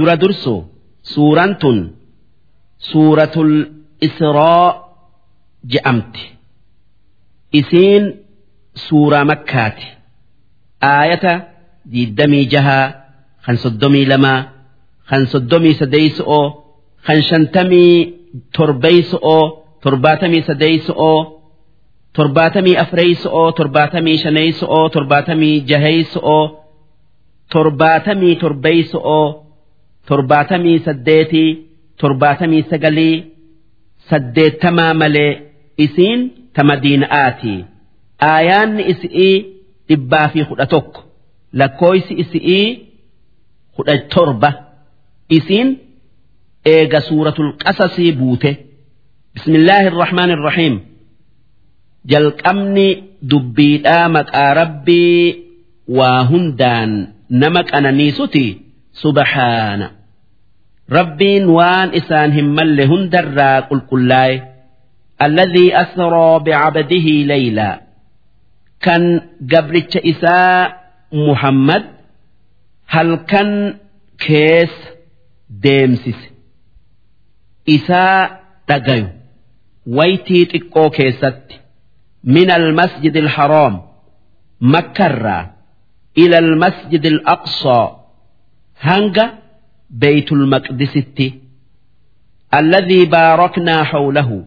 dura dursu. Suuraan tun suuratul israa je'amti. Isiin suuraa makkaati. Aayata diddamii jahaa kan soddomii lamaa kan soddomii sadeeyso'oo kan shantamii torbeeyso'oo torbaatamii sadeeyso'oo torbaatamii afreeyso'oo torbaatamii shaneeyso'oo torbaatamii jaheeyso'oo torbaatamii torbeeyso'oo torbaatamii saddeetii torbaatamii sagalii saddeettamaa malee isiin ta madiina'aati aayaanni isi'ii dhibbaa fi kudha tokko lakkooysi isi'ii kudha torba isiin eega suuratul qasasii buute. Bismillaahi irrahmaan irrahiim jalqabni dubbiidhaa maqaa rabbii waa hundaan nama qananiisuti subhaana rabbiin waan isaan hin malle hundarraa qulqullaa'e alladhii asraa bicabdihi leeylaa kan gabricha isaa muhammad halkan keessa deemsise isaa dhagayu waytii xiqqoo keessatti min almasjid alharaam makkarraa ila almasjid alaqsaa hanga بيت المقدس الذي باركنا حوله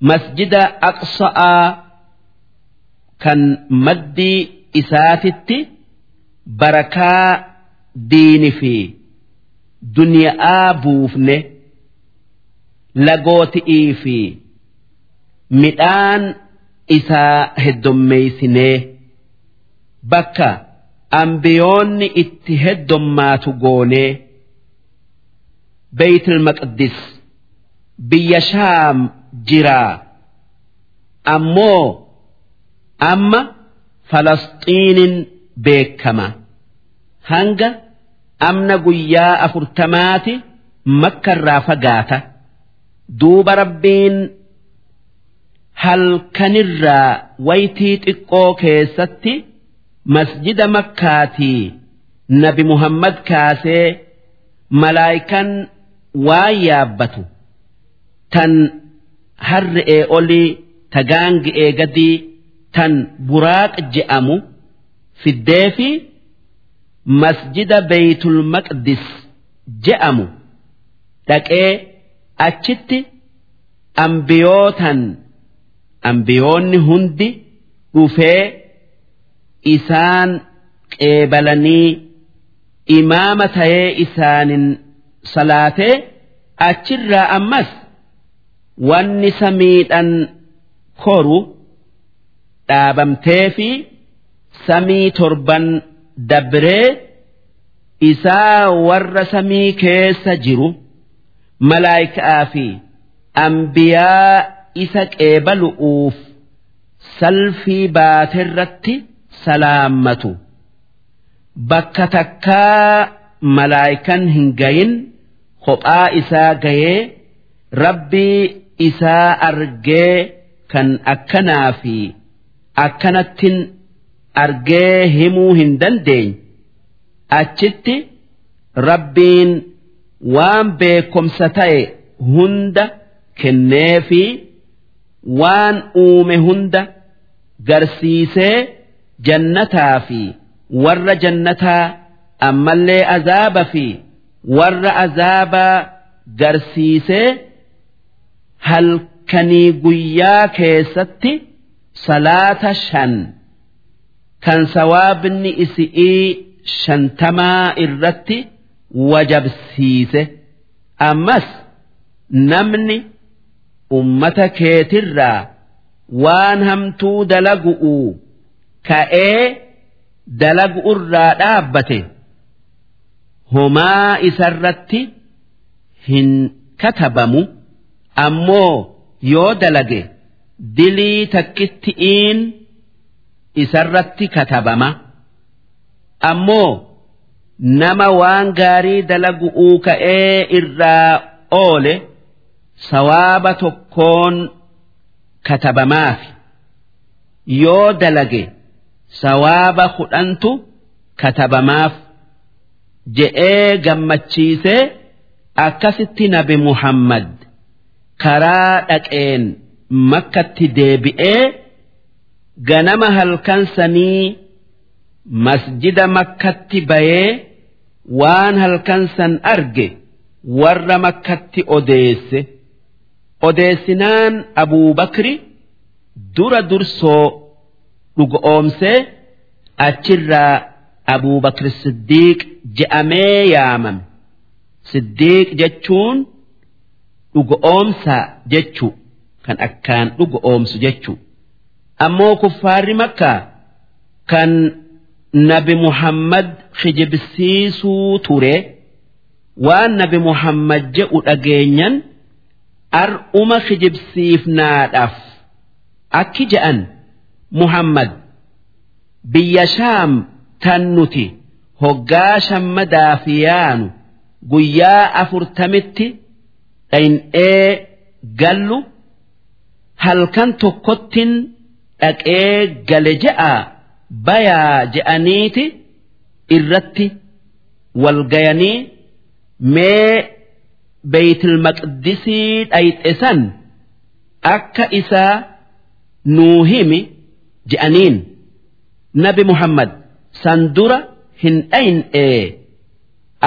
مسجد أقصى كان مدي إساتت بركة دين في دنيا آبوفنه لقوتئي في مئان إسا هدميسنه بكّا ambiyoonni itti heddummaatu goonee beeytil maqdis biyya shaam jiraa ammoo amma falasxiinin beekama hanga amna guyyaa afurtamaati makkarraa fagaata duuba rabbiin halkanirraa waytii xiqqoo keessatti. Masjida makkaatii nabi muhammad kaasee malaayikan waan yaabbatu tan harre'ee olii tagaangi'ee gadii tan buraaq je'amu fiddee fi masjida beeytul maqdis je'amu dhaqee achitti ambiyootan ambiyoonni hundi dhufee. Isaan qeebalanii imaama ta'ee isaanin salaatee achirraa ammas wanni samiidhan koru dhaabamtee fi samii torban dabree isaa warra samii keessa jiru malaayikaa fi ambiyaa isa qeebalu'uuf salfii baaterratti. Salaammatu bakka takkaa malaayikan hin gayin kophaa isaa gayee rabbii isaa argee kan akkanaa fi akkanattin argee himuu hin dandeenye achitti rabbiin waan beekomsa ta'e hunda kennee fi waan uume hunda garsiisee. Jannataa fi warra jannataa ammallee azaaba fi warra azaabaa garsiisee halkanii guyyaa keessatti salaata shan kan sawaabni isi'ii shantamaa irratti wajabsiise. Ammas namni ummata keetirraa waan hamtuu dalagu'uu ka'ee dalagu irraa dhaabbate. Homaa isarratti hin katabamu ammoo yoo dalage dilii takkitti'iin isarratti katabama ammoo nama waan gaarii dalagu'uu ka'ee irraa oole sawaaba tokkoon katabamaaf yoo dalage sawaaba kudhantu katabamaaf je'ee gammachiisee akkasitti nabi Muhammad karaa dhaqeen makkatti deebi'ee ganama halkan sanii masjida makkatti bayee waan halkan san arge warra makkatti odeesse. Odeessinaan abuubakri dura dursoo dhugoomsee achirraa abuubakri siddiiq je'amee yaamame. Siddiiq jechuun dhugoomsa jechuu kan akkaan dhugoomsu jechuu. Ammoo kuffaarri makkaa kan nabi muhammad kijibsiisuu ture waan nabi muhammad je'u dhageenyan ar'uma kijibsiifnaadhaaf akki je'an muhammad. Biyya shaam tan nuti hoggaa shammadaaf yaanu guyyaa afurtamitti dhayn'ee gallu halkan tokkottin dhaqee gale je'a bayaa je'aniiti irratti walgayanii mee beeytil maqdisii dhayxe san akka isaa nuu himi je'aniin nabi muhammad san dura hin dhayn'ee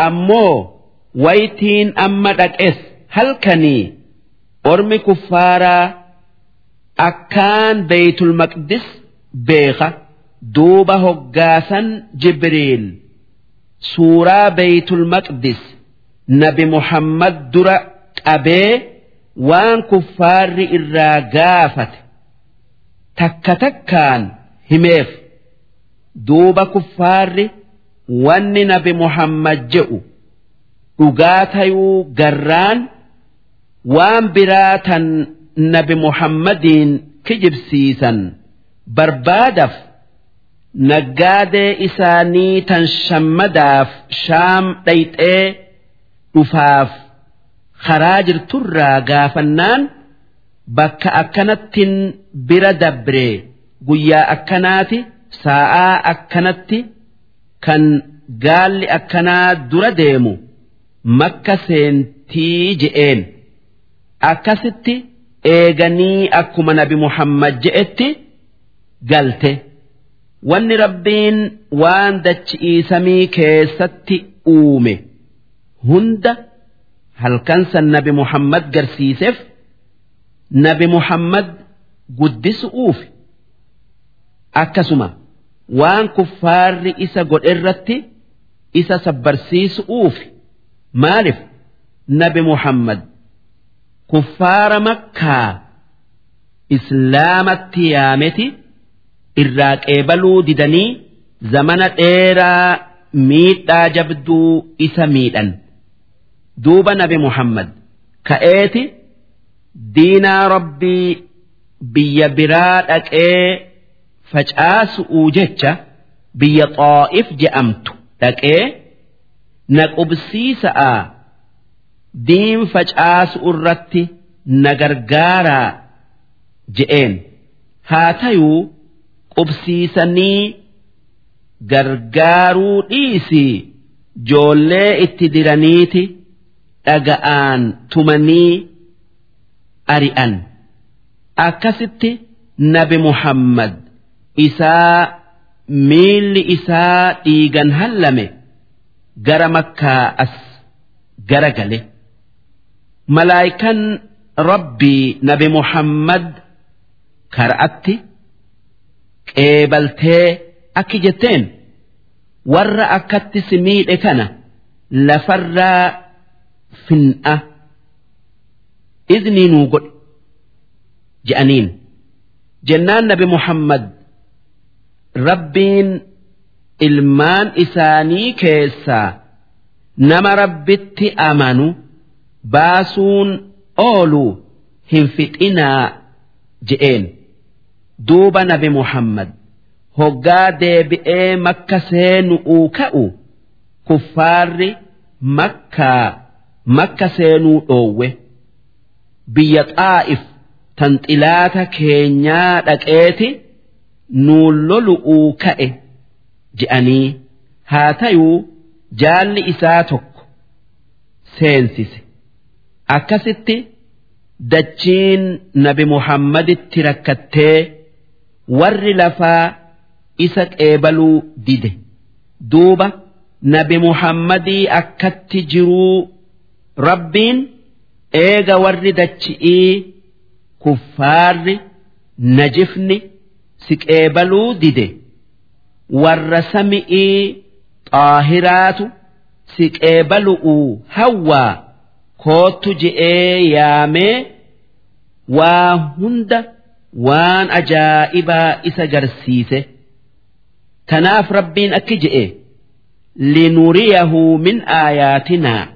ammoo waytiin amma dhaqes halkanii ormi kuffaaraa akkaan beeytul maqdis beeka duuba hoggaasan jibriil. Suuraa beeytul maqdis nabi muhammad dura qabee waan kuffaarri irraa gaafate takka takkaan himeef. Duuba kuffaarri wanni nabi muhammad je'u dhugaa tayuu garraan waan biraa tan nabi muhammadiin kijibsiisan barbaadaf naggaadee isaanii tan shammadaaf shaam dhayxee dhufaaf karaa jirturraa gaafannaan bakka akkanattin bira dabre guyyaa akkanaati sa'aa akkanatti kan gaalli akkanaa dura deemu makka seentii je'een. Akkasitti eeganii akkuma nabi muhammad je'etti galte. Wanni rabbiin waan dachi'iisamii keessatti uume hunda halkan san nabi muhammad garsiiseef nabi muhammad guddisuuf akkasuma waan kuffaarri isa godherratti isa sabbarsiisuuf maaliif? Nabi muhammad kuffaara makkaa islaamatti yaameti irraa qeebaluu didanii zamana dheeraa miidhaa jabduu isa miidhan. Duuba nabi muhammad ka'eeti diinaa rabbii biyya biraa dhaqee facaasu'uu jecha biyya xaa'if je'amtu dhaqee na qubsiisa'a diin facaasu irratti na gargaaraa je'een. Haa tayuu qubsiisanii gargaaruu dhiisii joollee itti diraniiti dhaga'aan tumanii ari'an akkasitti nabi muhammad isaa miilli isaa dhiigan hallame gara makkaa as gara gale. Malaayikan rabbii nabi muhammad kara'atti qeebaltee akki jetteen warra akkatti si miidhe kana lafarraa fin'a. Iznii nuu godhe je'aniin jennaan nabi muhammad rabbiin ilmaan isaanii keessaa nama rabbitti amanu baasuun oolu hin fixinaa je'een. Duuba nabi muhammad hoggaa deebi'ee makka seenu'uu ka'u kuffaarri makkaa makka seenuu dhoowwe. Biyya xaa'if tan xilaata keenyaa dhaqeeti nuun lolu'uu ka'e je'anii haa tayuu jaalli isaa tokko seensise. Akkasitti dachiin nabi muhammaditti rakkattee warri lafaa isa qeebaluu dide. Duuba nabi muhammadii akkatti jiruu rabbiin eega warri dachi'ii kuffaarri najifni si qeebaluu dide. Warra sami'ii xaahiraatu si qeebalu'uu hawwaa koottu je'ee yaamee waa hunda waan ajaa'ibaa isa garsiise. Tanaaf rabbiin akki je'e linuriyahu min aayaatinaa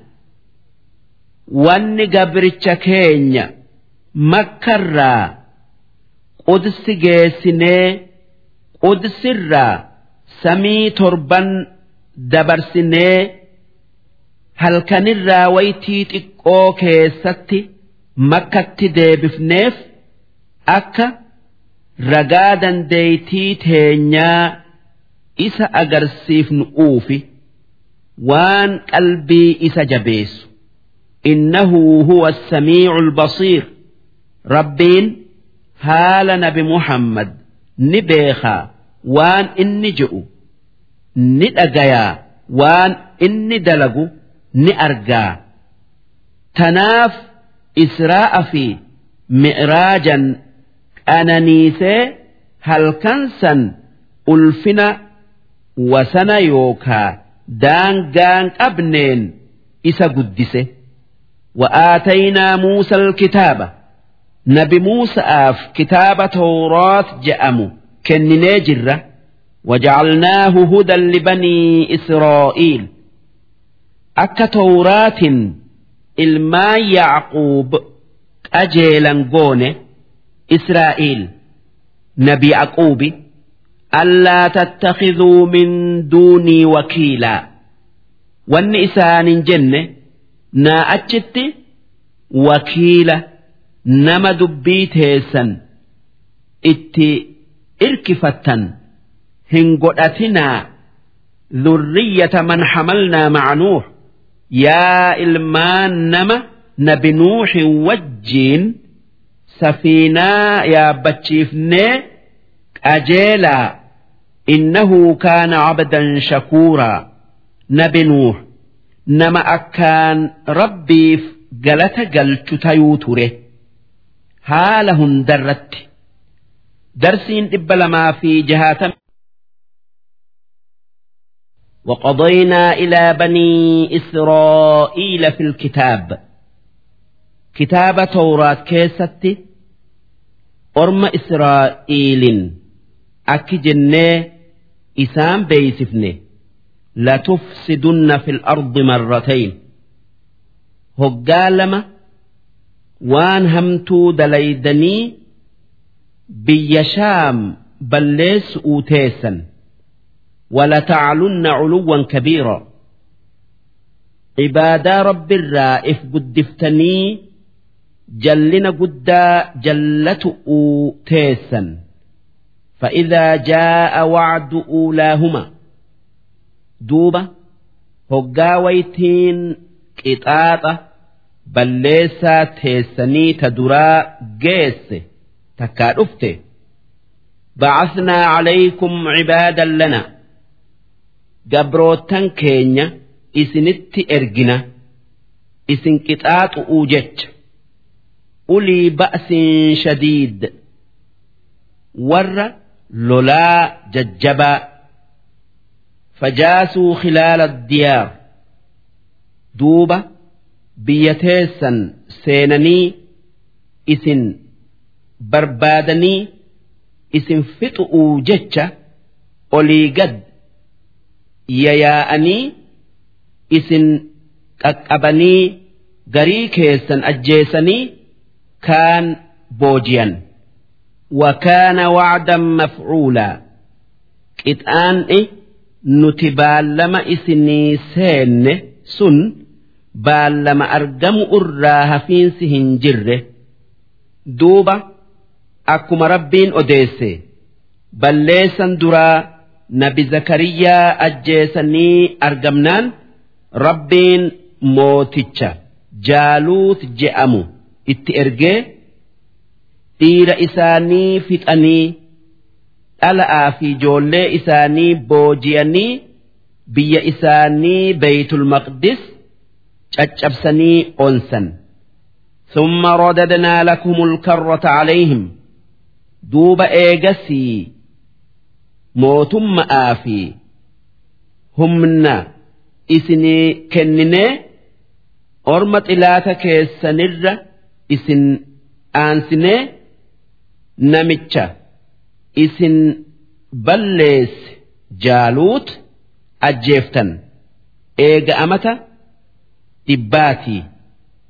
wanni gabricha keenya makkarraa qudsi geessinee qudisirraa samii torban dabarsinee halkanirraa waytii xiqqoo keessatti makkatti deebifneef akka ragaa dandeeytii teenyaa isa agarsiifnu uufi waan qalbii isa jabeessu. Innahu huwa as-samii'ul rabbiin haala nabi muhammad ni beekaa waan inni je'u ni dhagayaa waan inni dalagu ni argaa. Tanaaf israa'a fi mi'raajan qananiisee halkansan ulfina wasana yookaa daangaan qabneen isa guddise. Wa'aataynaa muusa alkitaaba. نبي موسى آف كتاب توراة جأمو كنني جرة وجعلناه هدى لبني إسرائيل أك توراة ilmaan yacquub qajeelan goone israa'iil nabi yacquubi allaa tattakhiduu min duunii wakiilaa wanni isaanin jenne naa achitti wakiila nama dubbii teessan itti irkifattan hin godhatinaa dhurriyyata man hamalnaa maca nuux yaa ilmaan nama nabi nuuxin wajjiin safiinaa yaabbachiifnee qajeelaa innahu kaana cabdan shakuuraa nabi nuux nama akkaan rabbiif galata galchu tayuu ture haala hundarratti darsiin dhibba lamaa fi jahaatama وقضينا إلى بني إسرائيل في الكتاب كتاب توراة كيستي أرم إسرائيل أكي جنة إسام بيسفني لتفسدن في الأرض مرتين هقالما وان همتو دليدني بيشام بليس أوتيسا ولتعلن علوا كبيرا عبادا رب الرائف قدفتني جلنا قدا جلة تيسا فإذا جاء وعد أولاهما دوبة هقاويتين قطاطة بليسا تيسني تدرا جيس تكارفته بعثنا عليكم عبادا لنا gabrootan keenya isinitti ergina isin qixaaxu'uu jecha ulii ba'sin shadiid warra lolaa jajjabaa fajaasuu khilaala diyaar duuba biyya teessan seenanii isin barbaadanii isin fixu'uu jecha olii gad yayaa'anii isin qaqqabanii garii keessan ajjeesanii kaan booji'an. Wakaana wacdan mafcuulaa qixaan'i nuti baallama isinii seenne sun baallama argamu irraa hafiinsi hin jirre duuba akkuma rabbiin odeesse. Balleessan duraa nabi zakariyaa ajjeesanii argamnaan rabbiin mooticha jaaluut je'amu itti ergee dhiira isaanii fixanii dhala'aa fi ijoollee isaanii booji'anii biyya isaanii beeytul maqdis caccabsanii onsan ثم رددنا لكم الكرة عليهم دوب إيجسي موتم آفي humna isinii kennine orma xilaata keessanirra isin aansinee namicha isin balleesse jaaluut ajjeeftan eega amata dhibbaatii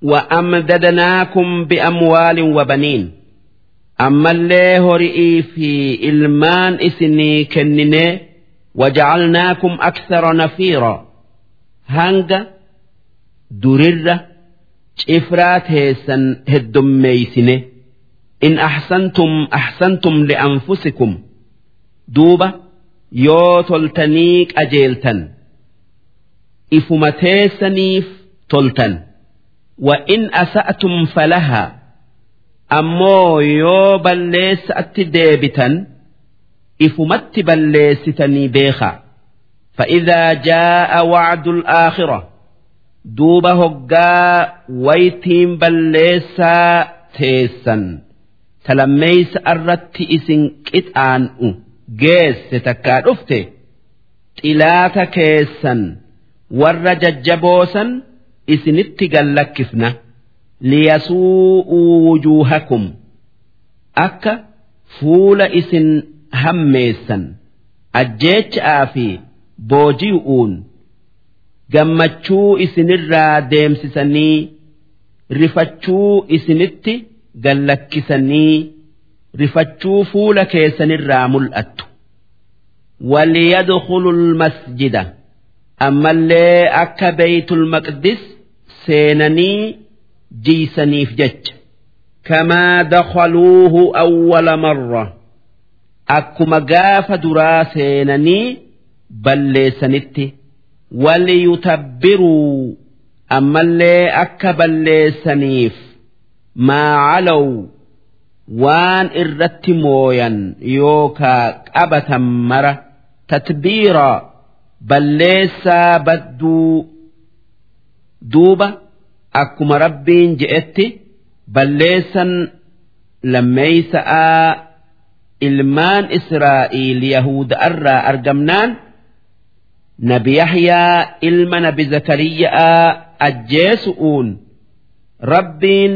وأمددناكم بأموال وبنين أما اللي هرئي في إلمان إسني كنني وجعلناكم أكثر نفيرا هانجا دررة شفرات هيسن هدم ميسنه إن أحسنتم أحسنتم لأنفسكم دوبة يو تلتنيك أجيلتن إفمتيسنيف toltan. وإن أسأتم فلها أمو يو بلس أتدابتا إفمت بلستني بيخا فإذا جاء وعد الآخرة دوبه قا ويتيم بلس تيسا تلميس أردت إسن كتان جيس ستكا إلا إلاتا كيسا ورججبوسا isinitti gallakkifna liyasuu'uu wujuuhakum akka fuula isin hammeessan ajjeecha'aa fi booji'uun gammachuu isinirraa deemsisanii rifachuu isinitti gallakkisanii rifachuu fuula keessanirraa mul'attu وليدخلوا المسجد أما اللي أكا بيت المقدس seenanii jiisaniif jecha. Kamaa dakhaluuhu awwala marra. Akkuma gaafa duraa seenanii balleessanitti waliyutabbiruu ammallee akka balleessaniif maa calaw waan irratti mooyan yookaa qabatan mara tatbiira balleessaa badduu duuba akkuma rabbiin je'etti balleessan lammeeysa'aa ilmaan israa'iil yahuda'arraa argamnaan nabi yahyaa ilma nabi zakariyyaa ajjeesu'uun rabbiin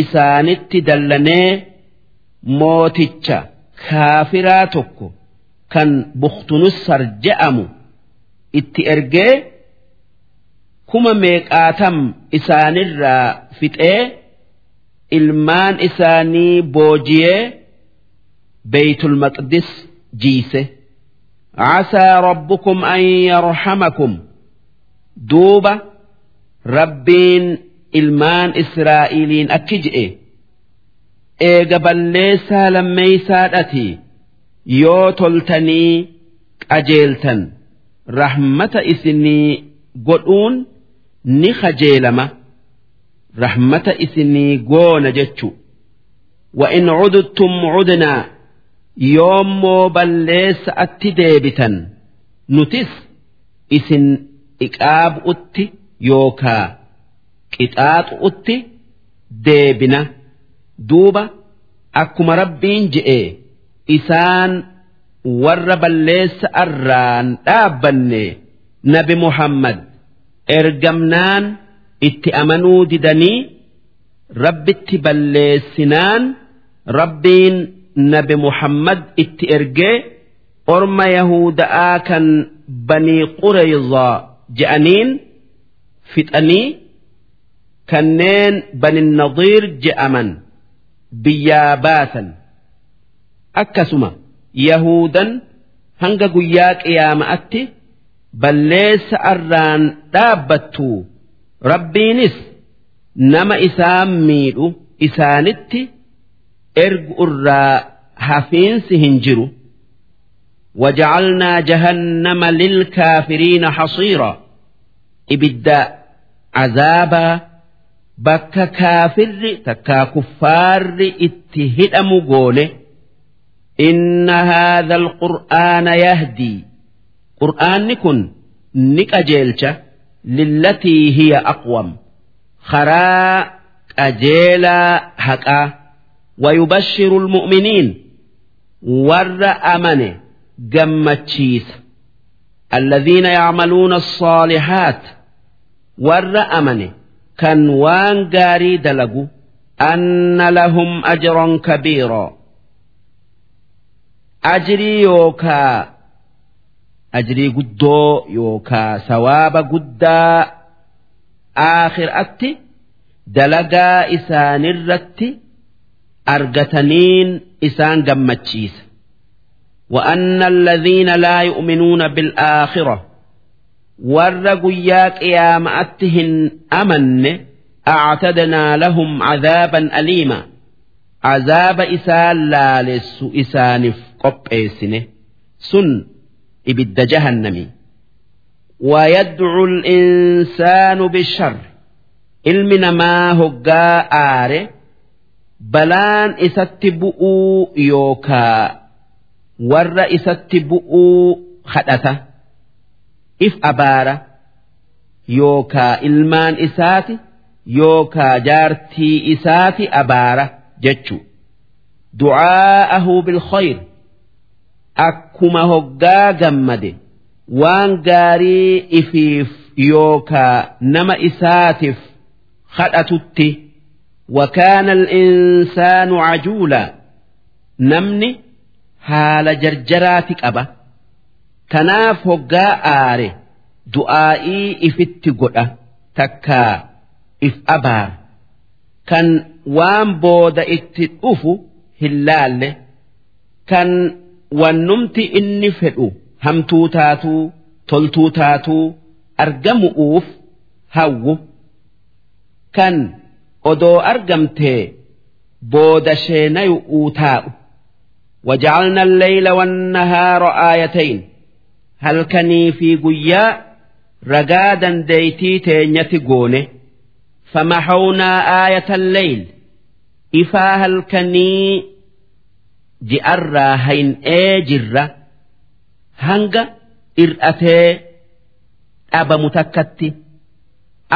isaanitti dallanee mooticha kaafiraa tokko kan buktunussar je'amu itti ergee kuma meeqaatam isaanirraa fixee ilmaan isaanii boojiyee beeytul maqdis jiise عسى ربكم أن يرحمكم دوبة ربين ilmaan israa'iliin akki je'e eega balleessaa lammeeysaadhati yoo toltanii qajeeltan rahmata isinii godhuun ni kajeelama rahmata isinii goona jechu wa in cuduttum cudnaa yoommoo balleessa atti deebitan nutis isin iqaabu'utti yookaa qixaaxu'utti deebina. Duuba akkuma rabbiin je'e isaan warra balleessa arraan dhaabbanne nabi muhammad ergamnaan itti amanuu didanii rabbitti balleessinaan rabbiin nabi muhammad itti ergee orma yahuda'aa kan banii qureyzaa je'aniin fixanii kanneen banin nadiir je'aman biyyaa baasan akkasuma yahudan hanga guyyaa qiyaama'atti balleessa arraan dhaabbattu rabbiinis nama isaan miidhu isaanitti ergu irraa hafiinsi hin jiru. وجعلنا جهنم للكافرين حصيرا إبدا عذابا بك كافر تكا كفار اتهدم قوله إن هذا القرآن يهدي qur'aanni kun ni qajeelcha. Lillatii hiya aqwam. Karaa qajeelaa haqaa ويبشر المؤمنين ور أمن جمتشيس الذين يعملون الصالحات ور أمن كان وان قاري دلقوا أن لهم أجرا كبيرا أجري يوكا أجري قدو يوكا سواب قدا آخر أتي دلقا إسان الرتي أرقتنين إسان قمتشيس. وأن الذين لا يؤمنون بالآخرة ورقوا ياك يا مأتهن أمن أعتدنا لهم عذابا أليما. عذاب إسان لا لس إسان في سن إبد جهنم. ويدعو الإنسان بالشر. إلمنا ما هقا آره. بلان إستبؤوا يوكا. ور إستبؤوا خدثة. إف أبارة. يوكا إلمان إساتي. يوكا جارتي إساتي أبارة. جتشو. دعاءه بالخير. akkuma hoggaa gammade waan gaarii ifiif yookaa nama isaatiif kadhatutti وكان الإنسان عجولا نمني حال جرجراتك أبا تناف هقا آري دعائي إفت قد تكا إف أبار كان وان بود اتتؤفو هلال كان ونمت إني فدو همتو تاتو تلتو تاتو أرجم أوف هو كان argamtee booda sheenayu'uu taa'u. وجعلنا الليل والنهار آيتين هل كني في قيا رقادا ديتي تينيتي قونه فمحونا آية الليل إفا هل كني ji'arraa hayn'ee jirra hanga ir'atee dhabamu takkatti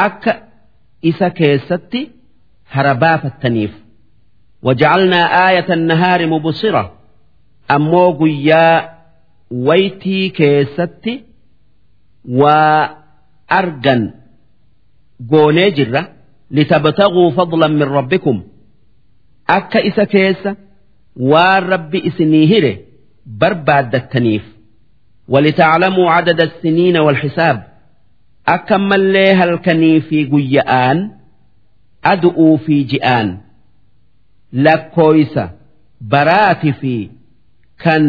akka isa keessatti harabaafattaniif waja'alnaa aayata nahaari mubsira ammoo guyyaa waytii keessatti waa argan goonee jirra litabtaguu fadlan min rabbikum. Akka isa keessa waan rabbi isinii hire barbaaddattaniif ولتعلموا عدد السنين والحساب أكمل لي هلكني في قيآن adu'uu fi ji'aan lakkooysa baraati fi kan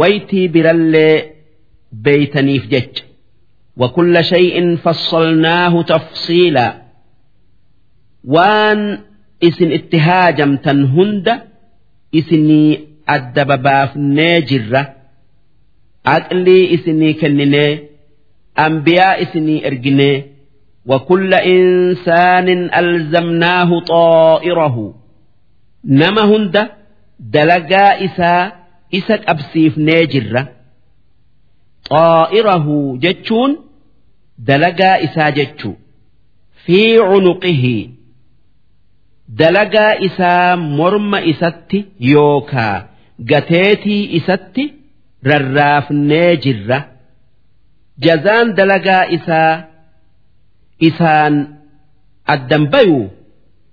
waytii birallee beeytaniif jecha وكل شيء فصلناه تفصيلا وان اسن اتهاجم تنهند اسني الدبباف ناجرة أقلي اسني كنني أنبياء اسني ارجني وكل إنسان ألزمناه طائره نما هند دلقا إسا إسا أبسيف ناجرة طائره جتشون دلقا إسا جتشو في عنقه دلقا إسا مرم إساتي يوكا قتيتي إساتي رراف ناجرة جزان دلقا إسا isaan addan bayuu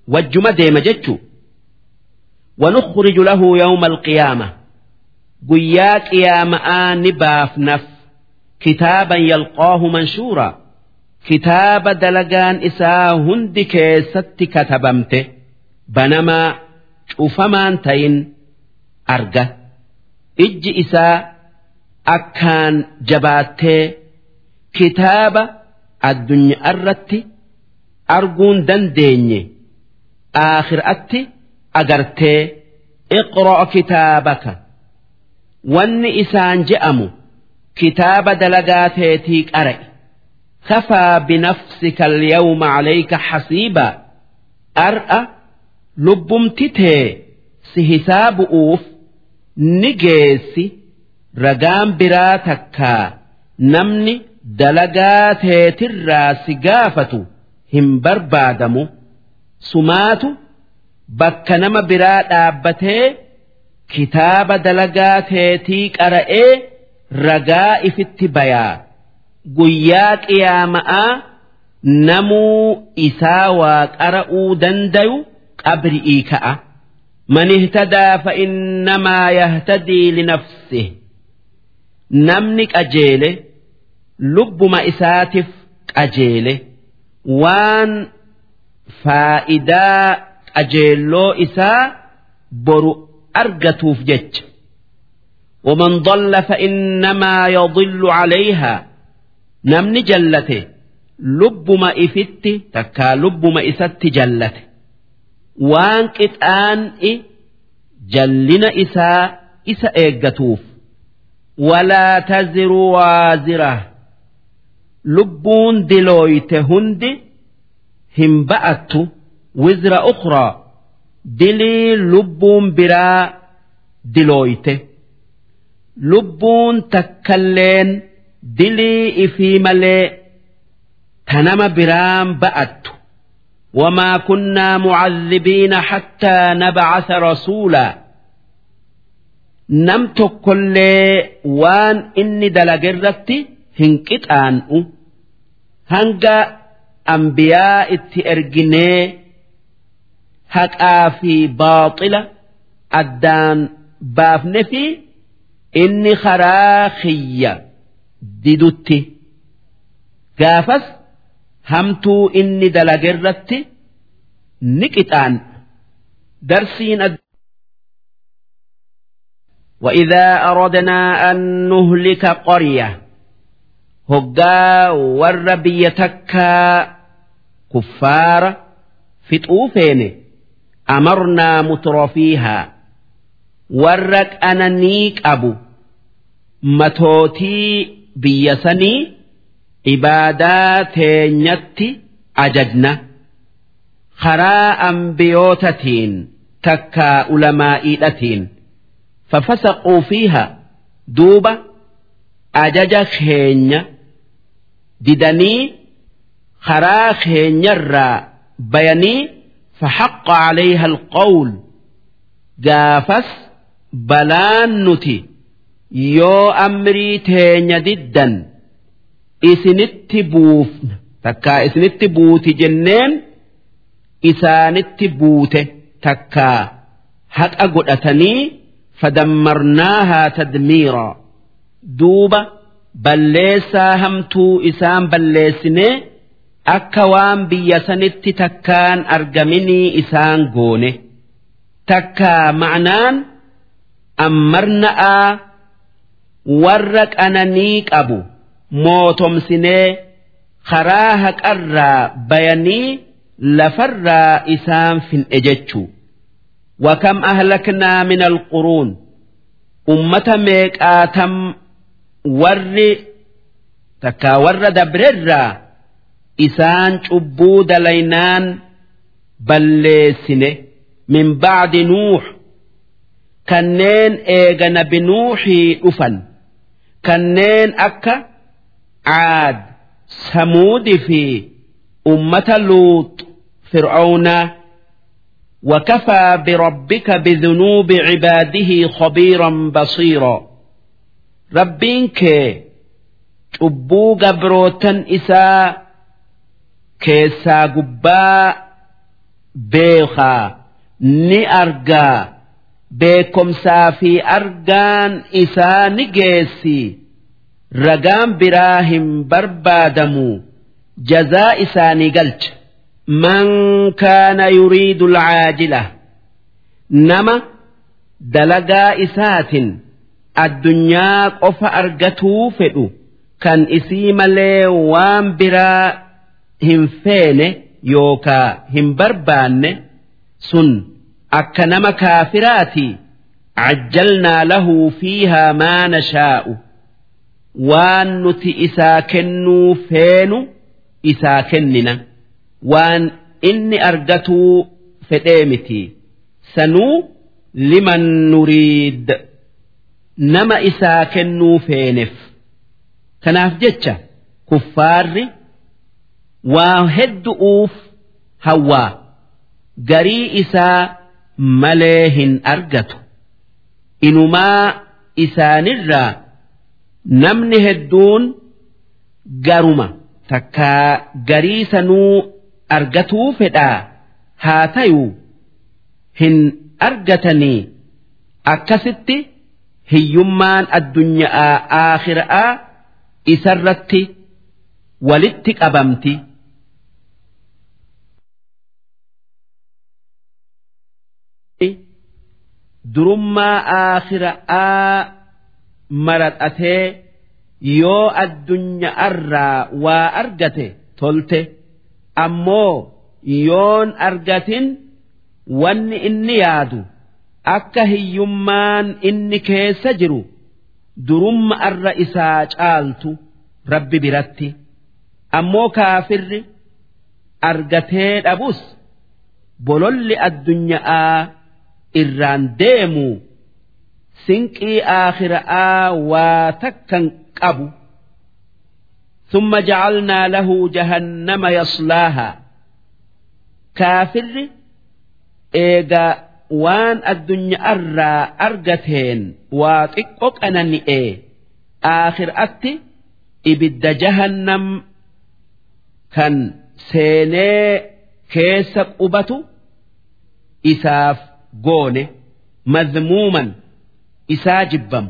wajjuma deema jechu ونخرج له يوم القيامة قيا قيامة نباف نف كتابا يلقاه منشورا كتاب دلقان إسا هند كيست كتبمته banamaa cufamaan ta'in arga ijji isaa akkaan jabaattee kitaaba addunyaa irratti arguun dandeenye aakhiraatti agartee iqroo kitaabaka wanni isaan je'amu kitaaba dalagaa teetii qara'e kafaa binafsika alyawma alayka xasiibaa ar'a lubbumti tee si hisaabu'uuf ni geessi ragaan biraa takkaa namni dalagaa teetirraa si gaafatu hin barbaadamu. Sumaatu bakka nama biraa dhaabbatee kitaaba dalagaa teetii qara'ee ragaa ifitti bayaa. Guyyaa qiyaama'aa namuu isaa waa qara'uu dandayu qabri'ii ka'a. من اهتدى فإنما يهتدي لنفسه نمنك أجيله لب ما إساتف أجيله وان فائدة أجيلو إسا برو أرقتوف جج ومن ضل فإنما يضل عليها نمني جلته لب ما إفت تكا لب ما إسات جلته waan qixaan'i jallina isaa isa eeggatuuf. Walaa taziru waazira. Lubbuun dilooyte hundi hin ba'attu wizra ukraa dilii lubbuun biraa dilooyte. Lubbuun takkalleen dilii ifii malee tanama biraan ba'attu وما كنا معذبين حتى نبعث رسولا نمت كل وان إني دلقرتي هنكت آنء هنجا أنبياء اتئرجني هكا في باطلة أدان بافن في إني خراخية ددتي قافس hamtuu inni dalagerratti ni qixaan darsiin وإذا أردنا أن نهلك قرية هقا ور بيتكا كفار فتؤوفين أمرنا مترفيها ورك أنا نيك أبو متوتي بيسني ibaadaa teenyatti ajajna karaa ambiyootatiin takkaa ulamaa'iidhatiin fafasaquu fiiha duuba ajaja keenya didanii karaa keenyarraa bayanii فحق عليها القول قافس بلان نتي يو أمري تين ددا isinitti buufna takkaa isinitti buuti jenneen isaanitti buute takkaa. Haqa godhatanii fadammarnaahaa tadmiiraa duuba balleessaa hamtuu isaan balleessinee akka waan biyya sanitti takkaan argaminii isaan goone. Takkaa ma'naan ammarna'aa warra qananii qabu. Mootomsinee karaa haqarraa bayanii lafarraa isaan fin'e jechuu. Wakam ahlaknaa min alquruun ummata meeqaatam warri takkaa warra dabrerraa isaan cubbuu dalaynaan balleessine min bacdi nuux. Kanneen eega nabi nuuxii dhufan. Kanneen akka عاد ثمود في أمة لوط فرعون وكفى بربك بذنوب عباده خبيرا بصيرا. ربينك تبو قبروتا إساء كيسا قبا بيخا. ني نأرقا بيكم سافي أرقان إساء نجيسي ragaan biraa hin barbaadamu jazaa isaanii galcha man kaana yuriidu alcaajila nama dalagaa isaatin addunyaa qofa argatuu fedhu kan isii malee waan biraa hin feene yookaa hin barbaanne sun akka nama kaafiraati عجلنا له فيها ما نشاء waan nuti isaa kennuu feenu isaa kennina. Waan inni argatuu fedhee miti. Sanuu liman nuriid nama isaa kennuu feeneef kanaaf jecha kuffaarri waa heddu'uuf hawwaa. Garii isaa malee hin argatu. Inumaa isaanirraa namni hedduun garuma takkaa garii sanuu argatuu fedhaa haa tayuu hin argatanii akkasitti hiyyummaan addunyaa aakhiraa isarratti walitti qabamti. durummaa aakhiraa maradhatee yoo addunyaarraa waa argate tolte. Ammoo yoon argatin wanni inni yaadu akka hiyyummaan inni keessa jiru durumma arra isaa caaltu rabbi biratti. Ammoo kaafirri argatee dhabus bololli addunyaa irraan deemu sinqii aakhiraa waa takkan qabu ثم جعلنا له جهنم يصلاها كافر إيجا وان الدنيا أرى أرجتين واتقوك أنني إيه آخر أتي إبد جهنم كان سيني كيس قبته إساف goone madmuuman isaa jibbam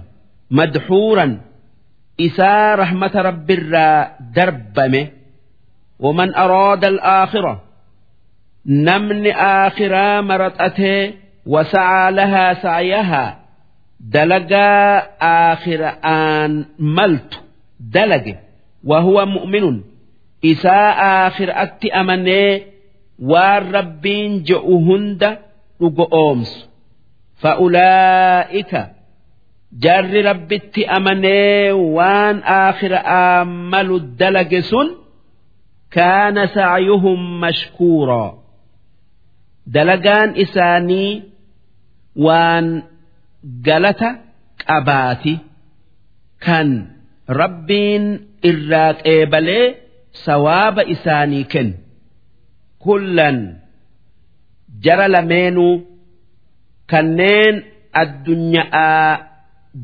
madhuuran isaa rahmata rabbiirraa darbame waman araada alaakhira namni aakhiraa maraxatee wasacaa lahaa sacyahaa dalagaa aakhira'aan maltu dalage wahuwa mu'minun isaa aakhira'atti amanee waan rabbiin je'u hunda dhugo oomsu. Fa'ulaa'ika jarri rabbitti amanee waan aakhira'aa malu dalage sun kaana sacyuhum mashkuuraa dalagaan isaanii waan galata qabaati. Kan rabbiin irraa qeebalee sawaaba isaanii kennu. Kullan jara lameenuu kanneen addunyaa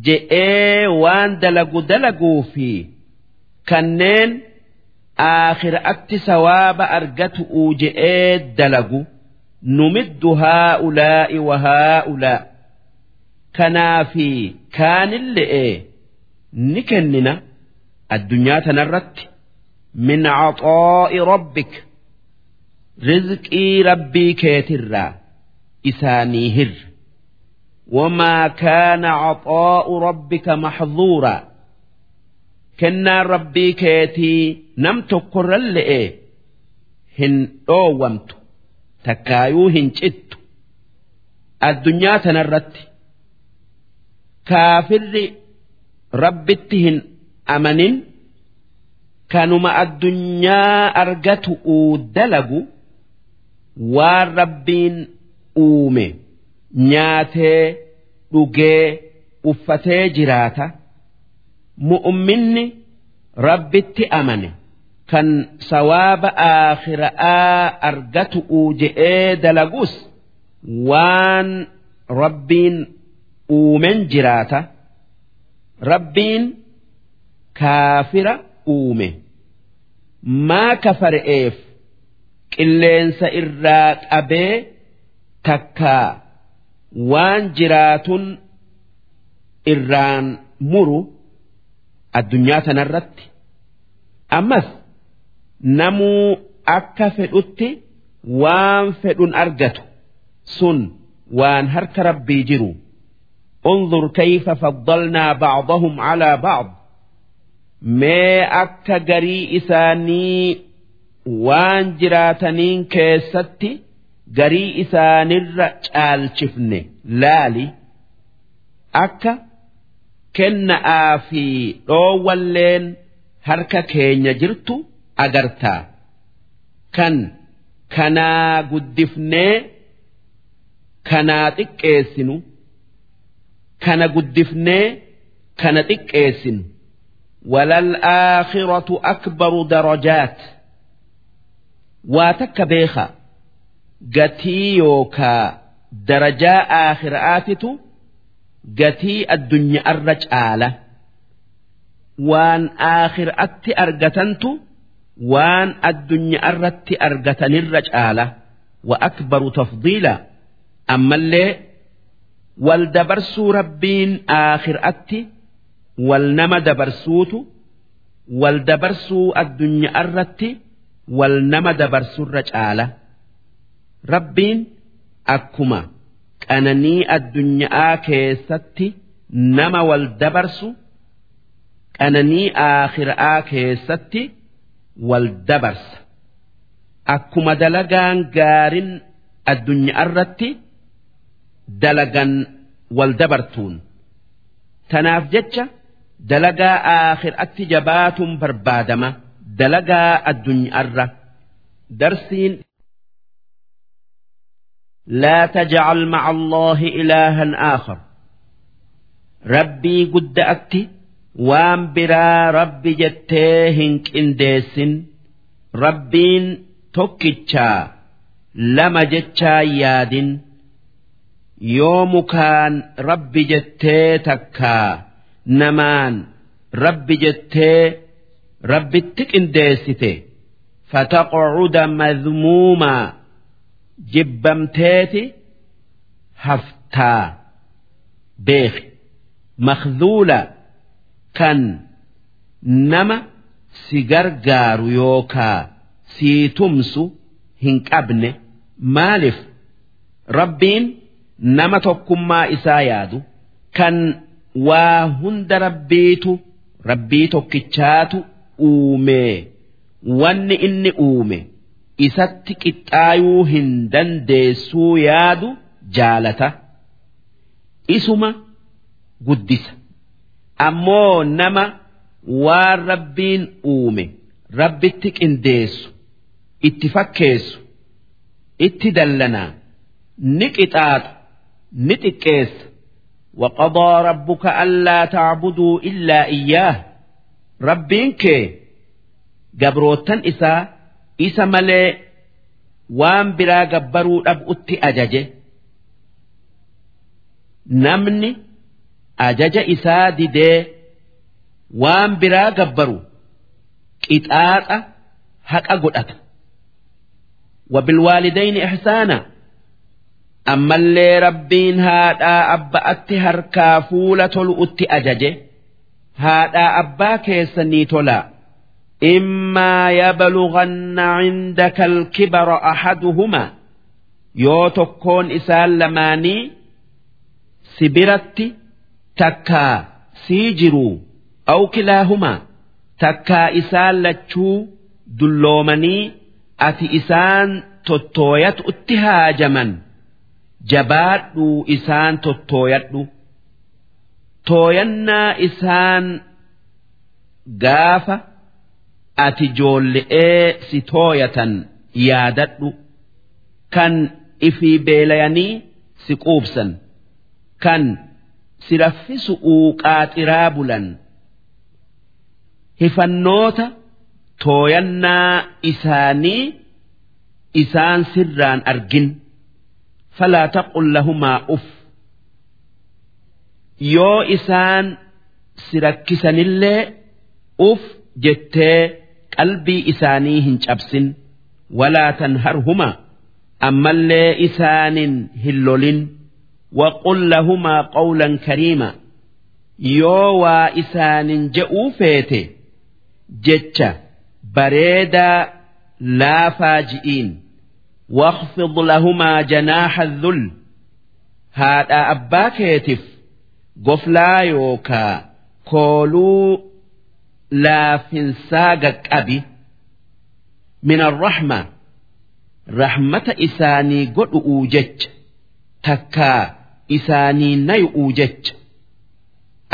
je'ee waan dalagu dalaguu fi kanneen aakhiraatti sawaaba argatu'uu je'ee dalagu. Numiddu haa'ulaa'i wa haa'ulaa. Kanaa fi kaanille'ee ni kennina addunyaa tanarratti. Min caxaa'i rabbik. Rizqii rabbii keetirraa. Isaanii hirra وما كان عطاء ربك محظورا كنا ربي كيتي نم تقر اللئي هن أومت تكايو هن جت الدنيا تنرت كافر ربتهن أمن كانوا مع الدنيا أرجتوا دلقوا والربين uume Nyaatee dhugee uffatee jiraata. Mu'umminni rabbitti amane kan sawaaba aakhira'aa argatu'uu je'ee dalagus waan rabbiin uumen jiraata. Rabbiin kaafira uume. Maa kafare'eef qilleensa irraa qabee takkaa waan jiraatun irraan muru addunyaa tanarratti ammas namuu akka fedhutti waan fedhun argatu sun waan harka rabbii jiru انظر كيف فضلنا بعضهم على بعض ما أكا قري إساني وان جراتنين كيستي garii isaanirra caalchifne laali akka kenna'aa fi dhoowwalleen harka keenya jirtu agartaa. Kan kanaa guddifnee kanaa xiqqeessinu. Kana guddifnee kana xiqqeessinu. Walal aakhiratu akbaru darajaat. Waa takka beekaa. gatii yookaa darajaa aakhiraatitu gatii addunyaarra caala. Waan aakhiraatti argatantu waan addunyaarratti argatanirra caala. Wa akbaru tafdiila. Ammallee wal dabarsuu rabbiin aakhiraatti wal nama dabarsuutu wal dabarsuu addunyaarratti wal nama dabarsurra caala. Rabbiin akkuma qananii addunyaa keessatti nama wal dabarsu qananii aakhiraa keessatti wal dabarsa akkuma dalagaan gaarin addunyaa irratti dalagan wal dabartuun tanaaf jecha. dalagaa aakhiraatti jabaatuun barbaadama dalagaa addunyaarra darsiin لا تجعل مع الله إلها آخر ربي قد أتي وام برا ربي جتيه انديس ربين توكيتشا لما جتشا ياد يوم كان ربي جتيه تكا namaan rabbi jettee rabbitti qindeessite fataqcuda madmuumaa jibbamteeti haftaa beeki makzuula kan nama si gargaaru yookaa sii tumsu hin qabne maaliif rabbiin nama tokkummaa isaa yaadu kan waa hunda rabbiitu rabbii tokkichaatu uume wanni inni uume isatti qixxaayuu hin dandeessuu yaadu jaalata isuma guddisa ammoo nama waan rabbiin uume rabbitti qindeessu itti fakkeessu itti dallanaa ni qixaaxu ni xiqqeessa وقضى ربك ألا تعبدوا إلا إياه ربينك جبروتن إسا isa malee waan biraa gabbaruu dhab'utti ajaje. Namni ajaja isaa didee waan biraa gabbaru qixaaxa haqa godhata. Wabilwaalidayni ihsaana ammallee rabbiin haadhaa abba'atti harkaa fuula tolu utti ajaje. Haadhaa abbaa keessanii tolaa. Immaa yabalughanna cindaka alkibara ahaduhumaa yoo tokkoon isaan lamaanii si biratti takkaa sii jiruu aw kilaahumaa takkaa isaan lachuu dulloomanii ati isaan tottooyatu utti haajaman jabaadhuu isaan tottooyadhu tooyannaa isaan gaafa ati joolle'ee si tooyatan yaadadhu. Kan ifii beelayanii si quubsan. Kan si raffisu uuqaaxiraa bulan. Hifannoota tooyannaa isaanii isaan sirraan argin. Falaa taqul lahumaa uf. Yoo isaan si rakkisanillee uf jettee أف جتي قلبي إسانيهن شبسن ولا تنهرهما أما اللي إسان هلولن وقل لهما قولا كريما يو إسان جئوا فيته جتش بريدا لا فاجئين واخفض لهما جناح الذل هذا أبا كيتف قفلا يوكا كولو laafin saaga qabi min arrahma rahmata isaanii godhu'uu jecha takkaa isaanii nayu'uu jecha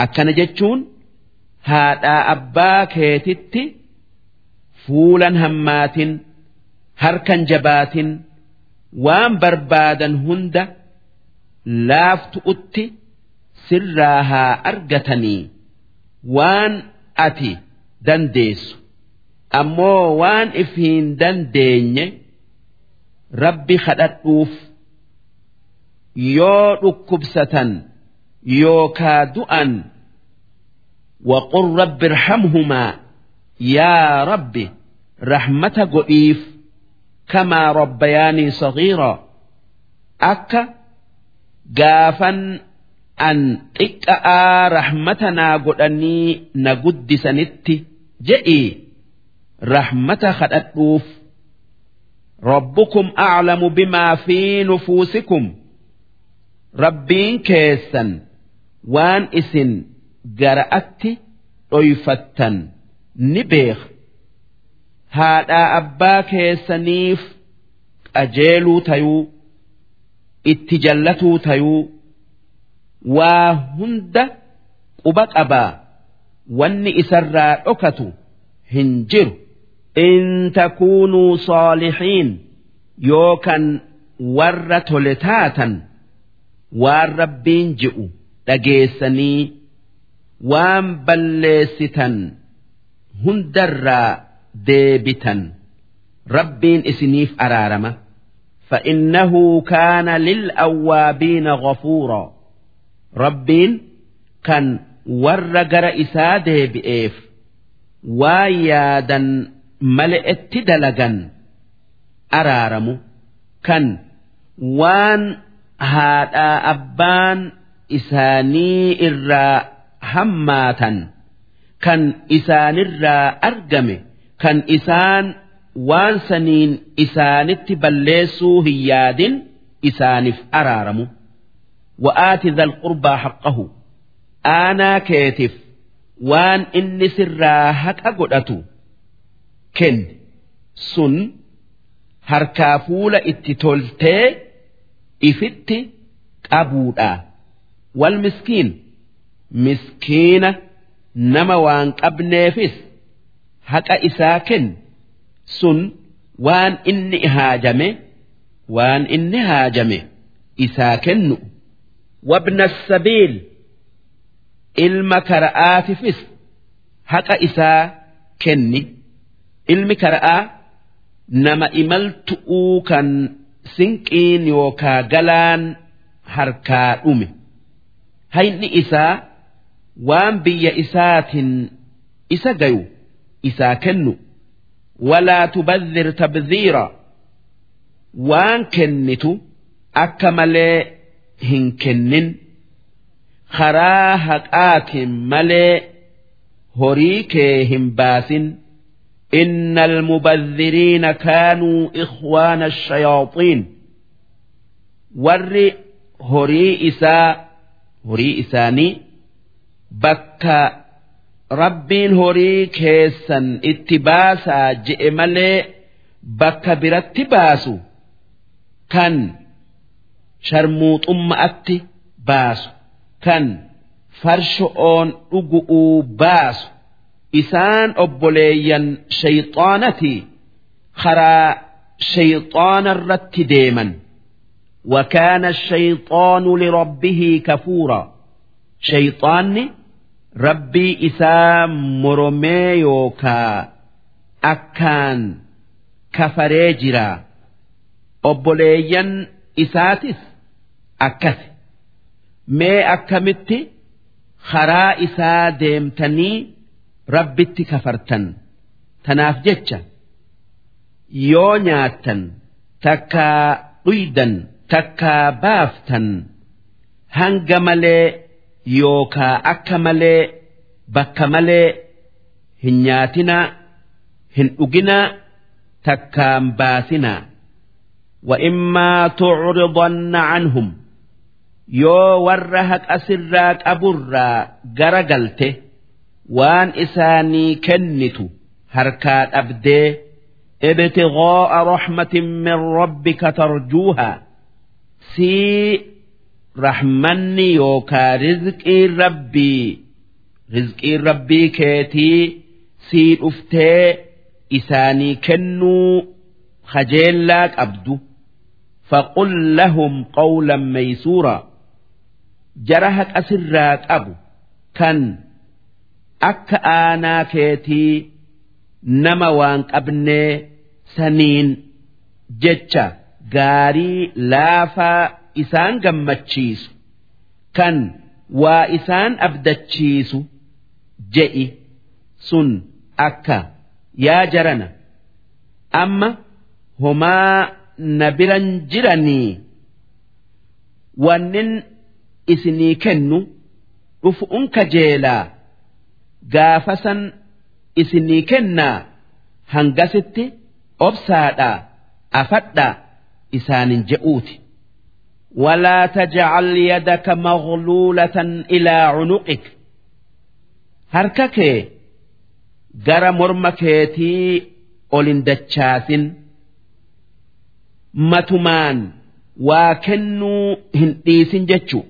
akkana jechuun haadhaa abbaa keetitti fuulan hammaatin harkan jabaatin waan barbaadan hunda laaftu'utti sirraa haa argatanii waan ati. dandeessu. Ammoo waan if hin dandeenye rabbi kadhadhuuf yoo dhukkubsatan yookaa du'an waqur rabbi irhamhumaa yaa rabbi rahmata godhiif kamaa rabbayaanii sagiiraa akka gaafan an xiqqa'aa rahmata naa godhanii na guddisanitti jedhii rahmata kadhadhuuf rabbukum aclamu bimaa fi nufuusikum rabbiin keessan waan isin gara'atti dhoyfattan ni beeka haadhaa abbaa keessaniif qajeeluu tayuu itti jallatuu tayuu waa hunda quba qabaa wanni isarraa dhokatu hin jiru in takuunuu saalixiin yookan warra tole taatan waan rabbiin ji'u dhageessanii waan balleessitan hundarraa deebitan rabbiin isiniif araarama فإنه كان للأوابين غفورا ربين كان warra gara isaa deebi'eef waa yaadan male'etti dalagan araaramu kan waan haadhaa abbaan isaanii irraa hammaatan kan isaanirraa argame kan isaan waan saniin isaanitti balleessuu hin yaadin isaaniif araaramu wa'aati zal qurbaa haqqahu. Aanaa keetiif waan inni sirraa haqa godhatu kenni. Sun harkaa fuula itti toltee ifitti qabuudha. Wal miskiin miskiina nama waan qabneefis haqa isaa kenni. Sun waan inni haajame waan inni haajame isaa kennu. Wabna sabiil ilma kara'aatifis haqa isaa kenni. Ilmi kara'aa nama imaltu'uu kan sinqiin yookaa galaan harkaa dhume. Hayni isaa waan biyya isaatiin isa gayu isaa kennu. Walaa tubadhir tabdhiira. Waan kennitu akka malee hin kennin karaa haqaatiin malee horii kee hin baasin inna almubadhiriina kaanuu ikhwaana shayaaxiin warri horii isaa horii isaanii bakka rabbiin horii keessan itti baasaa je'e malee bakka biratti baasu kan sharmuuxumma atti baasu. kan farsho'oon dhugu'uu baasu isaan obboleeyyan shayxaanati karaa shayxaanarratti deeman وكان الشيطان لربه كفورا شيطاني rabbii isaa moromee yookaa akkaan kafaree jira obboleeyyan isaatis akkasi mee akkamitti karaa isaa deemtanii rabbitti kafartan? Tanaaf jecha. Yoo nyaattan takkaa dhuydan takkaa baaftan hanga malee yookaa akka malee bakka malee hin nyaatina hin dhugina takkaan baasinaa wa immaa tucuridanna canhum yoo warra haqa sirraa qaburraa gara galte waan isaanii kennitu harkaa dhabdee ibtighaa'a rahmatin min rabbika tarjuuha sii rahmanni yookaa rizqiin rabbii rizqiin rabbii keetii sii dhuftee isaanii kennuu kajeellaa qabdu. Faqul lahum qawlan maysuura jara haqa sirraa qabu kan akka aanaa keetii nama waan qabnee saniin jecha gaarii laafaa isaan gammachiisu kan waa isaan abdachiisu je'i sun akka yaa jarana amma homaa na biran jiranii? Wannin isinii kennu dhufu'un kajeelaa gaafasan isinii kennaa hangasitti obsaadhaa afadhaa isaanin je'uuti. ولا تجعل يدك مغلولة إلى عنقك هركك جرى مرمكيتي أولين دتشاسن متمان وكنوا هنديس جتشو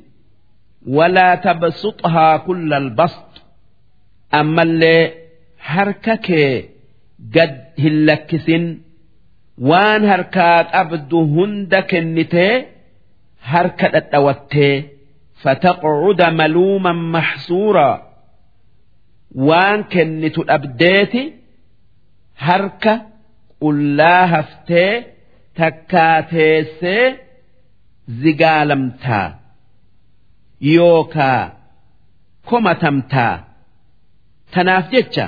ولا تبسطها كل البسط. أما اللي هركك قد هلكسن وان هركات أبدو هندك النتي هركة التوتي. فتقعد ملوما محصورا. وان كنت الأبديت هركة قلا هفتي تكاتيسي زقالمتا. Yookaa komatamtaa. Tanaaf jecha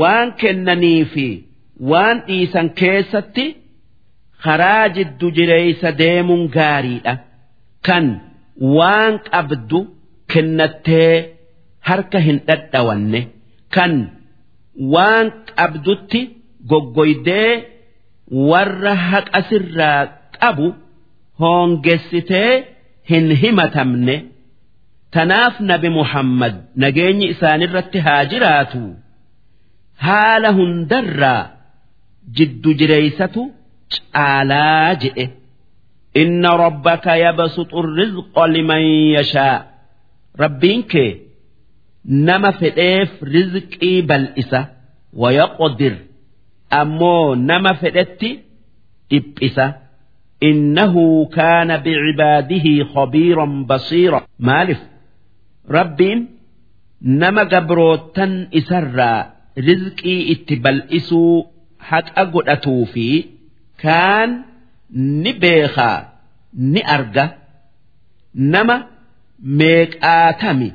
waan kennanii fi waan dhiisan keessatti karaa jiddu jireeysa deemuun gaariidha. Kan waan qabdu kennattee harka hin dhadhawanne. Kan waan qabdutti goggoydee warra haqa sirraa qabu hoongessitee hin himatamne. Tanaaf nabi muhammad nageenyi isaanirratti haa jiraatu. Haala hundarraa jiddu jireeysatu caalaa jedhe inna rabbaka yabsuxu rizqa liman yashaa. Rabbiin kee nama fedheef rizqii bal'isa wayaqdir ammoo nama fedhetti dhiphisa innahu kaana bicibaadihi khabiiran basiira maaliif rabbiin nama gabroottan isarraa rizqii itti bal'isuu haqa godhatuu fi kaan ni beekaa ni arga nama meeqaatami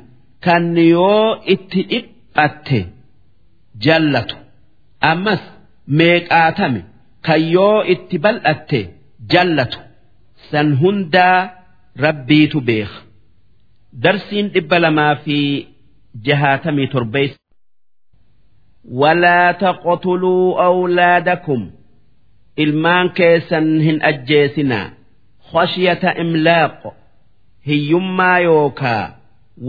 kan yoo itti dhiphatte jallatu ammas meeqaatami kan yoo itti bal'atte jallatu san hundaa rabbiitu beeka darsiin dhibba lamaa fi jahaatamii torbees ولا تقتلوا أولادكم ilmaan keessan hin ajjeesinaa khashyata imlaaq hiyyummaa yookaa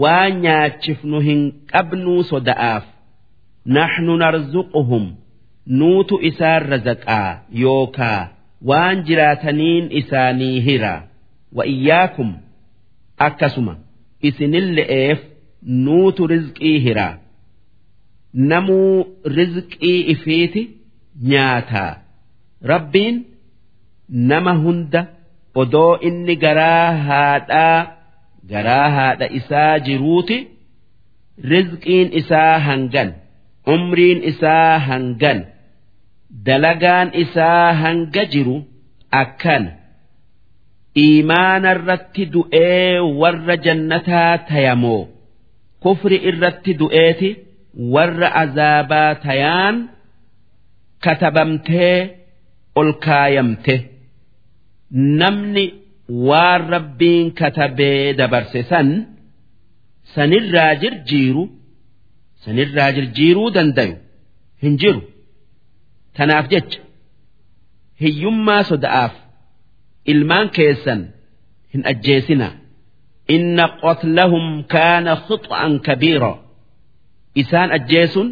waan nyaachifnu hin qabnuu soda'aaf naxnu narzuquhum nuutu isaan razaqaa yookaa waan jiraataniin isaanii hira. Wa iyyaakum akkasuma isinille'eef nuutu rizqii hiraa namuu rizqii ifiiti nyaataa Rabbiin nama hunda odoo inni garaa haadhaa garaa haadha isaa jiruuti rizqiin isaa hangan umriin isaa hangan dalagaan isaa hanga jiru akkana iimaana irratti du'ee warra jannataa tayamoo. Kufri irratti du'eeti warra azaabaa tayaan katabamtee ol kaayamte. Namni waan rabbiin katabee dabarse san sanirraa jirjiiru sanirraa jirjiiruu dandayu hin jiru tanaaf jecha. Hiyyummaa soda'aaf ilmaan keessan hin ajjeesinaa inna qatlahum kaana khux'an kabiira. Isaan ajjeesun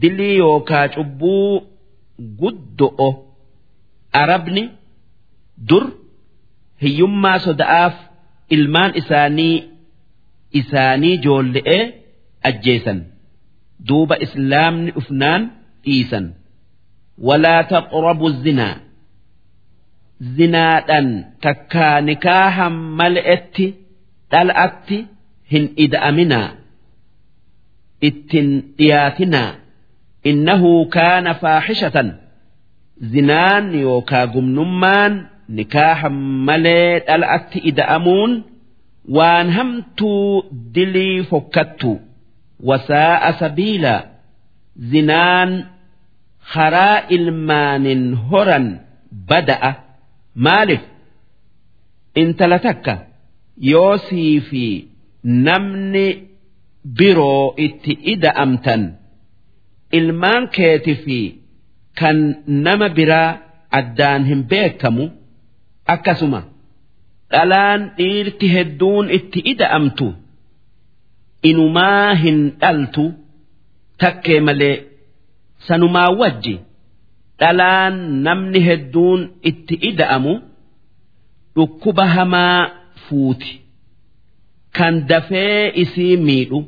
dilii yookaa cubbuu guddo'o. Arabni dur hiyyummaa soda'aaf ilmaan isaanii isaanii joolle'ee ajjeesan. Duuba islaamni dhufnaan dhiisan walaa taqrabu zinaa zinaadhan takkaa nikaahan mal'etti dhal'atti hin ida'aminaa ittin dhiyaatinaa. Innahu kaana faaxishatan zinaan yookaa gumnummaan nikaahan malee dhal'atti ida'amuun waan hamtuu dilii fokkattu. Wasaa'a sabiila zinaan karaa ilmaanin horan bada'a. Maaliif intala takka. Yoosii fi namni biroo itti ida'amtan ilmaan keeti fi kan nama biraa addaan hin beekamu akkasuma. Dhalaan dhiirti hedduun itti ida'amtu inumaa hin dhaltu takkee malee sanumaa wajji dhalaan namni hedduun itti ida'amu dhukkuba hamaa fuuti. Kan dafee isii miidhu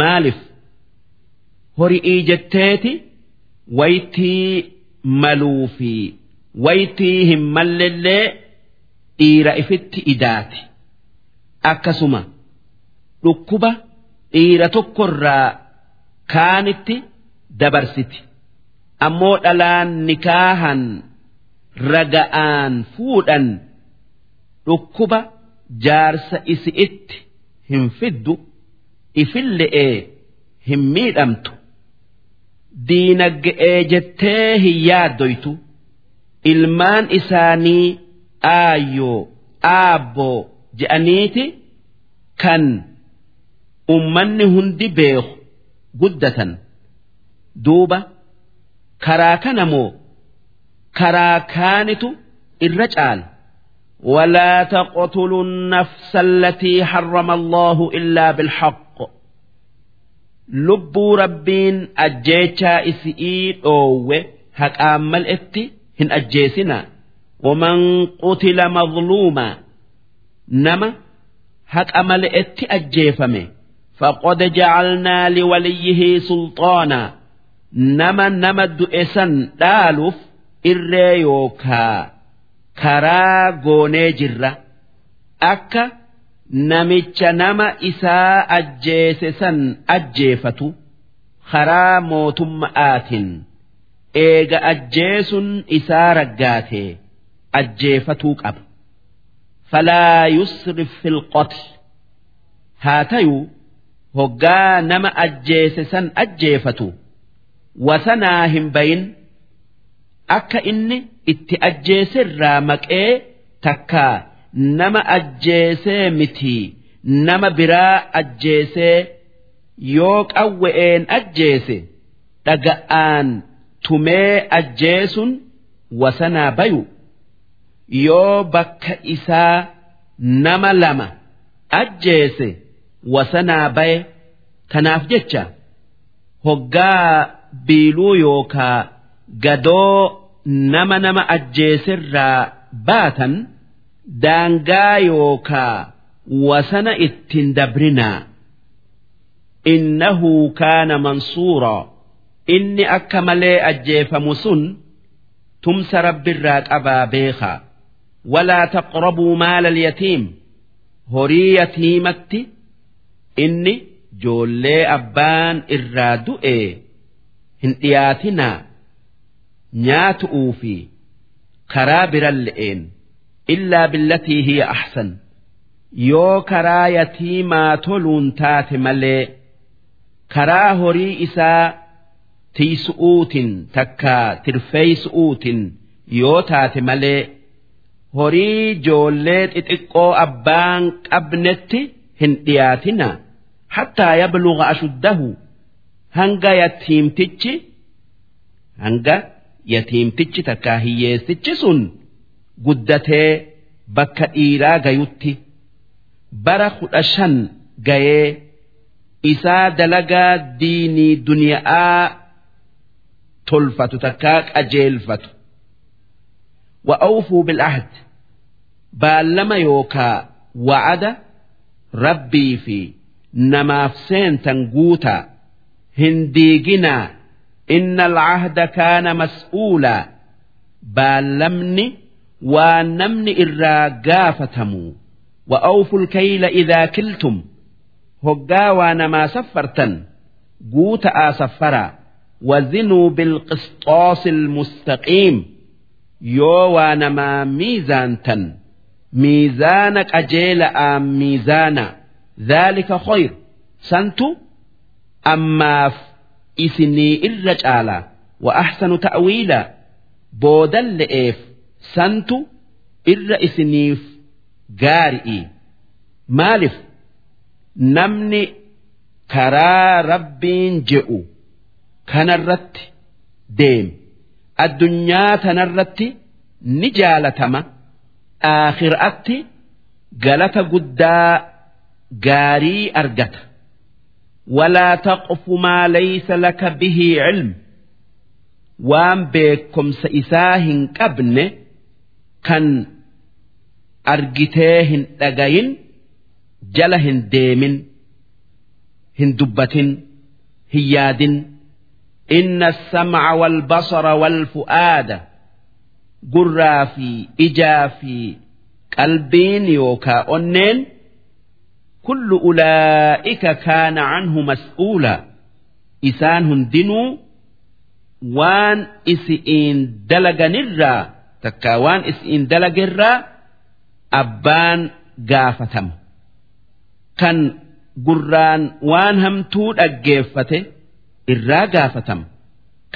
maaliif? Hori'ii jetteeti waytii maluu fi waytii hin mallellee dhiira ifitti idaati. Akkasuma dhukkuba dhiira tokkorraa kaanitti dabarsiti. Ammoo dhalaan nikaahan raga'aan fuudhan dhukkuba jaarsa isi'itti hin fiddu ifille'ee hin miidhamtu. Diinagge'ee jettee hin yaaddoytu. Ilmaan isaanii aayyoo aabboo je'aniiti kan ummanni hundi beeku guddatan duuba karaa kana moo karaa kaanitu irra caala. ولا تقتلوا النفس التي حرم الله إلا بالحق لبوا ربين أجيتشا إسئيد أوه هك آمل إتي هن أجيسنا ومن قتل مظلوما نما هك أمل إتي أجيفمه فقد جعلنا لوليه سلطانا nama nama du'e san dhaaluuf irree yookaa karaa goonee jirra akka namicha nama isaa ajjeese san ajjeefatu karaa mootumma'aatiin eega ajjeesun isaa raggaate ajjeefatuu qaba. falaa yusrif fil qotl haa tayuu hoggaa nama ajjeese san ajjeefatu. Wasanaa hin bayin akka inni itti ajjeeserraa maqee takkaa nama ajjeesee miti nama biraa ajjeesee yoo qawwe'een ajjeese dhaga'aan tumee ajjeesun wasanaa bayu. Yoo bakka isaa nama lama ajjeese wasanaa baye tanaaf jecha. Hoggaa biiluu yookaa gadoo nama nama ajjeeserraa baatan daangaa yookaa wasana ittiin dabrinaa. Innahu kaana mansuuraa inni akka malee ajjeefamu sun tumsa rabbirraa qabaa beekaa. Walaa taqrabuu maala alyatiim. Horii yatiimatti inni joollee abbaan irraa du'e hin dhiyaatinaa nyaatu'uu fi karaa biran le'een illaa billatii hiya ahsan. Yoo karaa yatiimaa toluun taate malee karaa horii isaa tiisu'uutin takkaa tirfeeysu'uutin yoo taate malee horii joollee xixiqqoo abbaan qabnetti hin dhiyaatina hattaa yabluga ashuddahu hanga yatiimtichi hanga yatiimtichi takkaa hiyyeessichi sun guddatee bakka dhiiraa gayutti bara kudha shan gayee isaa dalagaa diinii duniyaa tolfatu takkaa qajeelfatu. Wa awfuu bil'ahd baallama yookaa wa'ada rabbii fi namaaf seentan guutaa hindiiginaa inna alcahda kaana mas'uulaa baallamni waa namni irraa gaafatamu wa awful kayla idaa kiltum. Hoggaa waa namaa saffartan guuta'aa saffaraa wazinuu bilqisxoosi ilmustaqiim yoo waa namaa miizaantan miizaana qajeela'aa miizaana. Dhaalika khayr. Santu ammaaf isinii irra caala wa ahsanu ta'wiila boodan le'eef santu irra isiniif gaari'i maaliif namni karaa rabbiin je'u kanarratti deem addunyaa tanarratti ni jaalatama aakhiraatti galata guddaa gaarii argata. ولا تقف ما ليس لك به علم وان بكم سإساه قبن كان argitee hin dhagayin jala hin deemin hin dubbatin hin yaadin inna sam'a wal basara wal fu'aada gurraa fi kullu ulaa'ika kaana canhu mas'uula isaan hundinuu waan isi'iin dalaganirraa takkaa waan isi'iin dalagerraa abbaan gaafatama kan gurraan waan hamtuu dhaggeeffate irraa gaafatama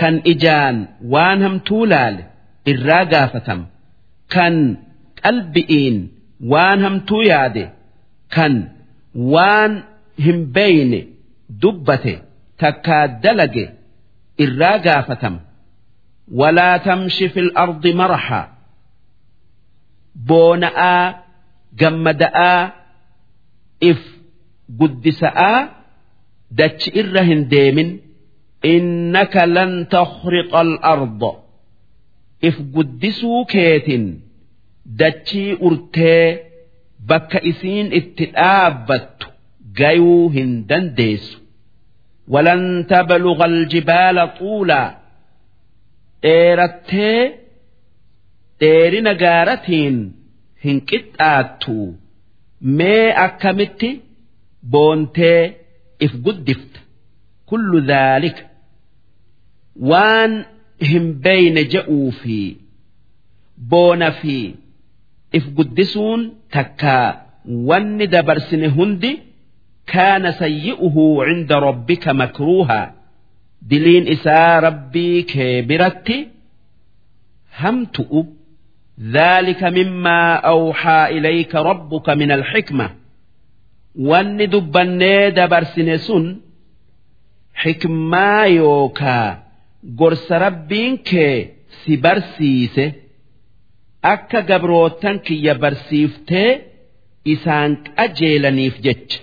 kan ijaan waan hamtuu laale irraa gaafatama kan qalbi'iin waan hamtuu yaade kan waan hin beeyne dubbate takkaa dalage irraa gaafatama. Walaa tamshi fil ardi marhaa boona'aa gammada'aa if guddisa'aa dachi irra hin deemin. Innaka lan takhriqa al-arda if guddisuu keetin dachii urtee bakka isiin itti dhaabbattu gayuu hin dandeessu. Walan tabluga aljibaala xuulaa dheerattee dheerina gaaratiin hin qixxaattu. Mee akkamitti? Boontee if guddifta. Kullu dhaalika. Waan hin beeyne je'uu fi boona fi if guddisuun takkaa wanni dabarsine hundi kaana sayyi'uhu cinda rabbika makruuhaa diliin isaa rabbii kee biratti hamtu'u ذلك مما أوحى إليك ربك من الحكمة وان دبني دبرسن سن حكما يوكا قرس ربين كي سبرسيسه akka gabrootan kiyya barsiiftee isaan qajeelaniif jecha.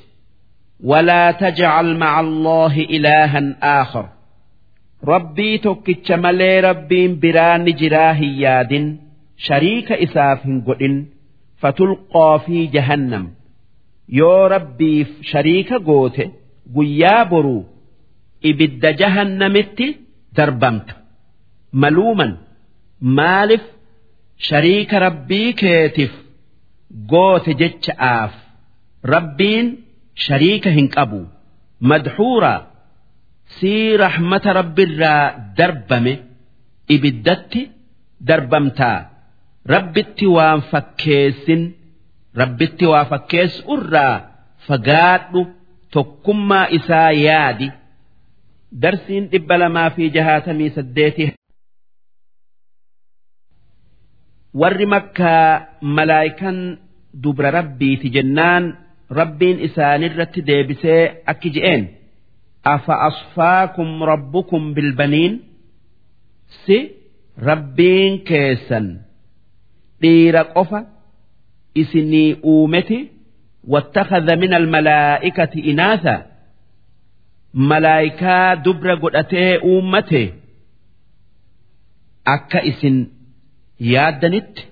Walaa tajcal maca allaahi ilaahan aakhar. Rabbii tokkicha malee rabbiin biraa ni jiraa hin yaadin. Shariika isaaf hin godhin. Fatulqaa fi jahannam. Yoo rabbiif shariika goote guyyaa boruu ibidda jahannamitti darbamta. Maluuman maaliif shariika rabbii keetiif goote jecha'aaf rabbiin shariika hin qabu. Madhuura sii rahmata rabbiirraa darbame ibiddatti darbamtaa. Rabbitti waan fakkeessin rabbitti waa fakkeessu irraa fagaadhu tokkummaa isaa yaadi. Darsiin dhibba lamaa fi jahaatamii saddeetii warri makkaa malaayikan dubra rabbiiti jennaan rabbiin isaanirratti deebisee akki je'een afa asfaakum rabbukum bilbaniin si rabbiin keessan dhiira qofa isinii uumeti واتخذ من الملائكة إناثا ملائكة دبر قدتي أمته أكا إسن yaaddanitti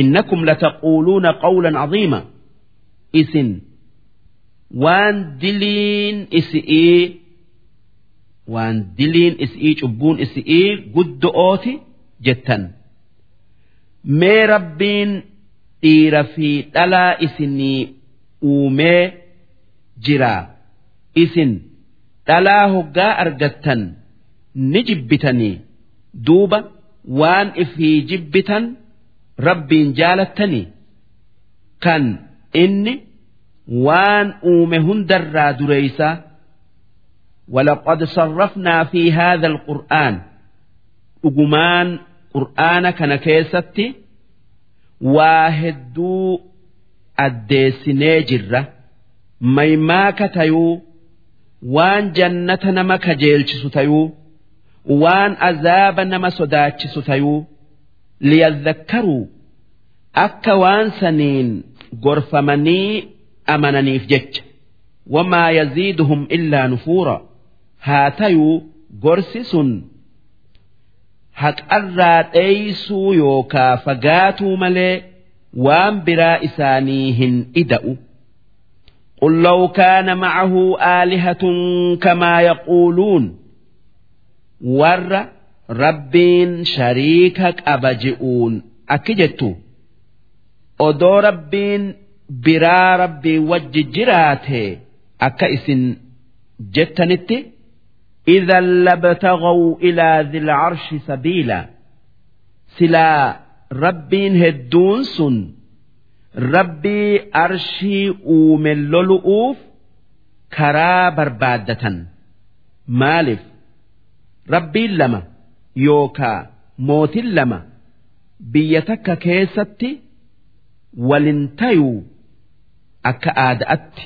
innakum lataquuluuna qawlan caziima isin waan diliin isi'ii waan diliin isi'ii cubbuun isi'ii guddo'ooti jettan mee rabbiin dhiira fi dhalaa isinii uumee jiraa isin dhalaa hoggaa argattan ni jibbitanii duuba waan ifii jibbitan rabbiin jaalattanii kan inni waan uume hundarraa dureeysa ولقد صرفنا في هذا القرآن أجمان قرآن كان كيستي واهدو أديسني جرة ميماك تيو وان جنة نما كجيلش تيو وان أذاب نما صداتش تيو ليذكروا أكا وان سنين غرفمني أمنني في جج وما يزيدهم إلا نفورا هاتيو غرسس haqarraa dheeysuu yookaa fagaatuu malee waan biraa isaanii hin ida'u. قل لو كان معه آلهة كما يقولون ور ربين شريكك أبجئون أكجتو odoo rabbiin biraa rabbii wajji jiraate akka isin jettanitti إذا لابتغوا إلى ذي العرش سبيلا سلا ربين هدون سن ربي أرشي أومن لؤوف كرا بربادة مالف rabbiin lama yookaa mootiin lama biyya takka keessatti walin tayuu akka aada'atti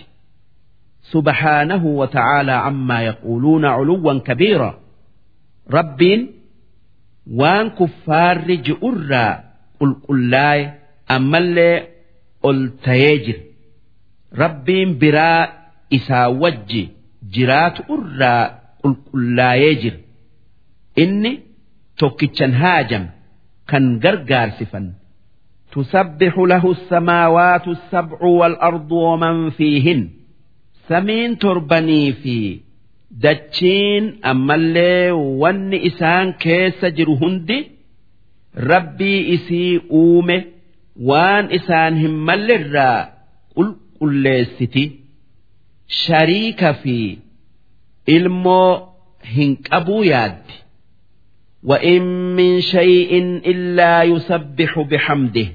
subhaanahu wa ta'aalaa ammaa yaquuluuna culuwwan kabiira. Rabbiin waan kuffaarri ji'urraa qulqullaa'e ammallee ol tayee jira. Rabbiin biraa isaa wajji jiraatu irraa qulqullaa'ee jira. توكيتشن هاجم كان غرغار سفن تسبح له السماوات السبع والأرض ومن فيهن samiin torbanii fi dachiin ammallee wanni isaan keessa jiru hundi rabbii isii uume waan isaan hin mallerraa qulqulleessiti shariika fi ilmoo hin qabuu yaaddi وإن من شيء إلا يسبح بحمده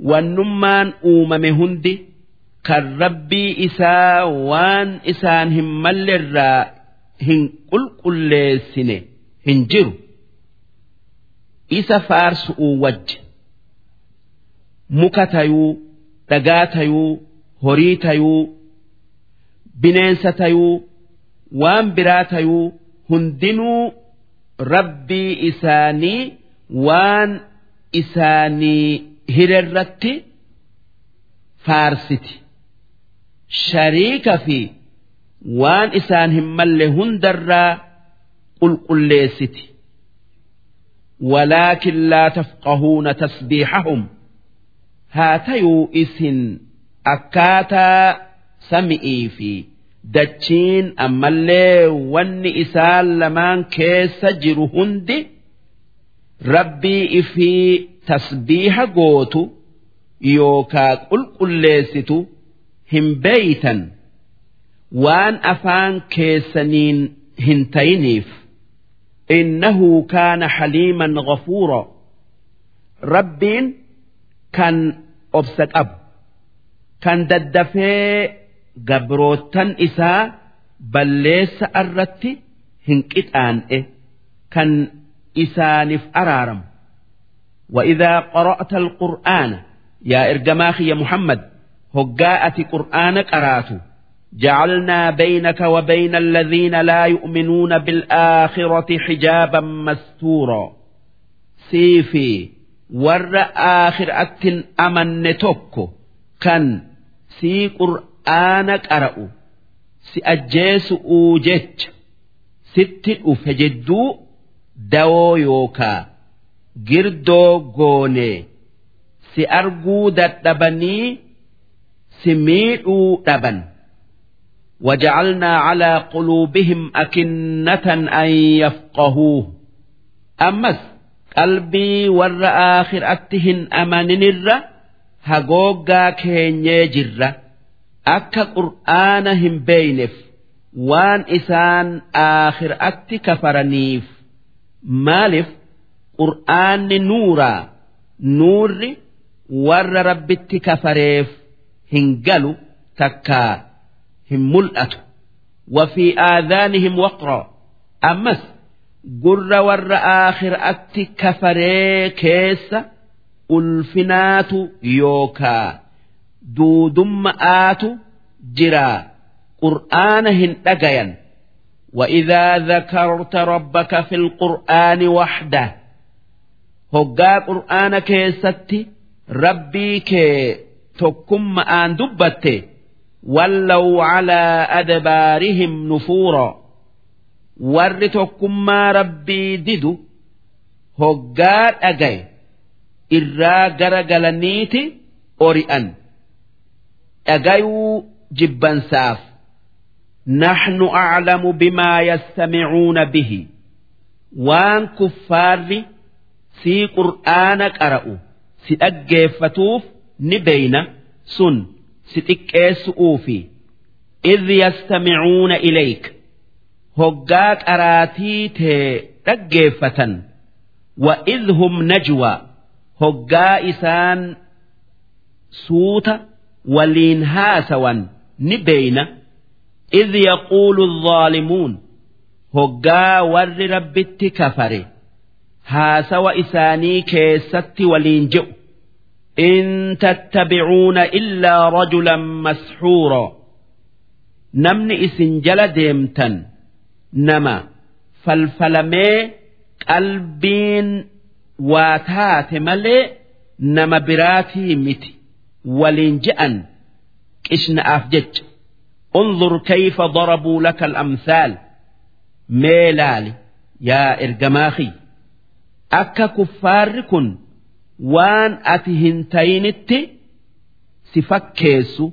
والنمان أومم هندي kan rabbii isaa waan isaan hin mallerraa hin qulqulleessine hin jiru isa faarsu'uu wajji muka tayuu dhagaa tayuu horii tayuu bineensa tayuu waan biraa tayuu hundinuu rabbii isaanii waan isaanii hirarratti faarsiti. Shariika fi waan isaan hin malle hundarraa qulqulleessiti. Walaakin laa tafqahuuna tasbiixahum haa tayuu isin akkaataa sami'ii fi dachiin ammallee wanni isaan lamaan keessa jiru hundi rabbii ifii tasbiiha gootu yookaa qulqulleessitu hin beeytan waan afaan keessaniin hin tayiniif. Innahu kaana haliiman gafuura rabbiin kan obsa qabu kan daddafee gabroottan isaa balleessa irratti hin qixaan'e kan isaaniif araaramu وإذا قرأت القرآن يا إرجماخ يا محمد هجاءة قرآن قراتو جعلنا بينك وبين الذين لا يؤمنون بالآخرة حجابا مستورا سيفي ور آخر أتن أمن توكو كان سي قرآن قرأو سي أجيس أوجج ست أفجدو دو يوكا جردو غوني سي أرجو دتبني سميعوا أبا وجعلنا على قلوبهم أكنة أن يفقهوه أمس قلبي ور آخر أتهن أمان الر هقوقا كيني akka qur'aana hin beeyneef waan isaan aakhiraatti kafaraniif maaliif qur'aanni nuuraa nuurri warra rabbitti kafareef hin galu takkaa hin mul'atu وفي آذانهم وقرا أمس قر ور آخر أتي كفري كيس ألفنات يوكا دودم آت جرا قرآنهن دقيا وإذا ذكرت ربك في القرآن وحده هقا قرآن كيستي ربي كي تكم آن دبته ولوا على أدبارهم نفورا warri tokkummaa rabbii didu hoggaa dhagaye irraa gara galaniiti ori'an dhagayuu jibbansaaf naxnu aclamu bimaa yastamicuuna bihi. Waan kuffaarri sii qur'aana qara'u si dhaggeeffatuuf ni beyna sun si xiqqeessu'uufi. Idh yastamicuuna ilayk hoggaa qaraatii tee dhaggeeffatan. Wa idhum najwa hoggaa isaan suuta waliin haasawan ni beeyna idh yaquulu الظالمون hoggaa warri rabbitti kafare haasawa isaanii keessatti waliin je'u in tattabicuuna illaa rajulan masxuura namni isin jala deemtan nama falfalamee qalbiin waa taate malee nama biraatii miti waliin je'an qishna'aaf jecha unzur kayfa darabuu laka al-amthaal mee laali yaa ergamaa kiyya akka kuffaarri kun waan ati hin tayinitti si fakkeessu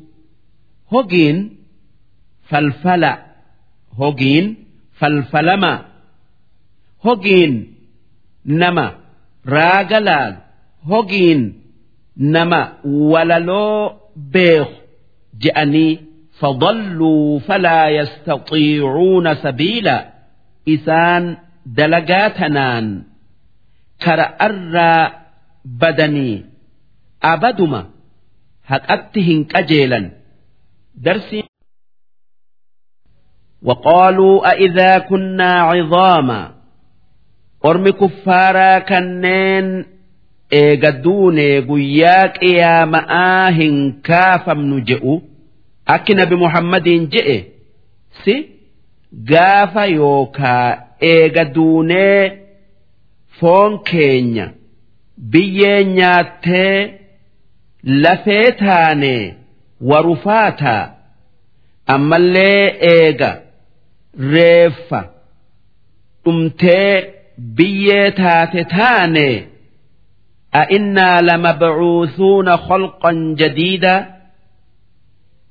hogiin falfala hogiin falfalama hogiin nama raaga laalu hogiin nama walaloo beeku je'anii فضلوا فلا يستطيعون سبيلا إسان دلقاتنان كرأر بدني أبدما هكأتهن كجيلا درسي وقالوا أئذا كنا عظاما أرم كفارا كنين eegadduune guyyaa qiyaama'aa hin kaafamnu je'u akki nabi muhammadiin je'e si gaafa yookaa eegadduunee foon keenya biyyee nyaattee lafee taane warufaataa ammallee eega reeffa dhumtee biyyee taate taane. أئنا لمبعوثون خلقا جديدا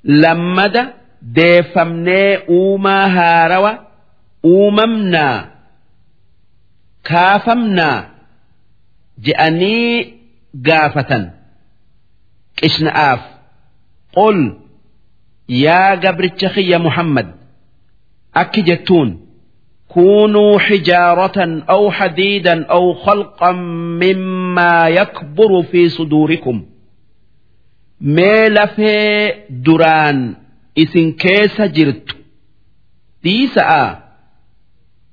لمد ديفمني أوما هاروا أوممنا كافمنا جأني قافة قشنآف قل يا قبر يا محمد أكي جتون كونوا حجارة أو حديدا أو خلقا مما يكبر في صدوركم. ميل في دران إسن كيس جرت. ديسا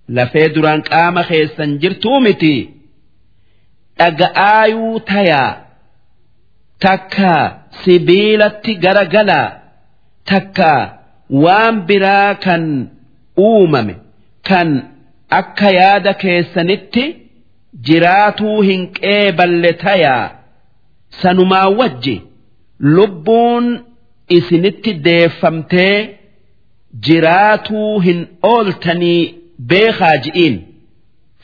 لفي دران قام خيسا جرتو متي. أقايو تيا. تكا سبيلتي غرغلا. تكا وان برا كان أوممي. Kan akka yaada keessanitti jiraatuu hin qeeballe tayaa sanumaa wajji lubbuun isinitti deeffamtee jiraatuu hin ooltanii beekaa ji'iin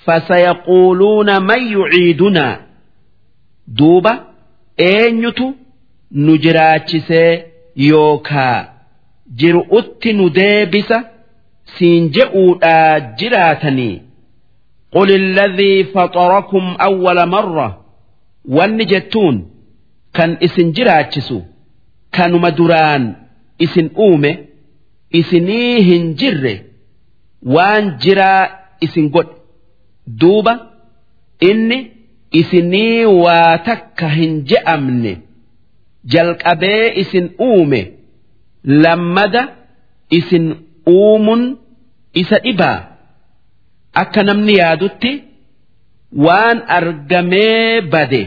fasayaquuluuna man yuciidunaa duuba eenyutu nu jiraachisee yookaa? Jiru'utti nu deebisa siin je'uudhaa قل الذي فطركم أول مرة والنجتون كان إسن جراتشسو كانوا مدران إسن أومي إسنيهن جر وان جرا إسن قد دوبا إني إسني واتكهن أمني جلق أبي إسن أومي لمدا إسن uumun isa dhibaa. Akka namni yaadutti waan argamee bade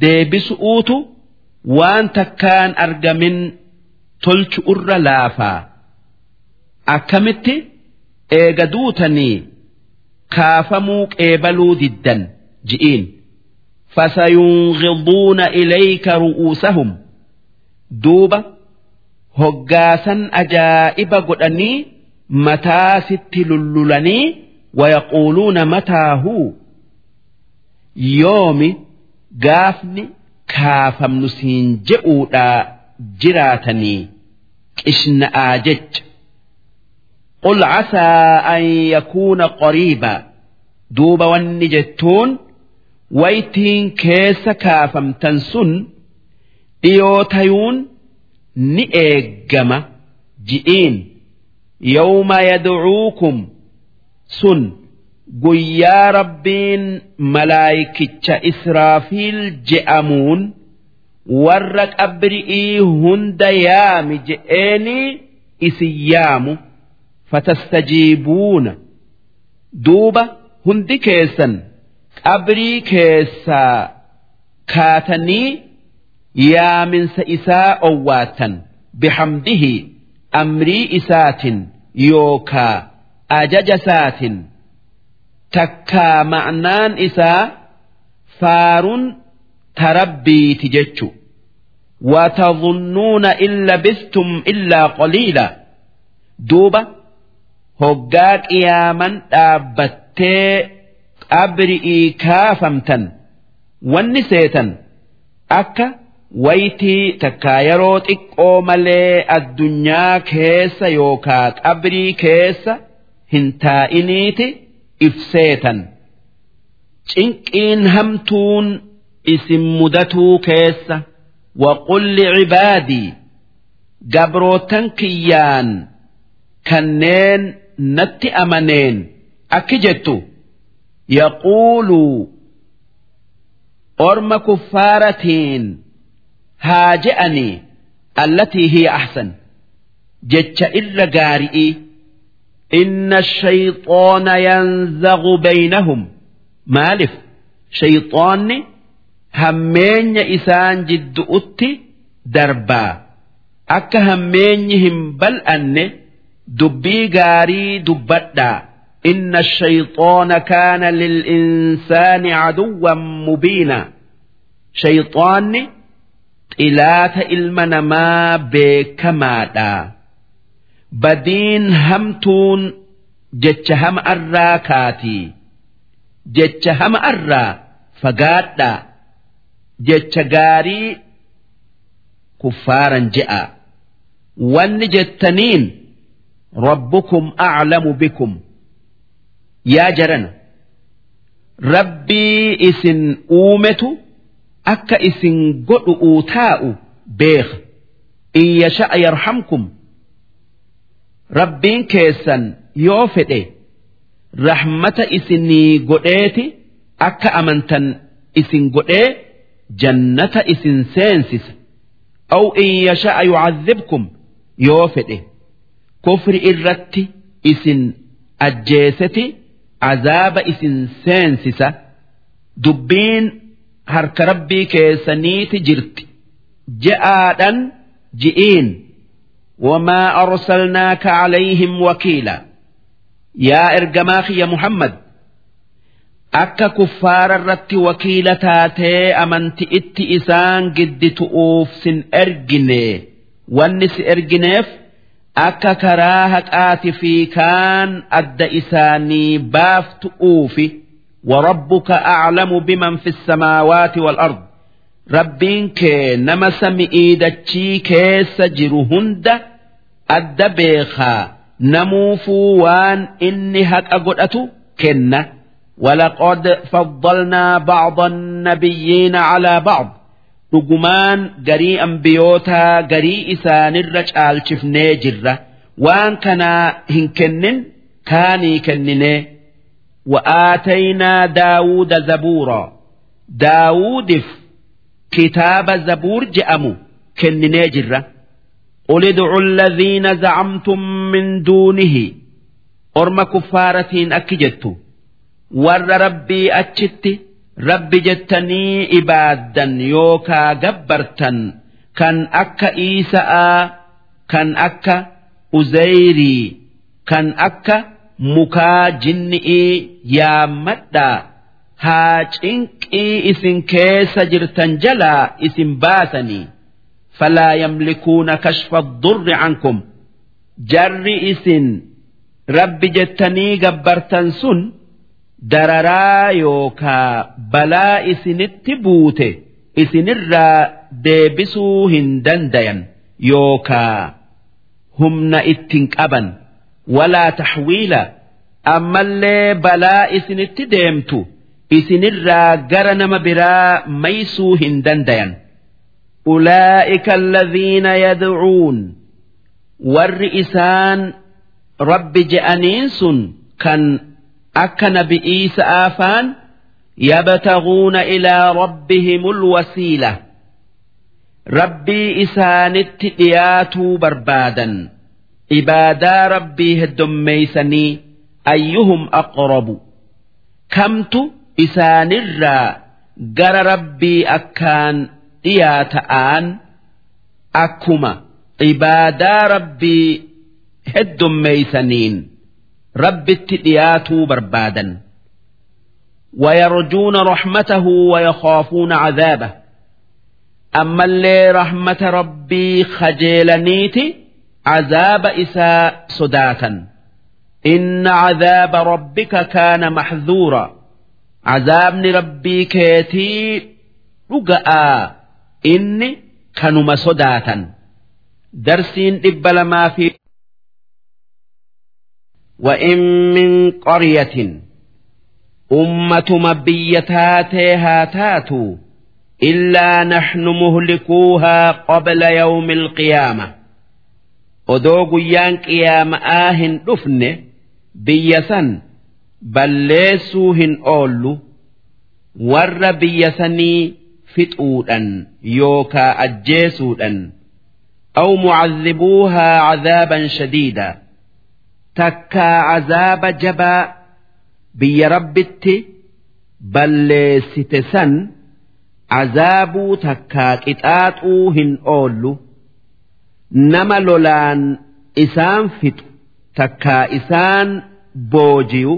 deebisu'uutu waan takkaan argamin tolchu irra laafaa akkamitti eega duutanii kaafamuu qeebaluu diddan ji'iin. Fasayungiduuna ilayka ru'uusahum. Duuba hoggaasan ajaa'iba godhanii mataa sitti lullulanii wayaquuluuna mataahuu yoomi gaafni kaafamnu siin je'uudhaa jiraatanii qishna'aa jecha قل عسى أن يكون قريبا دوب wanni jettuun waytiin keessa kaafamtan sun dhiyoo tayuun ni eeggama ji'iin yawma yadcuukum sun guyyaa rabbiin malaayikicha israafiil je'amuun warra qabri'ii hunda yaami je'eenii isin yaamu. Fatastajiibuuna duuba hundi keessan qabrii keessaa kaatanii yaaminsa isaa owwaatan bihamdihi amrii isaatin yookaa ajaja isaatin takkaa ma'naan isaa faarun tarabbiiti jechu. Watadhunnuuna illa bistum illaa qaliila. Duuba hoggaa qiyaaman dhaabbattee qabri'ii kaafamtan. Wanni seetan akka waytii takkaa yeroo xiqqoo malee addunyaa keessa yookaa qabrii keessa hin taa'iniiti ibseetan. Cinqiin hamtuun isin mudatuu keessa. Waqul cibaadii gabrootan kiyyaan kanneen natti amaneen akki jettu. Yaquuluu orma kuffaaratiin هاجئني التي هي أحسن. جتش إلا قارئي. إن الشيطان ينزغ بينهم. مالف. شيطان همين إسان جد أتي دربا. أك همينهم بل أن دبي قاري دبتا. إن الشيطان كان للإنسان عدوا مبينا. شيطاني xilaata ilma namaa beekamaadha. Badiin hamtuun jecha hama arraa kaati. Jecha hama arraa fagaadha. Jecha gaarii kuffaaran je'a. Wanni jettaniin rabbukum aclamu bikum. Yaa jarana. Rabbii isin uumetu. Akka isin godhu'uu taa'u beeka in yasha'a yarhamkum rabbiin keessan yoo fedhe rahmata isinii godheeti akka amantan isin godhee jannata isin seensisa. Aw in yasha'a yu'adhibkum yoo fedhe kufri irratti isin ajjeeseti azaaba isin seensisa dubbiin harka rabbii keessaniiti jirti je'aadhan ji'iin wamaa arsalnaaka calayhim wakiila yaa ergamaa kiyya muhammad akka kuffaara irratti wakiila taatee amanti itti isaan gidditu'uuf sin ergine wanni si ergineef akka karaa haqaati fi kaan adda isaanii baaftu'uufi وربك أعلم بمن في السماوات والأرض. ربين كي نمس مئيدة كيس جرهند الدبيخا نموفو وان إني هك أقول كنا. ولقد فضلنا بعض النبيين على بعض. رجمان جري أنبيوتا جري إسان الرج آل شفني جرة. وان كنا هنكنن كاني كنني. وآتينا داود زبورا داود كتاب زبور جأمو كنني جرة قل ادعوا الذين زعمتم من دونه أرم كفارة أكجت ور ربي أتشت ربي جتني إبادا يوكا جبرتا كان أكا إيساء كان أكا أزيري كان أكا mukaa jinni'ii yaammadhaa haa cinqii isin keessa jirtan jalaa isin baasanii falaa yamlikuuna kashfa durri cankum jarri isin rabbi jettanii gabbartan sun dararaa yookaa balaa isinitti buute isinirraa deebisuu hin dandayan yookaa humna ittin qaban. ولا تحويلا. أما اللي بلا إسن اتدامتو إسن الرا ما برا ميسو هندن أولئك الذين يدعون. والرئسان رب جأنينس كان أكن بإيس آفان يبتغون إلى ربهم الوسيلة. ربي إسان اتئياتوا بربادا. عبادا ربي هدميسني أيهم أقرب. كمت إسان الرا قر ربي أكان اياتا آن. أكما عبادا ربي هدميسنين ربي اتياتوا بربادا. ويرجون رحمته ويخافون عذابه. أما اللي رحمة ربي خجيلنيتي عذاب إساء صداتا. إن عذاب ربك كان محذورا. عذاب ربي كيتي رقاء إني كانوا صداتا. درسين إبل ما في وإن من قرية. أمة مبيتاتها تاتوا إلا نحن مهلكوها قبل يوم القيامة. Odoo guyyaan qiyaama'aa hin dhufne biyya san balleessuu hin oollu warra biyya sanii fixuudhan yookaa ajjeesuudhan aw mucazzibuuhaa cadaaban shadiida takkaa cazaaba jabaa biyya rabbitti balleessite san cazaabuu takkaa qixaaxuu hin oollu nama lolaan isaan fixu takkaa isaan booji'u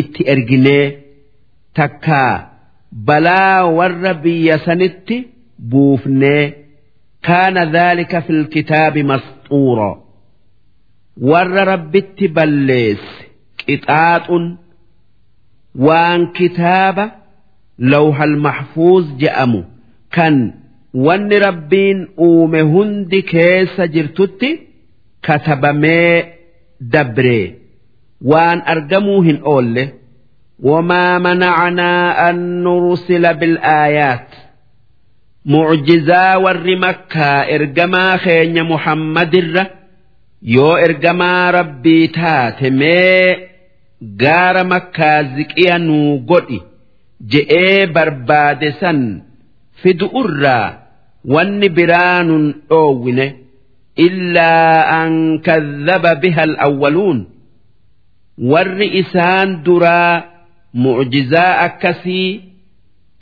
itti erginee takkaa balaa warra biyya sanitti buufnee kaana dhaalika fil kitaabi masxuura warra rabbitti balleesse qixaaxun waan kitaaba lawhal mahfuuz je'amu kan wanni rabbiin uume hundi keessa jirtutti katabamee dabree. Waan argamuu hin oolle. Wamaa manacanaa an nursila bil'aayaat. Mucjizaa warri makkaa ergamaa keenya muhammadirra yoo ergamaa rabbii taate mee gaara makkaa ziqiya nuu godhi je'ee barbaade san fidu irraa wanni biraanun dhoowwine illaa an kadhaba biha alawwaluun warri isaan duraa mucjizaa akkasii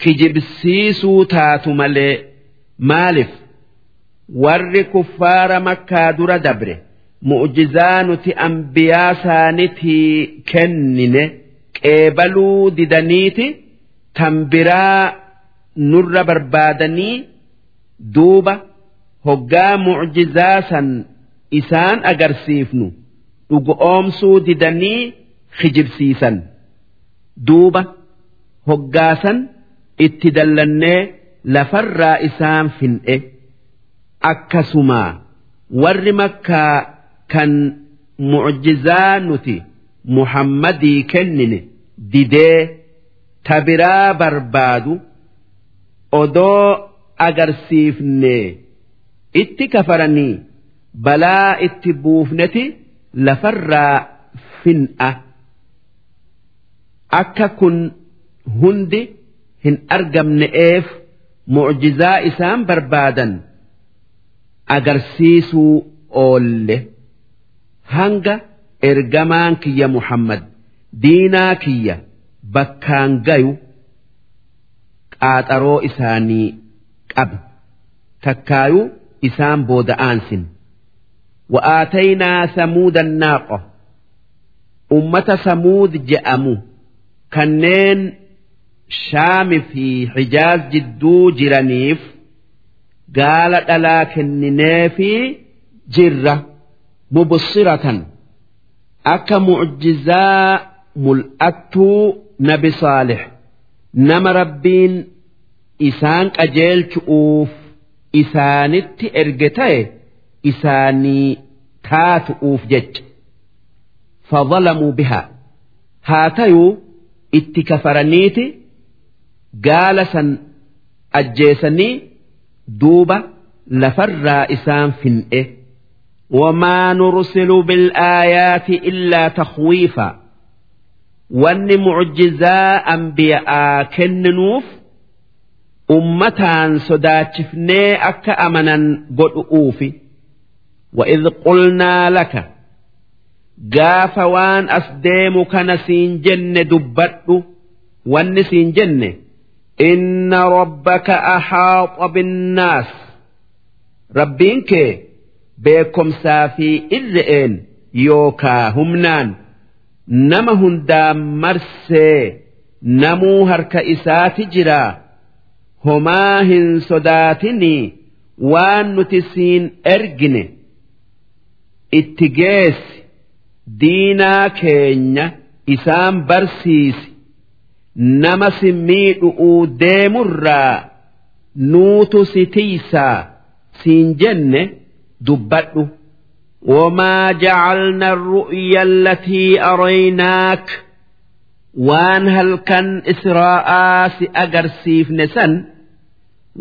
kijibsiisuu taatu malee maaliif warri kuffaara makkaa dura dabre mucjizaa nuti ambiyaa saanitii kennine qeebaluu didaniiti tan biraa nurra barbaadanii duuba hoggaa mucjizaa san isaan agarsiifnu dhugoomsuu didanii kijibsiisan duuba hoggaasan itti dallannee lafarraa isaan fin'e. Akkasumaa warri makkaa kan mucjizaa nuti muhammadii kennine didee tabiraa barbaadu odoo agarsiifne. Itti kafaranii balaa itti buufneti lafarraa fin'a. Akka kun hundi hin argamne'eef mucjizaa isaan barbaadan agarsiisuu oolle. Hanga ergamaan kiyya muhammad diinaa kiyya bakkaan gayu qaaxaroo isaanii qabe takkaayuu isaan booda'aansin wa'aataynaa samuuda naaqo. Ummata samuud je'amu. Kanneen shaami fi xijaaz jidduu jiraniif gaala dhalaa kenninee fi jirra mubsiratan. Akka mucjizaa mul'attuu nabi saalix. Nama rabbiin isaan qajeelchu'uuf isaanitti erge ta'e isaanii taatu'uuf jecha fadhalamuu bihaa haa tayuu itti kafaraniiti gaala san ajjeesanii duuba lafarraa isaan fin'e وما نرسل بالآيات إلا تخويفا wanni mucjizaa anbiya'aa kenninuuf ummataan sodaachifnee akka amanan godhu'uufi wa'idh qulnaa laka gaafa waan as deemu kana siin jenne dubbadhu wanni siin jenne inna rabbaka ahaaxa binnaas rabbiin kee beekomsaa fi irre'een yookaa humnaan nama hundaan marsee namuu harka isaati jiraa. homaa hin sodaatinii waan nuti siin ergine itti geessi diinaa keenya isaan barsiisi nama si miidhu'uu deemurraa nuutu si tiisaa siin jenne dubbadhu. وما جعلنا الرؤيا التي أريناك waan halkan israa'aa si agarsiifne san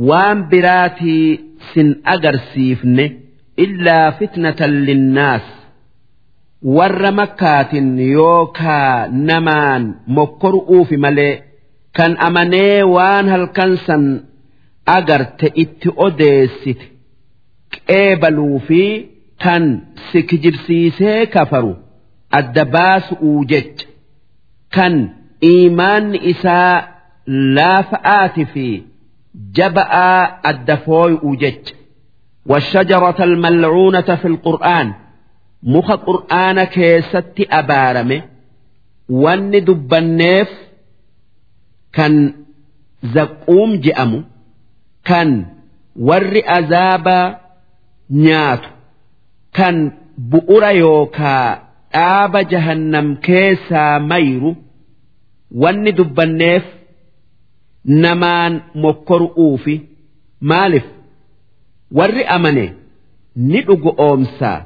waan biraatii sin agarsiifne illaa fitnatan linnaas warra makkaatin yookaa namaan mokkoru'uufi malee kan amanee waan halkan san agarte itti odeessite qeebaluu fi tan si kijibsiisee kafaru adda baasu'uu jecha. kan iimaanni isaa laafa'aati fi jaba'aa adda fooy'uu jecha والشجرة الملعونة في القرآن مخ قرآن كيست أبارمه وان دبنيف كان زقوم جأمو كان ور أزابا نياتو kan bu'ura yookaa dhaaba jahannam keessaa mayru wanni dubbanneef namaan mokkoru'uufi maaliif warri amane ni dhugu oomsaa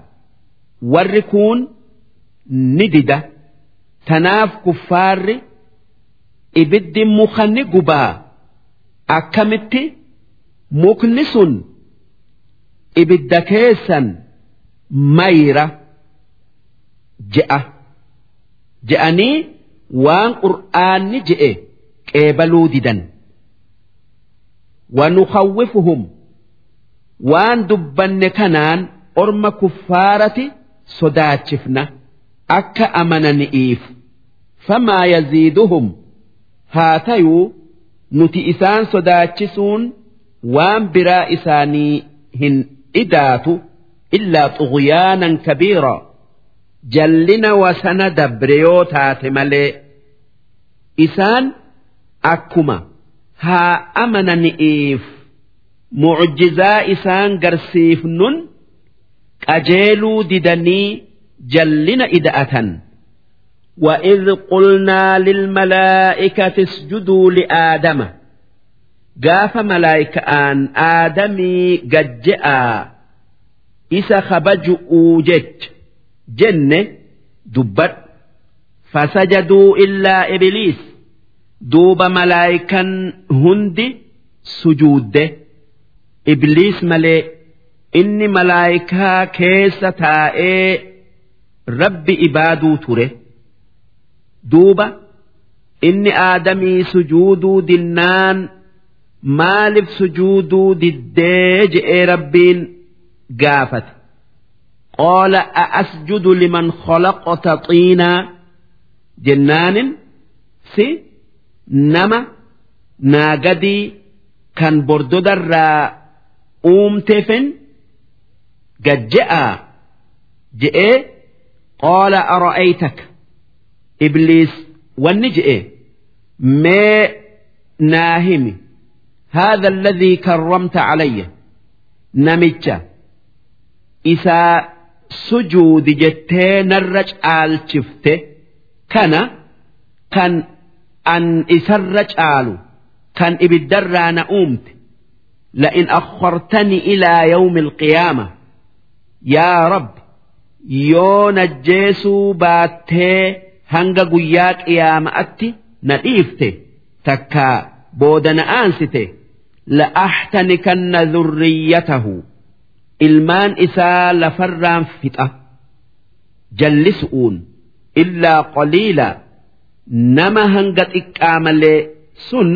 warri kuun ni dida. Tanaaf kuffaarri ibiddi muka ni gubaa. Akkamitti? Mukni sun ibidda keessan mayra je'a. Je'anii waan qur'aanni je'e qeebaluu didan. Wanukhawwifuhum waan dubbanne kanaan orma kuffaarati sodaachifna. Akka amanani'iif. Famaa yaziiduhum. Haa tayuu nuti isaan sodaachisuun waan biraa isaanii hin idaatu illaa xuguyaanan kabiira jallina wasana dabre yoo taate malee isaan akkuma haa amanani'iif mucjizaa isaan garsiifnun qajeeluu didanii jallina ida'atan وإذ قلنا للملائكة اسجدوا لآدم gaafa malaayika'aan aadamii gajje'aa isa kabaju'uu jecha jenne dubbadhu. Fasajaduu illaa ibliis duuba malaayikan hundi sujuudde. Ibliis malee inni malaayikaa keessa taa'ee rabbi ibaaduu ture. Duuba inni aadamii sujuuduu dinnaan maaliif sujuuduu diddee je'ee rabbiin gaafate قال أأسجد لمن خلقت طينا جنان سي نما ناقدي كان بردود الرا أوم تفن قد جاء جئ قال أرأيتك؟ إبليس ونجئ ما ناهمي هذا الذي كرمت علي نمتش إساء إسا سجود جتين الرج آل شفته كان كان أن إسرج آل كان إبدر نؤمت لئن أخرتني إلى يوم القيامة يا رب يون الجيسو باتي هنگا قياك يا مأتي نئيفته تكا بودن آنسته لأحتنكن ذريته ilmaan isaa lafarraan fixa. Jallisu'uun illaa qaliila. Nama hanga xiqqaa malee sun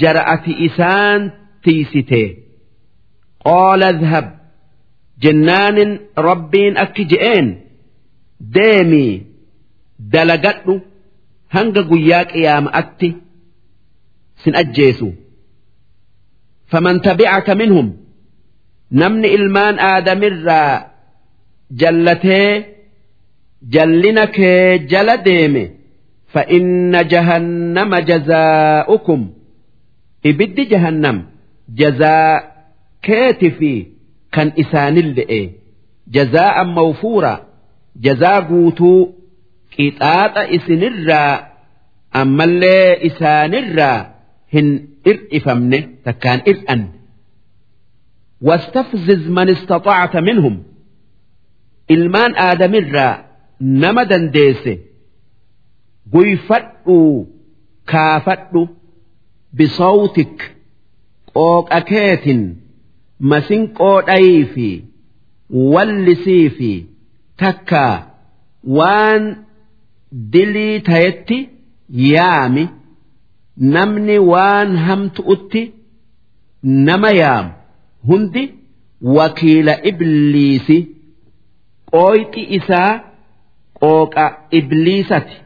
jara'ati isaan tiisite qaala dhhab jennaanin rabbiin akki je'een? Deemii dalagadhu hanga guyyaa qiyaama'atti sin ajjeesu. Faman tabi'aka minhum namni ilmaan aadamirraa jallatee jallina kee jala deeme fa'inna jahannama jazaa'ukum ibiddi jahannam jazaa keeti fi kan isaanille'e jazaa'an mawfuura jazaa guutuu qixaaxa isinirraa ammallee isaanirraa hin ir'ifamne takkaan ir'anne. واستفزز من استطعت منهم ilmaan aadamirraa nama dandeesse guyfadhu kaafadhu bisawtik qooqa keetin masinqoodhayii fi wallisii fi takkaa waan dilii tayetti yaami namni waan hamtu'utti nama yaamu hundi wakiila ibliisi qooyxi isaa qooqa ibliisati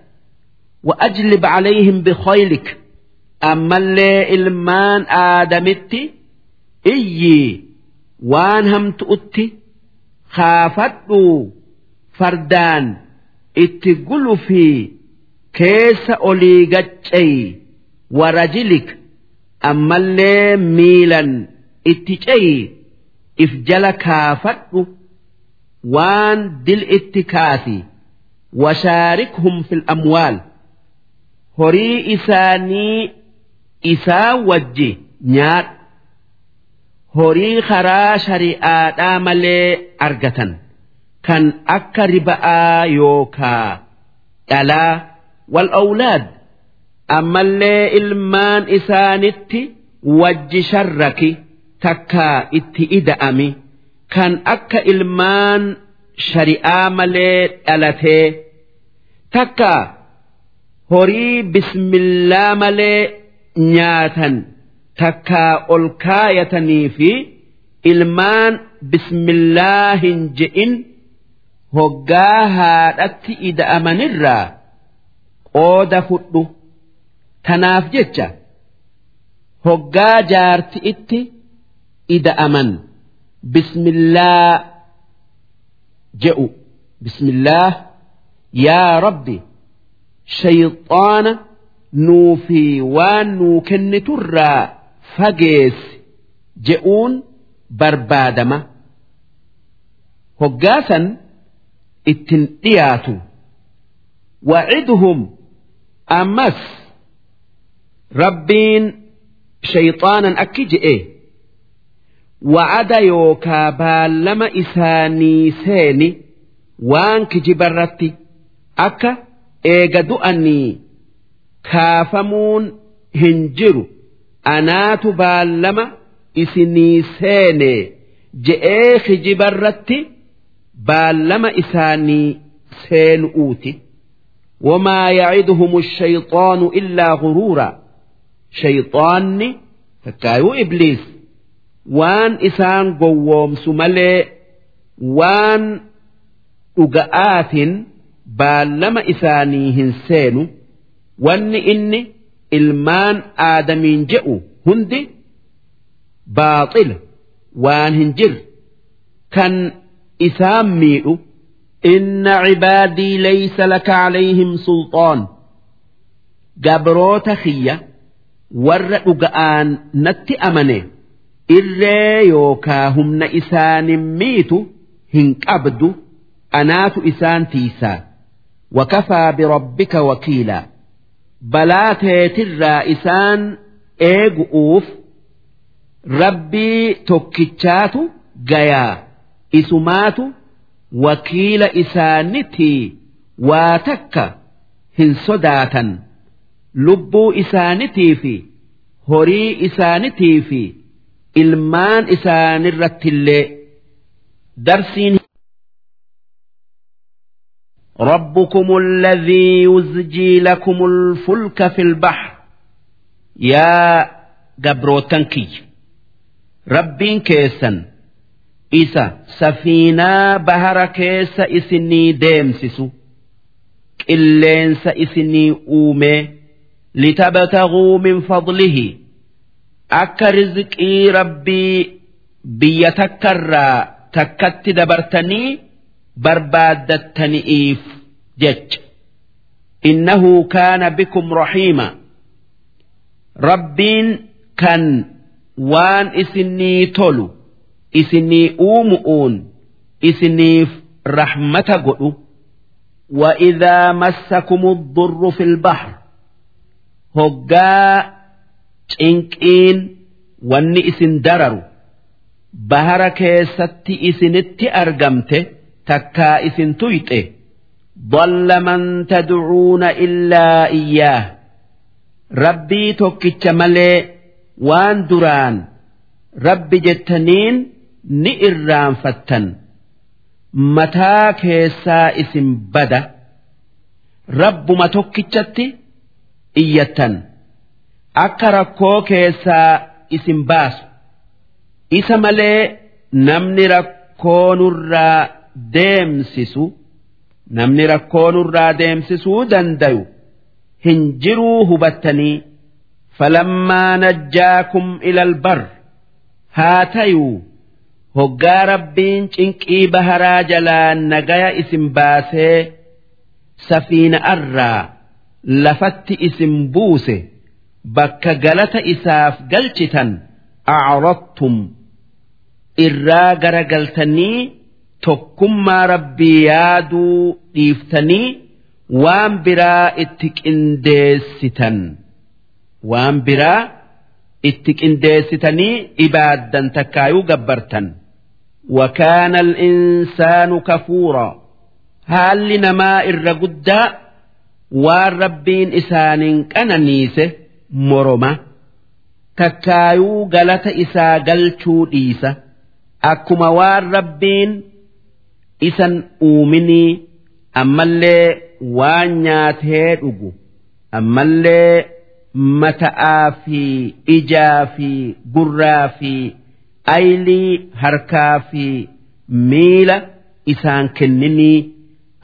وأجلب عليهم بخيلك أما اللي إلمان آدمتي إيي وان هم تؤتي خافتوا فردان اتقلوا في كيس أوليغتشي ورجلك أما اللي ميلا itti ce'ii if jala kaafadhu waan dil itti kaasi washaarikhum fil amwaal horii isaanii isaa wajji nyaadhu horii karaa shari'aadhaa malee argatan kan akka riba'aa yookaa dhalaa wal awlaad ammallee ilmaan isaanitti wajji sharraki. Takkaa itti ida'ami. Kan akka ilmaan shari'aa malee dhalatee takkaa horii bismillaa malee nyaatan takkaa ol kaayatanii fi ilmaan bismillaa hin je'in hoggaa haadhatti ida'amanirraa qooda fudhu. Tanaaf jecha hoggaa jaarti itti إذا أمن. بسم الله. جئوا بسم الله. يا ربي. شيطان نوفي وانو كن ترى فقيس. جئون بربادما. هقاسا. التنقيات وعدهم. أمس. ربين. شيطانا أكي أكجئه وعد يوكا بالما إساني ساني وانك جبرتي أكا إيغا دؤني كافمون هنجرو. أنات بالما إسني ساني جئيخ جبرتي بالما إساني سين أوتي. وما يعدهم الشيطان إلا غرورا. شيطاني فكايو إبليس. waan isaan gowwoomsu malee waan dhuga'aatiin baallama isaanii hin seenu wanni inni ilmaan aadamiin je'u hundi baaxila waan hin jirre kan isaan miidhu inna cibaadii laysa laka calayhim sulxaan gabroota kiyya warra dhuga'aan natti amane irree yookaa humna isaanin miitu hin qabdu anaatu isaan tiisaa. Wakafaa birabbika wakiilaa balaa teetirraa isaan eegu'uuf rabbii tokkichaatu gayaa. Isumaatu wakiila isaanitii waa takka hin sodaatan. Lubbuu isaanitii fi horii isaanitii fi ilmaan isaanirrattillee darsiin ربكم الذي يزجي لكم الفلك في البحر يا قبروتنكي ربين كيسا إسا سفينة بهر كيس إسني ديمسسو قلينس إسني أومي لتبتغوا من فضله أكا رزقي ربي بيتكرى تكت دبرتني barbaaddattani'iif jecha innahu kaana bikum rahiima rabbiin kan waan isinii tolu isinii uumu'uun isiniif rahmata godhu وإذا مسكم الضر في البحر هقا cinqiin wanni isin dararu bahara keessatti isinitti argamte takkaa isin tuyxe ضل من تدعون إلا إياه ربي توكيتش ملي وان دران ربي جتنين نئران فتن متى كيسا اسم بدا رب ما توكيتشتي إيتن akka rakkoo keessaa isin baasu isa malee namni rakkoonurraa deemsisu namni rakkoonurraa deemsisuu dandayu hin jiruu hubattanii falammaa najjaakum ilal bar haa tayuu hoggaa rabbiin cinqii baharaa jalaa nagaya isin baasee safiina arraa lafatti isin buuse. bakka galata isaaf galchitan acrattum irraa garagaltanii tokkummaa rabbii yaaduu dhiiftanii waan biraa itti qindeessitan waan biraa itti qindeessitanii ibaaddan takkaayuu gabbartan وكان الإنسان كفورا هل نما الرقدة والربين إسان كننيسه moroma kakkaayuu galata isaa galchuu dhiisa akkuma waan rabbiin isan uuminii ammallee waan nyaatee dhugu ammallee mata'aa fi ijaa fi gurraa fi aylii harkaa fi miila isaan kenninii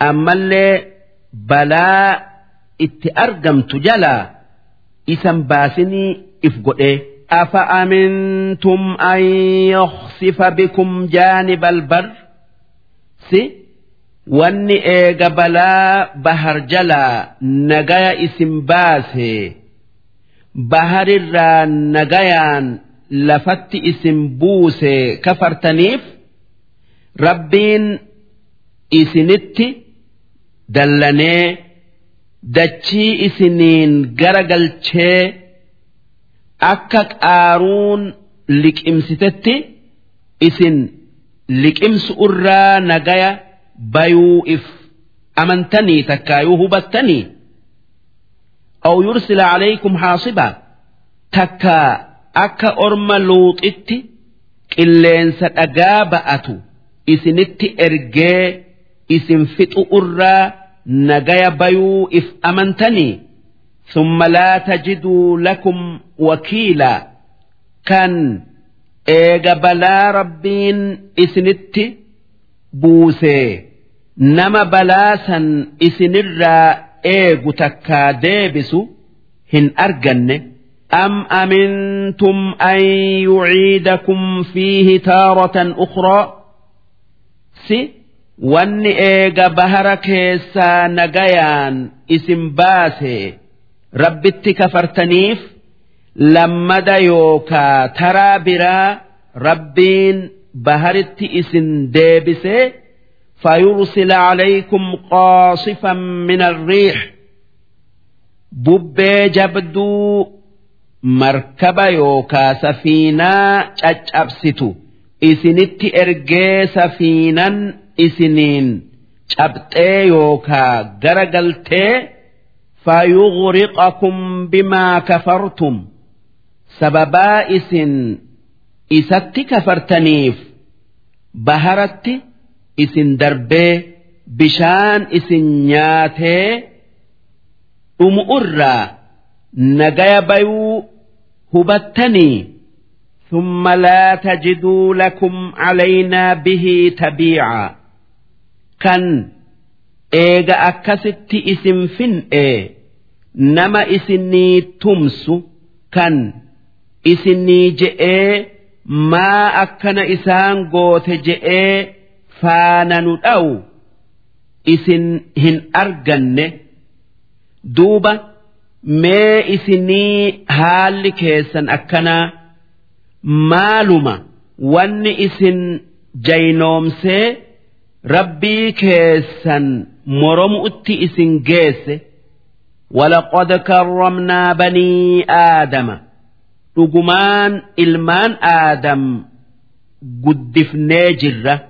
ammallee balaa itti argamtu jalaa. isan baasinii if godhee. أفأمنتم أن يخسف بكم جانب البر si wanni eega balaa bahar jalaa nagaya isin baase baharirraa nagayaan lafatti isin buuse kafartaniif rabbiin isinitti dallanee dachii isiniin gara galchee akka qaaruun liqimsitetti isin liqimsu irraa nagaya bayuu if amantanii takkaayuu hubattanii? Aw yursila calaykum haasibaa takkaa akka orma luuxitti qilleensa dhagaa ba'atu isinitti ergee isin fixu irraa nagaya bayuu if amantanii ثم لا تجدوا لكم وكيلا كان eega balaa rabbiin isinitti buusee nama balaa san isinirraa eegu takkaa deebisu hin arganne am amintum an yuciidakum fiihi taaratan ukraa si wanni eega bahara keessaa nagayaan isin baasee rabbitti kafartaniif lammada yookaa taraa biraa rabbiin baharitti isin deebisee فيرسل عليكم قاصفا من الريح bubbee jabduu markaba yookaa safiinaa caccabsitu isinitti ergee safiinan isiniin cabxee yookaa gara galtee fayughriqakum bimaa kafartum sababaa isin isatti kafartaniif baharatti isin darbee bishaan isin nyaatee dhumu irraa nagaya bayuu hubattanii ثم لا تجدوا لكم علينا به تبيعا kan eega akkasitti isin fin'ee nama isinii tumsu kan isinii je'ee maa akkana isaan goote je'ee faana nu dha'u isin hin arganne duuba mee isinii haalli keessan akkanaa maaluma wanni isin jaynoomsee. ربي كيسن مرم اتئس جيس ولقد كرمنا بني آدم رجمان إلمان آدم قدف جرة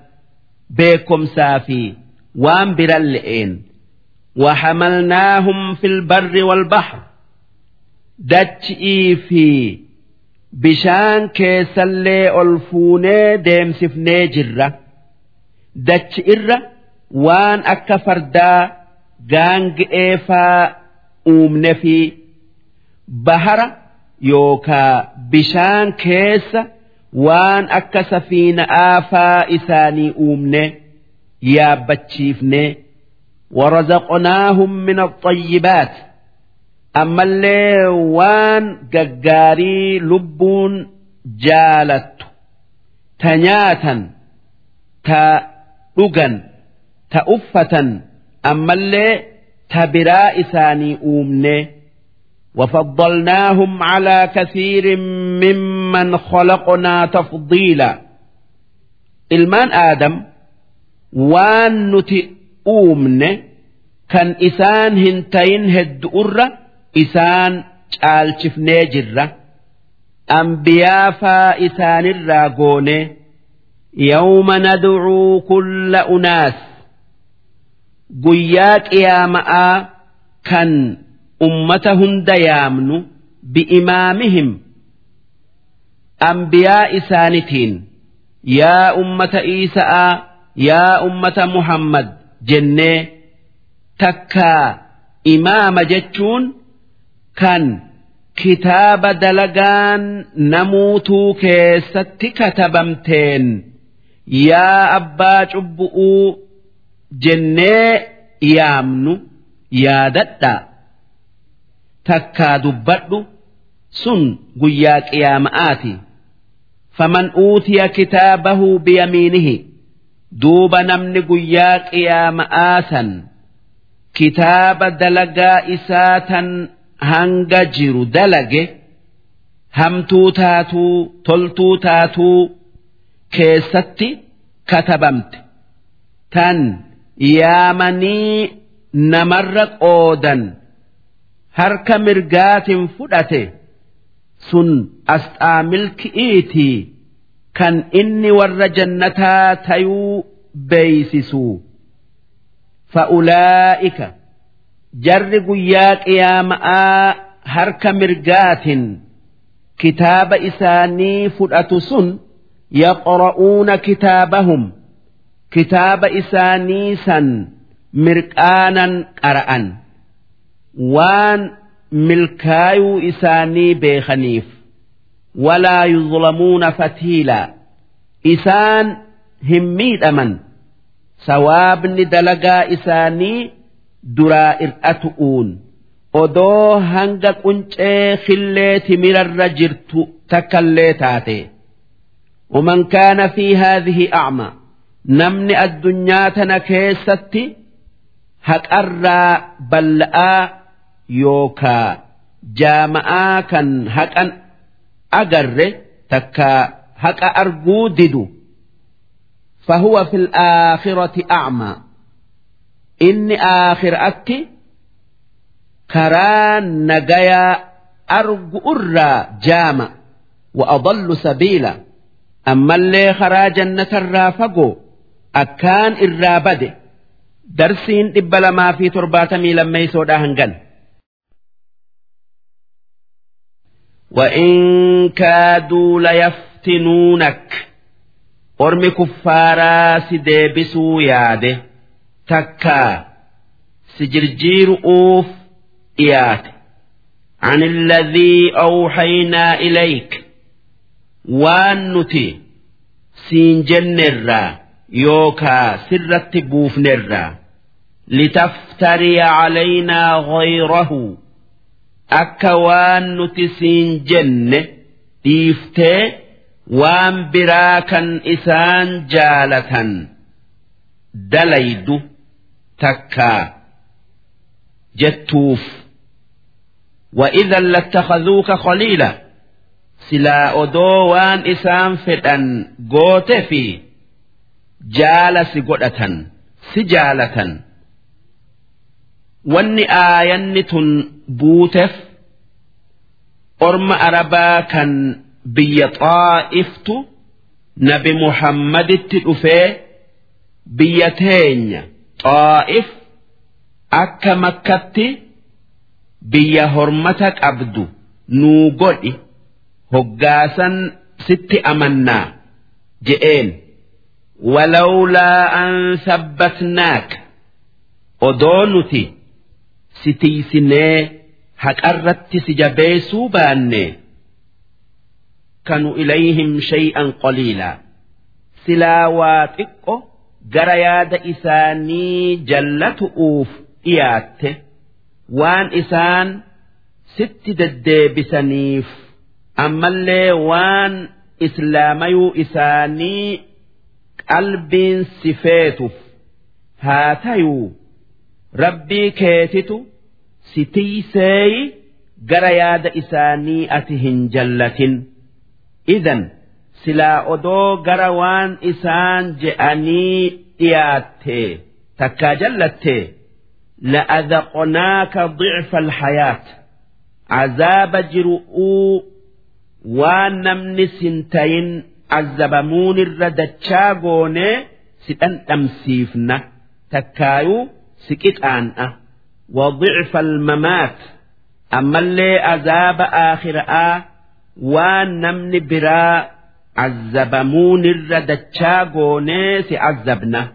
بيكم سافي وان برلئين وحملناهم في البر والبحر دتئي في بشان كيسل الفوني ديمسف جرة dachi irra waan akka fardaa gaanga'eefaa uumne fi bahara yookaa bishaan keessa waan akka safiina'aafaa isaanii uumne yaabbachiifne warazaqnaahum min axayyibaat ammallee waan gaggaarii lubbuun jaalattu ta nyaatan ta dhugan ta uffatan ammallee ta biraa isaanii uumne. وفضلناهم على كثير ممن خلقنا تفضيلا. المان آدم وان نتي أومن كان إسان هنتين هد أرى إسان شال شفني جرة أنبياء إسان الراغوني yawma nad'uu kulla unaas guyyaa qiyaama'aa kan ummata hunda yaamnu bi'imaamihim ambiyaa isaanitiin yaa ummata iisa'aa yaa ummata muhammad jennee takkaa imaama jechuun kan kitaaba dalagaan namuutuu keessatti katabamteen yaa abbaa cubbu'uu jennee yaamnu yaadadhaa. Takkaa dubbadhu sun guyyaa qiyaama'aati faman uutiya kitaabahu biyamiinihi. Duuba namni guyyaa qiyaama'aa san kitaaba dalagaa isaa tan hanga jiru dalage hamtuu taatuu toltuu taatuu keessatti katabamte. Tan yaamanii namarra qoodan harka mirgaatiin fudhate sun asxaa milki'iitii kan inni warra jannataa tayuu beeysisu fa'ulaa'ika jarri guyyaa qiyaama'aa harka mirgaatin kitaaba isaanii fudhatu sun kitaabahum kitaaba isaanii san mirqaanan qara'an waan milkaayuu isaanii beekaniif walaa yuzlamuuna fatiilaa isaan hin miidhaman sawaabni dalagaa isaanii duraa ir'atu'uun odoo hanga quncee khillee timirarra jirtu takkallee taate ومن كان في هذه أعمى نمني الدنيا تنكيستي هكأرى بلآ يوكا جامعا كان هكأن أجر تكا هكا أرجودد فهو في الآخرة أعمى إني آخر أتي كران نجايا أرجو أرى جامع وأضل سبيلا أما اللي خرا جنة الرافقو أكان الرابد درسين إبلا ما في ترباتمي لما يسودا هنجن وإن كادوا ليفتنونك أرمي كفارا سديبسوا ياده تكا سجرجير أوف إيات عن الذي أوحينا إليك وانتي سينجنرا يوكا سرت بوفنرا لتفتري علينا غيره akka waan nuti siin jenne dhiiftee waan biraa kan isaan jaalatan dalaydu takkaa jettuuf وإذا لاتخذوك خليلا silaa odoo waan isaan fedhan goote fi jaala si godhatan si jaalatan wanni aayanni tun buuteef orma arabaa kan biyya xaa'iftu nabi muhammaditti dhufee biyya teenya xaa'if akka makkatti biyya hormata qabdu nuu godhi. Hoggaasan sitti amannaa je'een. Walawlaa an sabbatnaak. Odoo nuti si tiisinee haqarratti si jabeessuu baanne kanu ilayhim shay'an qaliilaa. Silaa waa xiqqo gara yaada isaanii jallatu'uuf dhiyaatte. Waan isaan sitti deddeebisaniif ammallee waan islaamayuu isaanii qalbiin si feetuuf haa tayuu rabbii keetitu si tiiseeyi gara yaada isaanii ati hin jallatin idan silaa odoo gara waan isaan je'anii dhiyaatte takkaa jallatte لأذقناك ضعف الحياة عذاب جرؤوا waan namni sintayin azzabamuun irra dachaa goone si dhandhamsiifna takkaayuu si qixaan'a. وضعف الممات أما اللي عذاب آخر آ ونمن برا عذبمون الردتشاغوني عذبنا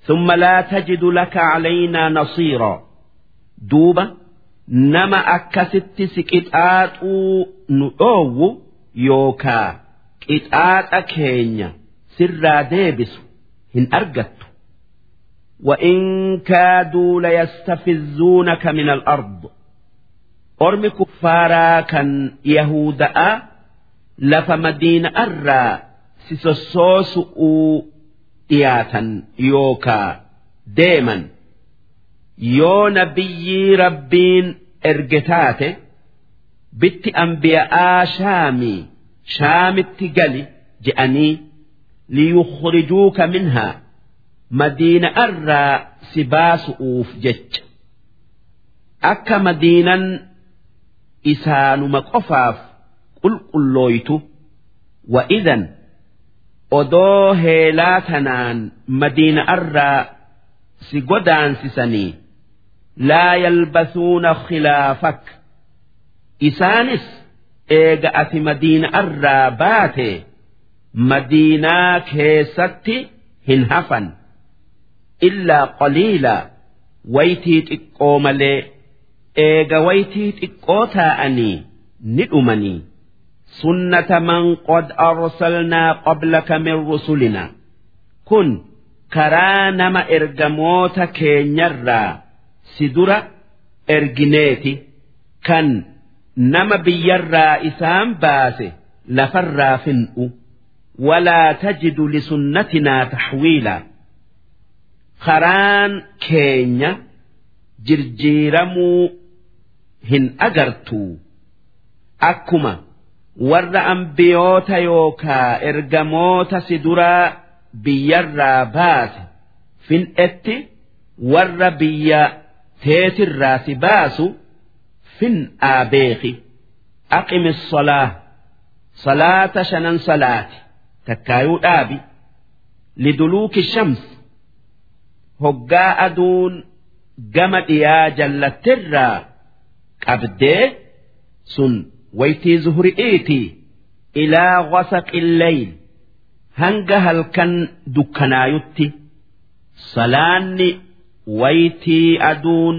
ثم لا تجد لك علينا نصيرا دوبه دوبا نما أكست سكتات نؤو يوكا كتات أكينيا سرا ديبس هن أرجت وإن كادوا ليستفزونك من الأرض أرم كفارا كان يهودا لفمدين أرى سسوسوس dhiyaatan yookaa deeman yoo nabiyyii rabbiin erge taate bitti ambiya'aa shaamii shaamitti gali je'anii liyukhrijuuka minhaa madiina irraa si baasu'uuf jecha. Akka madiinan isaanuma qofaaf qulqullooytu wa idan odoo heelaa tanaan madiina'arraa si godaansisanii laa yalbasuuna khilaafak isaanis eega ati madiina'arraa baate madiinaa keessatti hin hafan illaa qaliila waytii xiqqoo malee eega waytii xiqqoo taa'anii ni dhumanii sunnata man qad arsalnaa qablaka min rusulinaa kun karaa nama ergamoota keenyarraa si dura ergineeti kan nama biyyarraa isaan baase lafarraa fin'u walaa tajidu lisunnatinaa taxwiilaa karaan keenya jirjiiramuu hin agartuu akkuma warra ambiyoota yookaa ergamoota si duraa biyyarraa baase fin'etti warra biyya teetirraa si baasu fin'aa beeki aqimi solaa salaata shanan salaati. Takkaayuu dhaabi. Liduluuki shams hoggaa aduun gama dhiyaa jallattirraa qabdee sun waytii zuhuri'iitii ilaa wasaqi leyl hanga halkan dukkanaayutti salaanni waytii aduun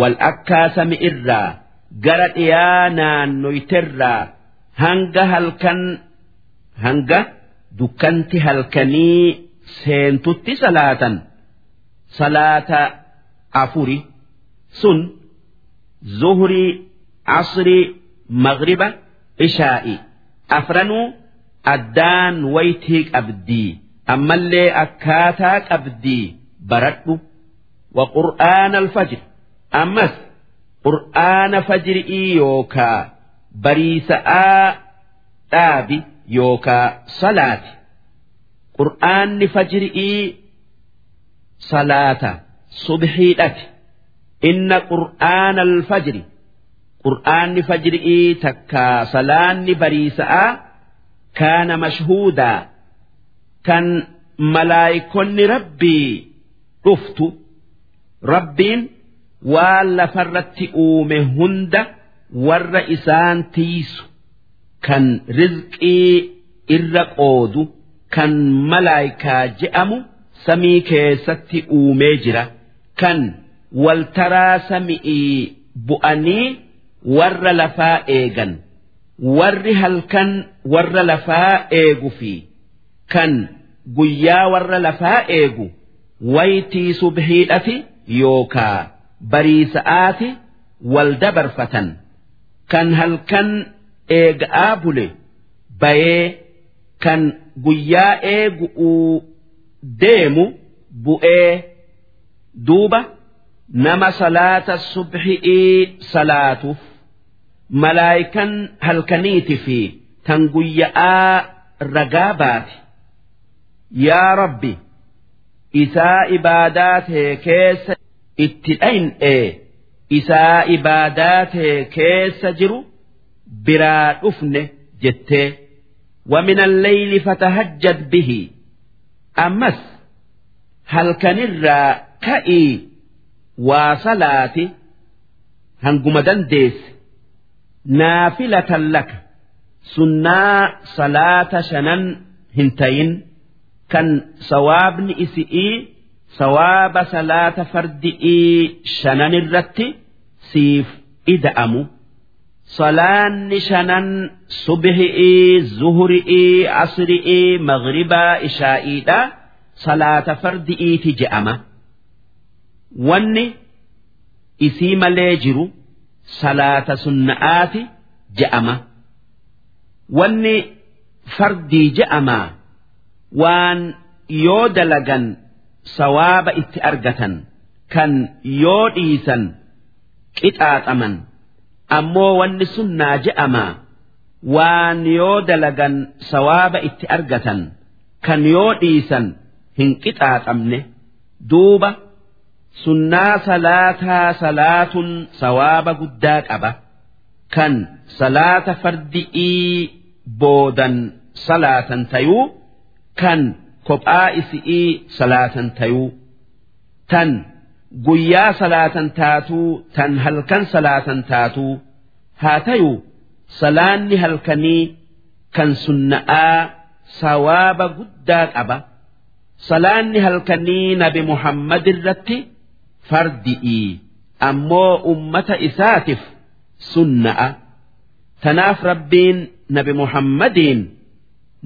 wal akkaasami irraa gara dhiyaa naannoyterraa hanga halkan hanga dukkanti halkanii seentutti salaatan. Salaata afuri sun zuhurii asrii magriba ishaa'i. Afranuu addaan waytii qabdii ammallee akkaataa qabdii baradhu wa qur'aana alfajr. Ammas qur'aana fajri'ii yookaa bariisa'aa dhaabi yookaa salaati. Qur'aanni fajri'ii salaata subhiidhati inna qur'aana alfajri qur'aanni fajri'ii takkaa salaanni bariisa'aa kaana mashhuudaa kan malaayikonni rabbii dhuftu rabbiin waan lafarratti uume hunda warra isaan tiisu kan rizqii irra qoodu kan malaayikaa je'amu samii keessatti uumee jira. Kan waltaraa sami'ii bu'anii warra lafaa eegan warri halkan warra lafaa eegu fi kan guyyaa warra lafaa eegu waytii subhiidhati yookaa bariisa'aati wal dabarfatan. Kan halkan eega'aa bule bayee kan guyyaa eegu'uu deemu bu'ee duuba nama salaata subhi'ii salaatuuf malaayikan halkaniiti fi tan guyya'aa ragaa baati. Yaa rabbi isaa ibaadaa tee keessa itti dhayin'ee isaa ibaadaa tee keessa jiru biraa dhufne jettee ومن الليل فتهجد به أمس هل كان الرا كئي وصلاتي هنقم دنديس نافلة لك سنة صلاة شنن هنتين kan sawaabni isi'ii sawaaba salaata fardi'ii shanan irratti siif ida'amu. Salaanni shanan subhi'ii, zuhuri'ii, asri'ii, maghribaa, ishaa'iidha salaata fardi'iiti je'ama. Wanni isii malee jiru salaata sunna'aati je'ama. Wanni fardii je'amaa. Waan yoo dalagan sawaaba itti argatan kan yoo dhiisan qixaaxaman ammoo wanni sunnaa je'amaa waan yoo dalagan sawaaba itti argatan kan yoo dhiisan hin qixaaxamne duuba sunnaa salaataa salaatun sawaaba guddaa qaba. Kan salaata fardi'ii boodan salaatan tayuu kan kophaa isi'ii salaatan tayuu tan guyyaa salaatan taatuu tan halkan salaatan taatuu haa tayuu salaanni halkanii kan sunna'aa sawaaba guddaa qaba. Salaanni halkanii nabi muhammad irratti fardi'ii ammoo ummata isaatiif sunna'a. Tanaaf rabbiin nabi muhammadiin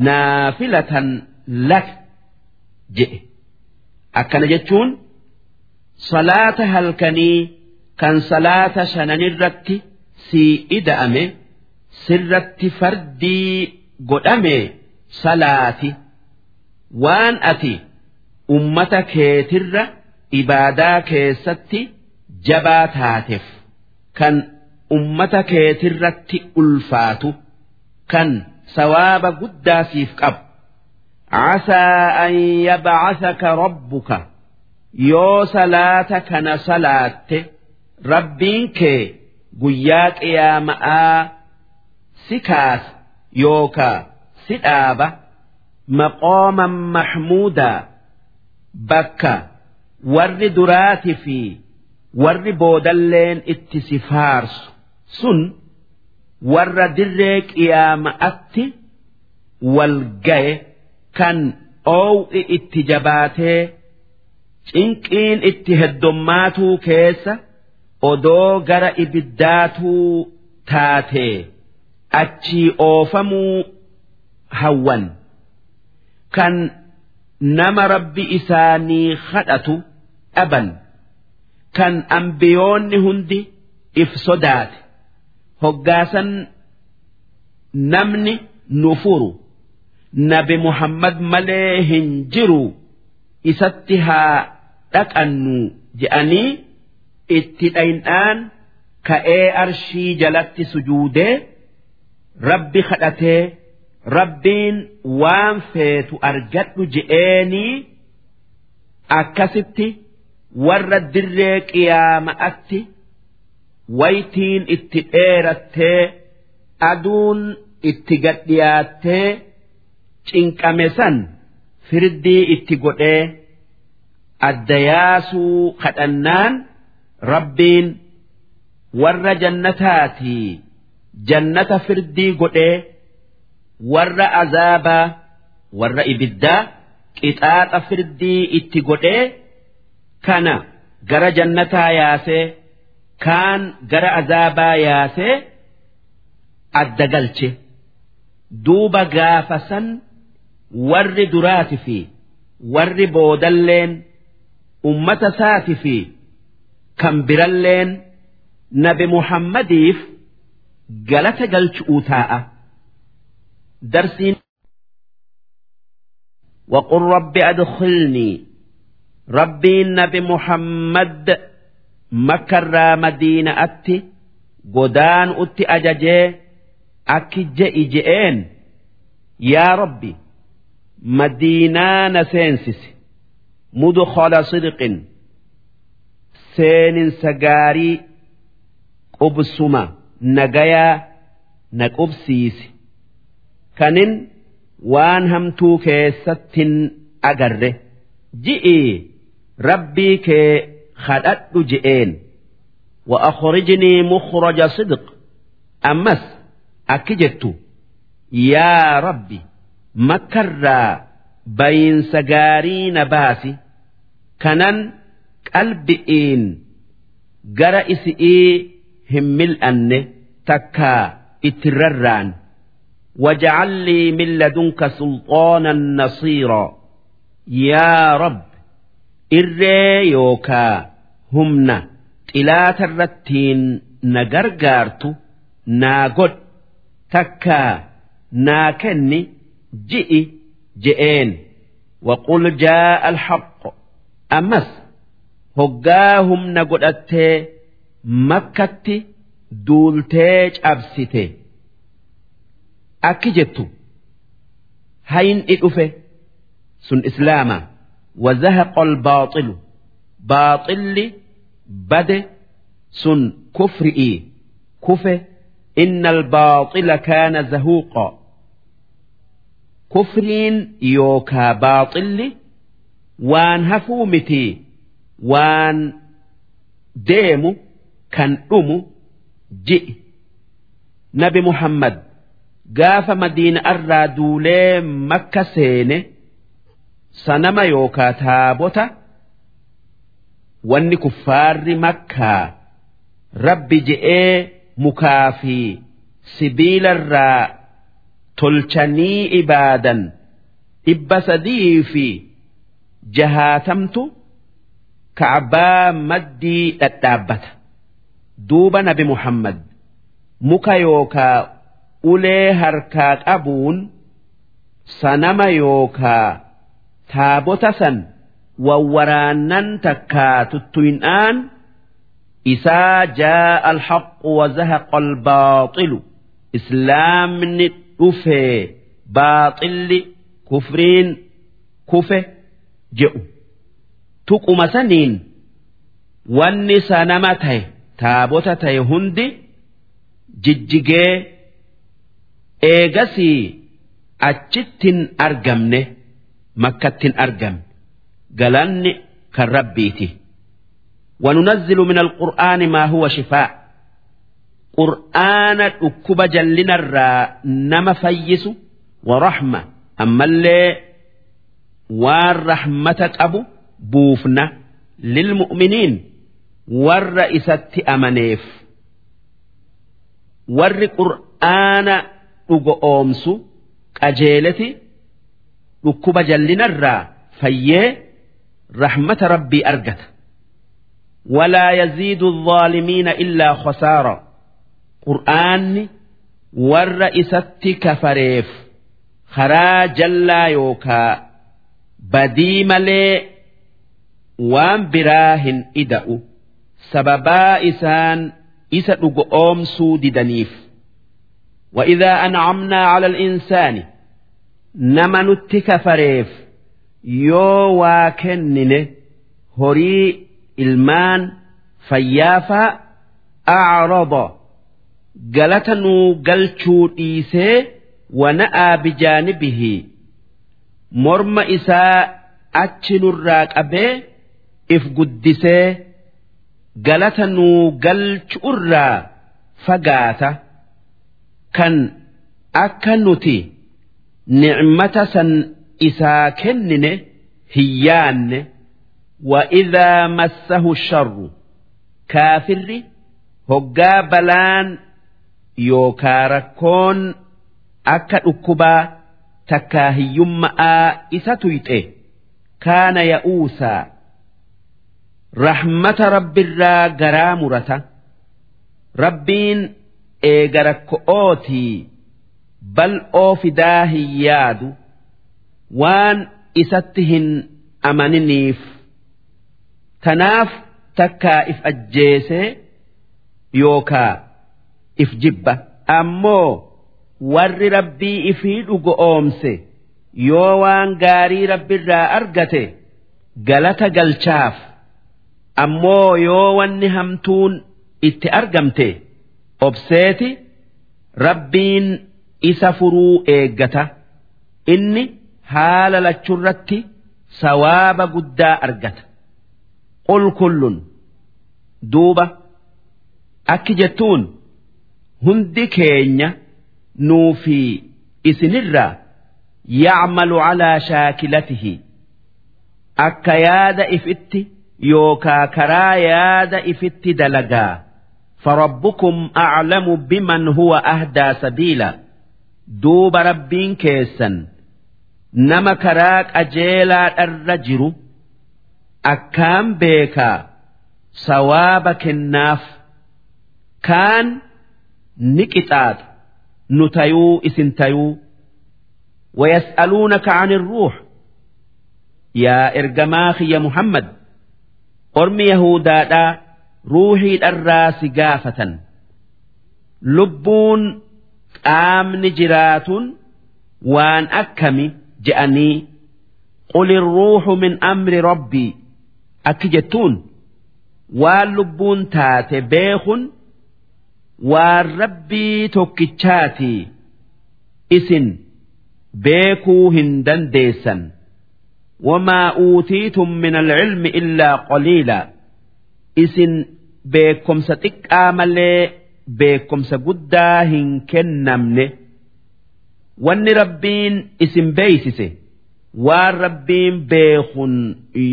naafilatan lak jedhe akkana jechuun salaata halkanii kan salaata shananirratti sii ida'ame sirratti fardii godhame salaati. Waan ati ummata keetirra ibaadaa keessatti jabaa taateef kan ummata keetirratti ulfaatu kan sawaaba guddaa siif qabu عسى أن يبعثك ربك yoo salaata kana salaatte rabbiin kee guyyaa qiyaama'aa si kaasa yookaa si dhaaba maqooman maxmuudaa bakka warri duraati fi warri boodalleen itti si faarsu sun warra kan oow'i itti jabaatee cinqiin itti heddommaatuu keessa odoo gara ibiddaatuu taatee achii oofamuu hawwan. Kan nama rabbi isaanii kadhatu dhaban. Kan ambiyoonni hundi if sodaate. Hoggaasan namni nu furu nabi muhammad malee hin jiru isatti haa dhaqannu je'anii itti dhaynaan ka'ee arshii jalatti sujuudee rabbi kadhatee rabbiin waan feetu argadhu je'eenii akkasitti warra dirree qiyaama'atti waytiin itti dheerattee aduun itti gadhiyaattee cinqame san firdii itti godhee adda yaasuu kadhannaan rabbiin warra jannataatii jannata firdii godhee warra azaabaa warra ibiddaa qixaaxa firdii itti godhee kana gara jannataa yaasee kaan gara azaabaa yaasee adda galche. Duuba gaafa san warri duraati fi warri boodalleen ummata saati fi kan biralleen nabi muhammadiif galata galchu'uu taa'a darsiin وقل رب أدخلني ربي النبي محمد مكة مدينة أتي قدان أتي أججي أكي إجئين يا ربي madiinaa na seensisi mudkhala sidqin seeninsa gaarii qubsuma nagayaa na qubsiisi kanin waan hamtuu keessattin agarre ji'ii rabbii kee kadhadhu je'een وأخرجني مخرج صدق أمس أكجت يا ربي makkarraa bayiinsa gaarii na baasi kanan qalbi'iin gara isi'ii hin mil'anne takkaa itti rarraan. Wajacallii min ladunka sulxaanan nasiira. Yaa rabb irree yookaa humna xilaata irrattiin na gargaartu naa godh takkaa naa kenni ji'i je'een waqul jaa'a alhaq ammas hoggaa humna godhattee makkatti duultee cabsite akki jettu hayin i dhufe sun islaama. Wazahaqa albaaxilu baaxilli bade sun kufri'ii kufe. Inna albaaxila kaana zahuuqa. kufriin yookaa baaxilli waan hafuu miti waan deemu kan dhumu ji'i. Nabi muhammad gaafa madiina'arraa duulee makka seene sanama yookaa taabota wanni kuffaarri makkaa rabbi je'ee mukaa fi sibiilarraa tolchanii ibaadan. Dhibba sadii fi jahaatamtu ka'abaa maddii dhadhaabbata. Duuba nabi muhammad muka yookaa ulee harkaa qabuun sanama yookaa taabota san wawwaraannan takkaa tuttuyin'aan isaa jaa'a alhaqu wazahaqa albaaxilu islaamni dhufee baaxilli kufriin kufe je'u tuquma saniin wanni sanama tahe taabota tahe hundi jijjigee eegasii achittin argamne. makkattin argamne galanni kan rabbiiti وننزل من القرآن ما هو شفاء قرآن أكب جلنا الرا نما فيس ورحمة أما اللي والرحمة أبو بوفنا للمؤمنين والرئيسة أمنيف ور قرآن أقومس أجيلتي dhukkuba jallinarraa fayyee rahmata rabbii argata walaa yaziidu الظaalimiina illaa khasaara qur'aanni warra isatti kafareef karaa jallaa yookaa badii malee waan biraa hin ida'u sababaa isaan isa dhugo oomsuu didaniif وإذا أنعمنا على الإنسان nama nutti kafareef yoo waa kennine horii ilmaan fayyaafaa acrada galata nuu galchuu dhiisee wana'aa bijaanibihi morma isaa achi nurraa qabee if guddisee galata nuu galchuurraa fagaata kan akka nuti. nicmata san isaa kennine hin yaanne وإذا مسه الشر كافر هقا بلان yookaa rakkoon akka dhukkubaa takkaa hiyyummaa isa tuyxe kaana ya'uusaa rahmata rabbirraa garaa murata rabbiin eega rakko'ootii bal'oo fidaa hin yaadu waan isatti hin amaniniif tanaaf takkaa if ajjeese yookaa. If jibba. Ammoo warri rabbii ifii dhugo oomse yoo waan gaarii rabbiirraa argate galata galchaaf. Ammoo yoo wanni hamtuun itti argamte obseeti rabbiin isa furuu eeggata. Inni haala lachurratti sawaaba guddaa argata. Qul duuba akki jettuun hundi keenya nuufi isinirra yacmalu calaa shaakilatihi. Akka yaada ifitti yookaa karaa yaada ifitti dalagaa. Farabbukum aclamu biman huwa ahdaa sabiila. Duuba rabbiin keessan nama karaa qajeelaa dharra jiru. Akkaan beekaa sawaaba kennaaf kaan سوابك الناف كان نكتات نتيو اسنتيو ويسألونك عن الروح يا إرجماخ يا محمد أرمي يهودا روحي الراس قافة لبون qaamni jiraatun waan akkami je'anii qul irruuxu min amri rabbii akki jettuun waan lubbuun taate beekun waan rabbii tokkichaati isin beekuu hin dandeessan. Wamaa uutiitum min alcilmi illaa qaliila. Isin beekomsa xiqqaa malee beekomsa guddaa hin kennamne. Wanni rabbiin isin beeysise waan rabbiin beekun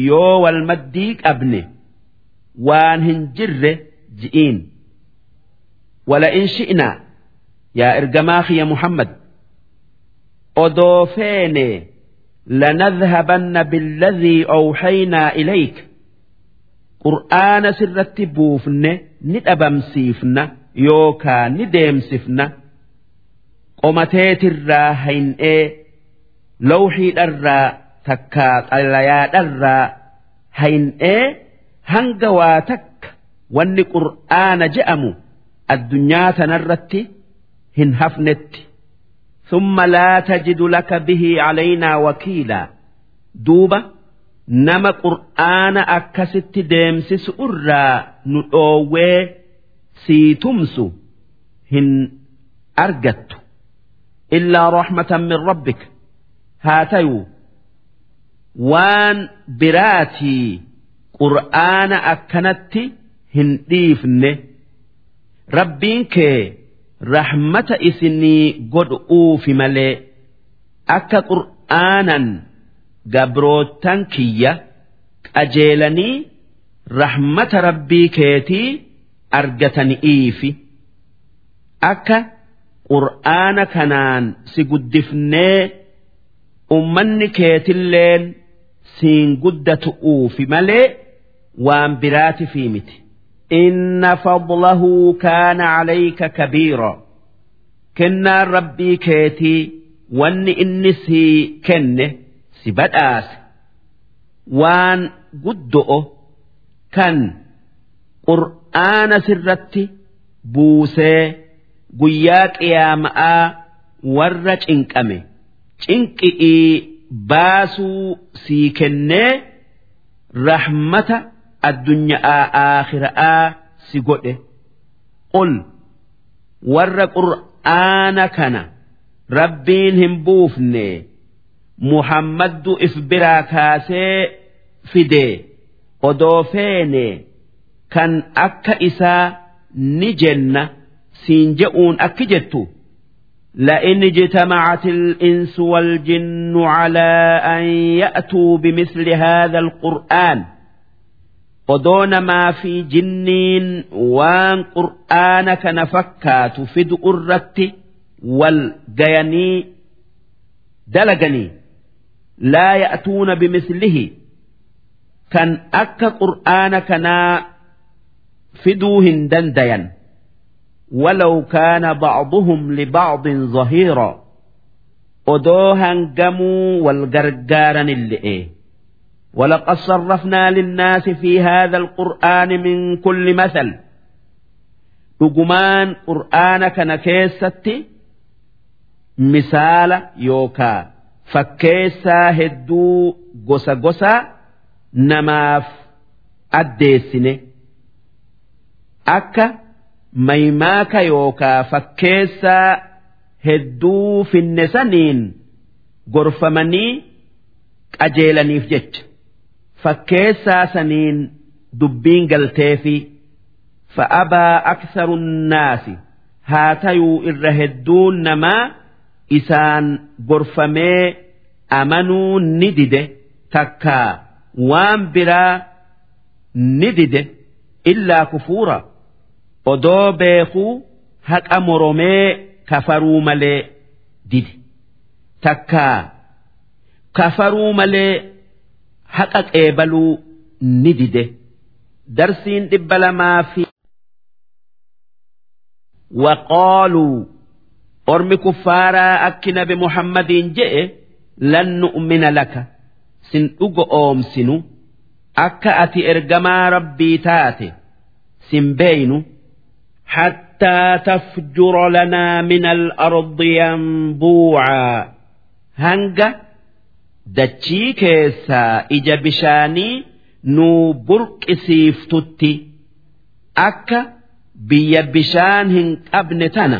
yoo wal maddii qabne waan hin jirre ji'iin ولئن شئنا يا إرجماخ يا محمد أضوفيني لنذهبن بالذي أوحينا إليك قرآن سرت بوفن ندبمسيفن يوكا نديمسفن قمتيت الراهين إيه لوحي الرا تكا قليات الرا هين إيه هنقواتك واني قرآن جأمو addunyaa sanarratti hin hafnetti. Summa laa tajidu laka bihii calaynaa wakiilaa duuba nama qur'aana akkasitti deemsisu irraa nu dhoowwee sii tumsu hin argattu. Illaa rahmatan min rabbik. Haa tayuu waan biraatii qur'aana akkanatti hin dhiifne rabbiin kee rahmata isinii godhuufi malee akka qur'aanan gabrootan kiyya qajeelanii rahmata rabbii keetii argatani'iifi akka qur'aana kanaan si guddifnee ummanni keetilleen siin guddatu'uufi malee waan biraatifii miti. إن فضله كان عليك كبيرا كنا ربي كيتي وان إنسي كنه سبداس وان قدؤه كان قرآن سرتي بوسي قياك يا ماء ورج إنكمي إنكئي باسو سيكنه رحمة addunyaa aakhiraa si godhe qul warra qur'aana kana rabbiin hin buufne muhammaddu if biraa kaasee fide odoo feene kan akka isaa ni jenna siin je'uun akki jettu لئن اجتمعت الإنس والجن على أن يأتوا بمثل هذا القرآن odoo namaa fi jinniin waan qur'aana kana fakkaatu fidu irratti wal gayanii dalaganii laa ya'tuuna bimislihi kan akka qur'aana kanaa fiduu hin dandayan ولو كان بعضهم لبعض ظهيرا odoo hangamuu wal gargaaran illee ولقد صرفنا للناس في هذا القرآن من كل مثل dhugumaan qur'aana kana keessatti misaala yookaa fakkeessaa hedduu gosa gosa namaaf addeessine akka maymaaka yookaa fakkeessaa hedduu finne saniin gorfamanii qajeelaniif jecha Fakkeessaa saniin dubbiin galteefi fa'abaa aksaru naasi haa tayuu irra hedduun namaa isaan gorfamee amanuu ni dide. Takkaa waan biraa ni dide illaa kufuura. Odoo beekuu haqa moromee kafaruu malee dide. Takkaa kafaruu malee haqa qeebaluu ni dide darsiin dhibba lamaa fi waqaaluu ormi kuffaaraa akki nabi muhammadiin je'e lan nu'mina laka sin dhugo oomsinu akka ati ergamaa rabbii taate sin beeynu حتى تفجر لنا من الأرض ينبوعا هنجة dachii keessaa ija bishaanii nuu burqisiiftutti akka biyya bishaan hin qabne tana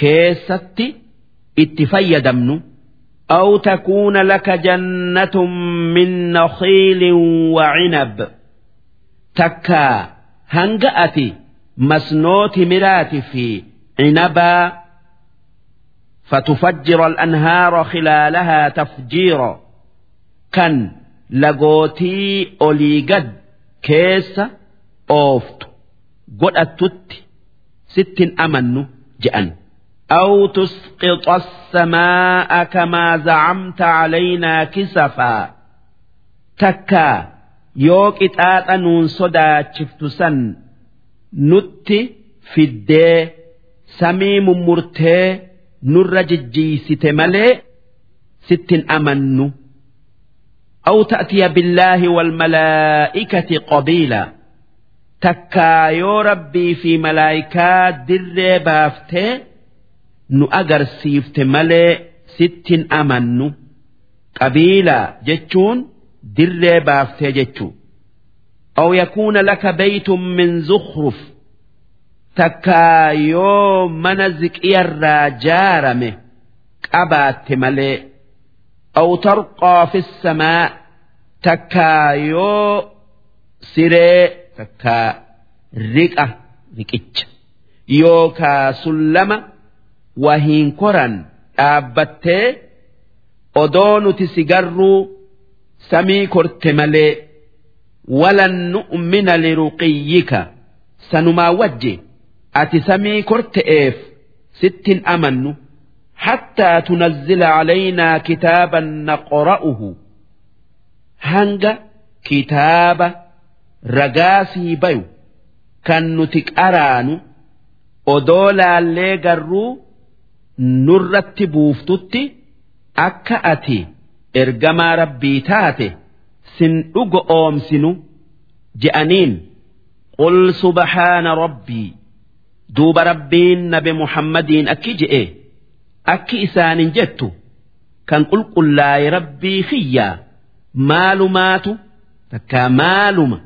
keessatti itti fayyadamnu. أو تكون لك جنة من نخيل وعنب تكا هنجأتي مسنوت مرات في عنبا فتفجر الأنهار خلالها تفجيرا كان لقوتي أوليقد كيس أوفت قد أتت ست أمن جأن أو تسقط السماء كما زعمت علينا كسفا تكا يوك إتاتا نون صدا شفتسن نتي في الدي سميم مرتي نر ججيست ملي ست أمن أو تأتي بالله والملائكة قبيلا. تكا يا ربي في ملائكات در بافته نؤجر سيفت ملئ ست أمن قبيلا جتون در بافته جتو أو يكون لك بيت من زخرف. تكا يوم منزك إير جارمه أبات ملئ aw tarqaa fi samaa takkaa yoo siree takkaa riqa riqicha yookaa sullama wahiin koran dhaabbattee odoo nuti si garruu samii korte malee walan nu'mina liruqiyyika sanumaa wajji ati samii korte'eef sittin amannu hattaa tunazzila calaynaa kitaaban naqra'uhu hanga kitaaba ragaasii bayu kan nuti qaraanu odoo laallee garruu nurratti buuftutti akka ati ergamaa rabbii taate sin dhugo oomsinu je'aniin qul subhaana rabbii duuba rabbiin nabi muhammadiin akki je'e akki isaanin jettu kan qulqullaaye rabbii kiyyaa maalumaatu takkaa maaluma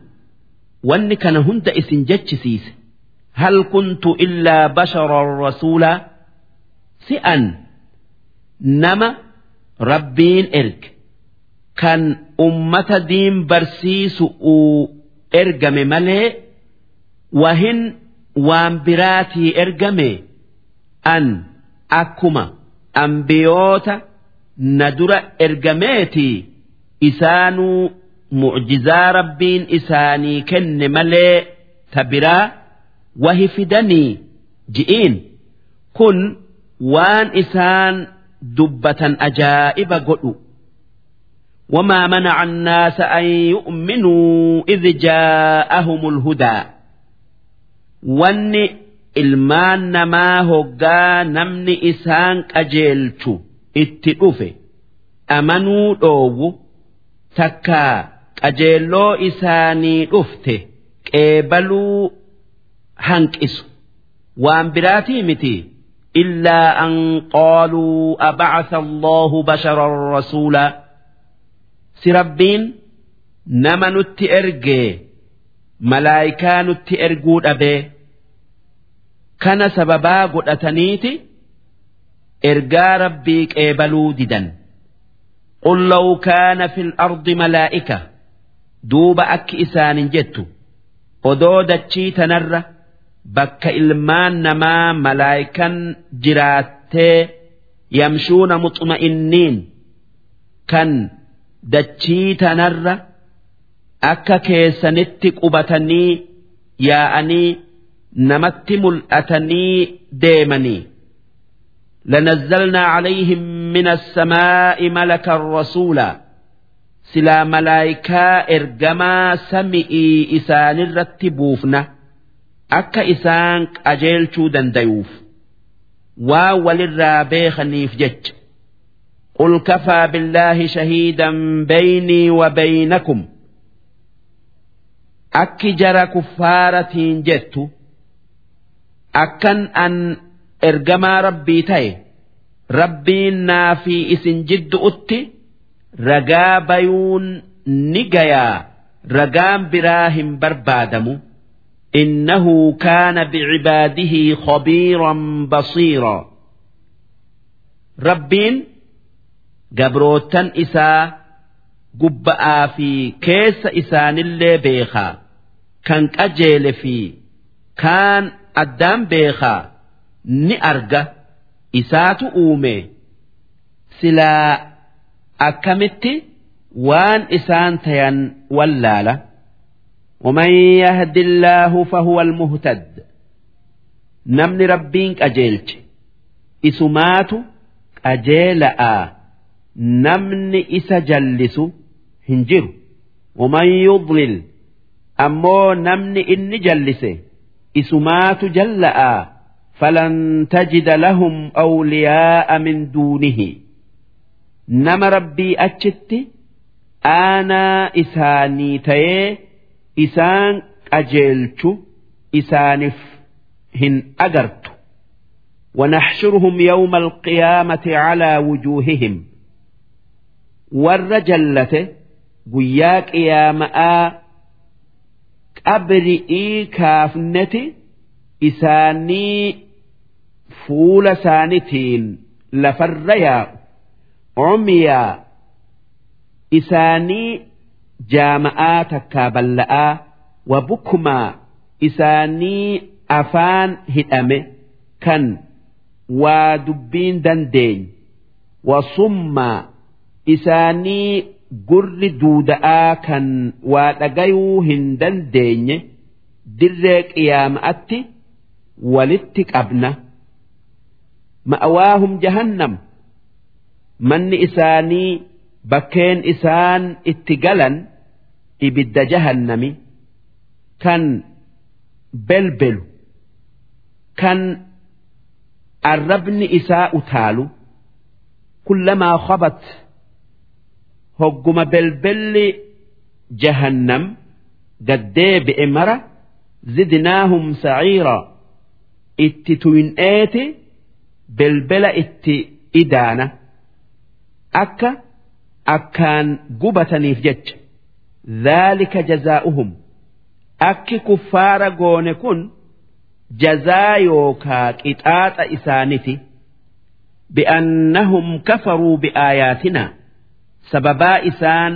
wanni kana hunda isin jechisiise. Hal kuntu illaa basharan rasuulaa? Si'an nama rabbiin erge. Kan ummata diin barsiisu uu ergame malee wahin waan biraatii ergame an akkuma ambiyoota na dura ergameetii isaanuu mucjizaa rabbiin isaanii kenne malee ta biraa wahi fidanii ji'iin kun waan isaan dubbatan ajaa'iba godhu وما منع الناس أن يؤمنوا إذ جاءهم الهدى وان ilmaan namaa hoggaa namni isaan qajeelchu itti dhufe amanuu dhoowwu takkaa qajeelloo isaanii dhufte qeebaluu hanqisu. Waan biraatii miti illaa an qaaluu abacasa allahu basharan rasuulaa si rabbiin nama nutti ergee malaayikaa nutti erguu dhabee kana sababaa godhataniiti ergaa rabbii qeebaluu didan. Qul law kaana fil ardi malaa'ika duuba akki isaanin jettu odoo dachii tanarra bakka ilmaan namaa malaayikan jiraattee yamshuuna muxma'inniin kan dachii tanarra akka keessanitti qubatanii yaa'anii نمت ملأتني ديمني. لنزلنا عليهم من السماء ملكا رسولا. سلا ملايكا إرجما سمئي إسان الرتبوفنا. أكا إسان أجيل شودن ديوف. واول الرابيخني في جج. قل كفى بالله شهيدا بيني وبينكم. أكي جرى كفارة جتو. akkan an ergamaa rabbii ta'e rabbiin naa fi isin jiddu'utti ragaa bayuun ni gayaa ragaan biraa hin barbaadamu إنه كان بعباده خبيرا بصيرا ربين قبروتن إسا قبآ في كيس إسان اللي بيخا كان أجيل في كان أدام بيخا نأرجى إسات أومي سلا أكمت وان إسان تيان ولاله ومن يهد الله فهو المهتد نمني ربين أجيلت إسمات أجيلأ نمني إسا جلس هنجر ومن يضلل أمو نمني إني جلس إسمات جلأ فلن تجد لهم أولياء من دونه نما ربي أجت أنا إساني تيه isaan qajeelchu isaanif hin agartu ونحشرهم يوم القيامة على وجوههم والرجلة قياك يا abri'ii kaafneti isaanii fuula isaanitiin lafarra yaa'u. Umiyaa isaanii jaama'aa takkaa balla'aa wabukkumaa isaanii afaan hidhame kan waa dubbiin dandeenye wasummaa isaanii gurri duuda'aa kan waa dhagayuu hin dandeenye dirree qiyaama'atti walitti qabna. Ma'awaahum jahannam. Manni isaanii bakkeen isaan itti galan ibidda jahannami. Kan belbelu. Kan arrabni isaa utaalu. Kullamaa khabat hogguma belbelli jahannam gaddeebi'e mara zidnaahum saciira itti tuyin'eeti belbela itti idaana. Akka akkaan gubataniif jecha. Dhaalika jazaa'uhum. Akki kuffaara goone kun jazaa yookaa qixaaxa isaaniti bi'annahum kafaruu bi'aayaatinaa sababaa isaan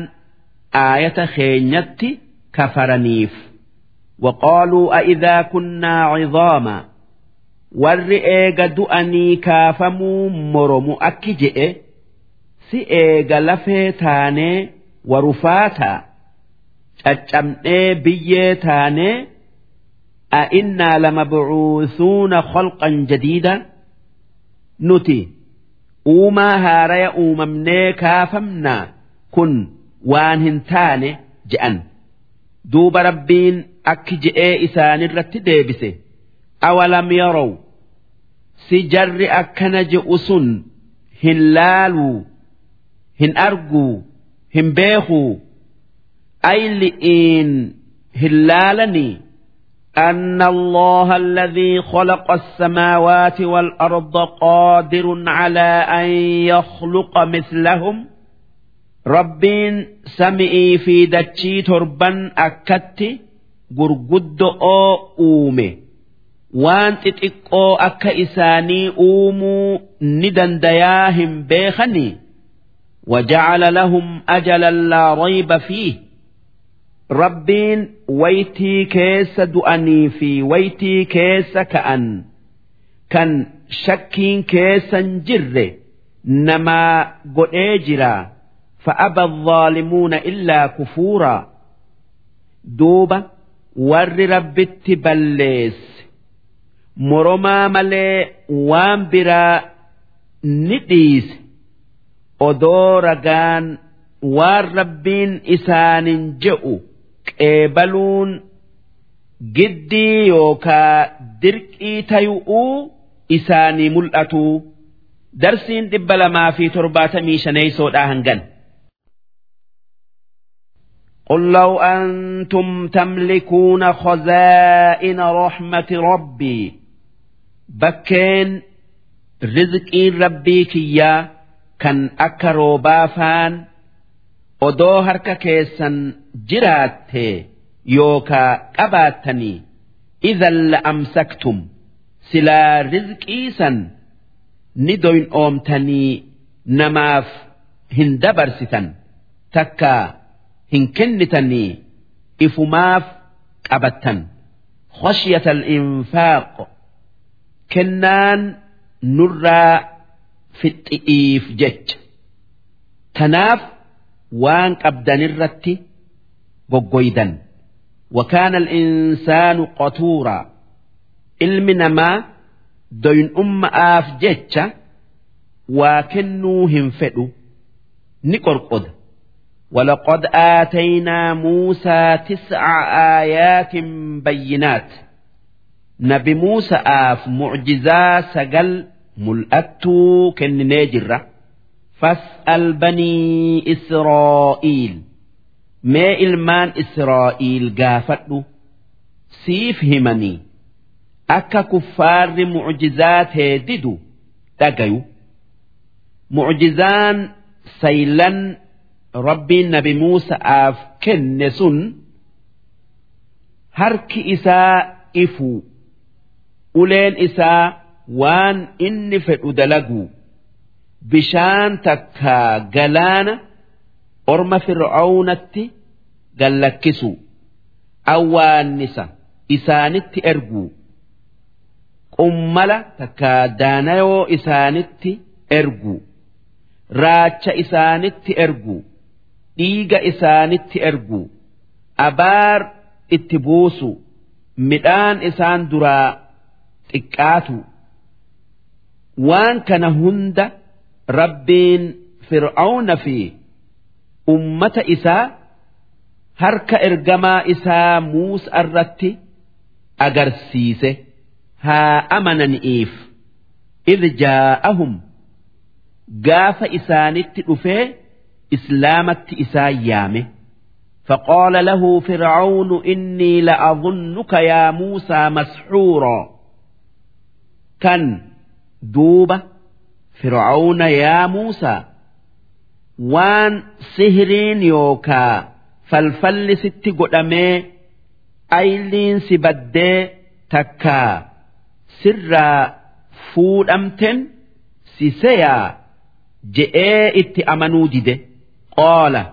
aayata keenyatti kafaraniif. Waqaaluu a'idhaa kunnaa cidoomaa warri eega du'anii kaafamuu moromu akki je'e. Si eega lafee taanee warufaataa caccabnee biyyee taanee a'innaa lama bucuusuuna kholqan jadiida. Nuti. Uumaa haaraya uumamnee kaafamnaa kun waan hin taane je'an. Duuba rabbiin akki je'ee isaanirratti deebise. Awalam yarow? Si jarri akkana je'u sun hin laaluu hin arguu hin beekuu? Ayli'iin hin laalanii أن الله الذي خلق السماوات والأرض قادر على أن يخلق مثلهم. ربين سمئي في دتشي تربا أكت قرقد أو أومي. xixiqqoo akka isaanii uumuu ni dandayaa hin beekanii وجعل لهم أجلا لا ريب فيه. rabbiin waytii keessa du'anii fi waytii keessa ka'an kan shakkiin keessan jirre namaa godhee jira. Fa'aba zaalimuuna illaa kufuura. Duuba warri rabbitti balleesse moromaa malee waan biraa ni dhiise odoo ragaan waan rabbiin isaanin je'u. qeebaluun giddii yookaa dirqii tayu'uu isaanii mul'atu darsiin dhibba lamaa fi torbaatamii shaneeysoodhaa hangan. قل لو أنتم تملكون خزائن رحمة ربي bakkeen rizqiin rabbii kiyyaa kan akka roobaa faan odoo harka keessan jiraatte yookaa qabaattanii idhan la'amsaktum silaa rizqiisan ni doyin oomtanii namaaf hin dabarsitan takka hin kennitanii ifumaaf qabattan. Khashyata al-infaaq kennaan nurraa fixxi'iif jecha. Tanaaf وان قبدن الرت goggoydan. وكان الإنسان قطورا. علم نما دين أم آف جتشا وكنوهم فدو. نقرقد ولقد آتينا موسى تسع آيات بينات. نبي موسى آف معجزة سجل ملأتو كن ناجره فاسأل بني إسرائيل. ما إلمان إسرائيل قافته سيف همني. أكا كفار معجزات هددو تقيو. معجزان سيلا ربي نبي موسى آف كنسن. هرك إساء إفو. أولين إساء وان inni fedhu bishaan takka galaana orma fir'aawnatti gallakkisu. Awwaannisa isaanitti erguu qummala takka daanayoo isaanitti ergu. Raacha isaanitti ergu. Dhiiga isaanitti ergu. Abaar itti buusu. Midhaan isaan duraa xiqqaatu. Waan kana hunda rabbiin fir'aawna fi ummata isaa harka ergamaa isaa muusa irratti agarsiise. haa amananiif idh jaa'ahum gaafa isaanitti dhufee islaamatti isaan yaame فقال له فرعون إني لأظنك يا موسى مسحورا كان دوبة فرعون يا موسى وان سهرين يوكا فالفل ست قدامي أيلين سبدي تكا. سرا فود امتن سيسيا جئ ات أمنو قال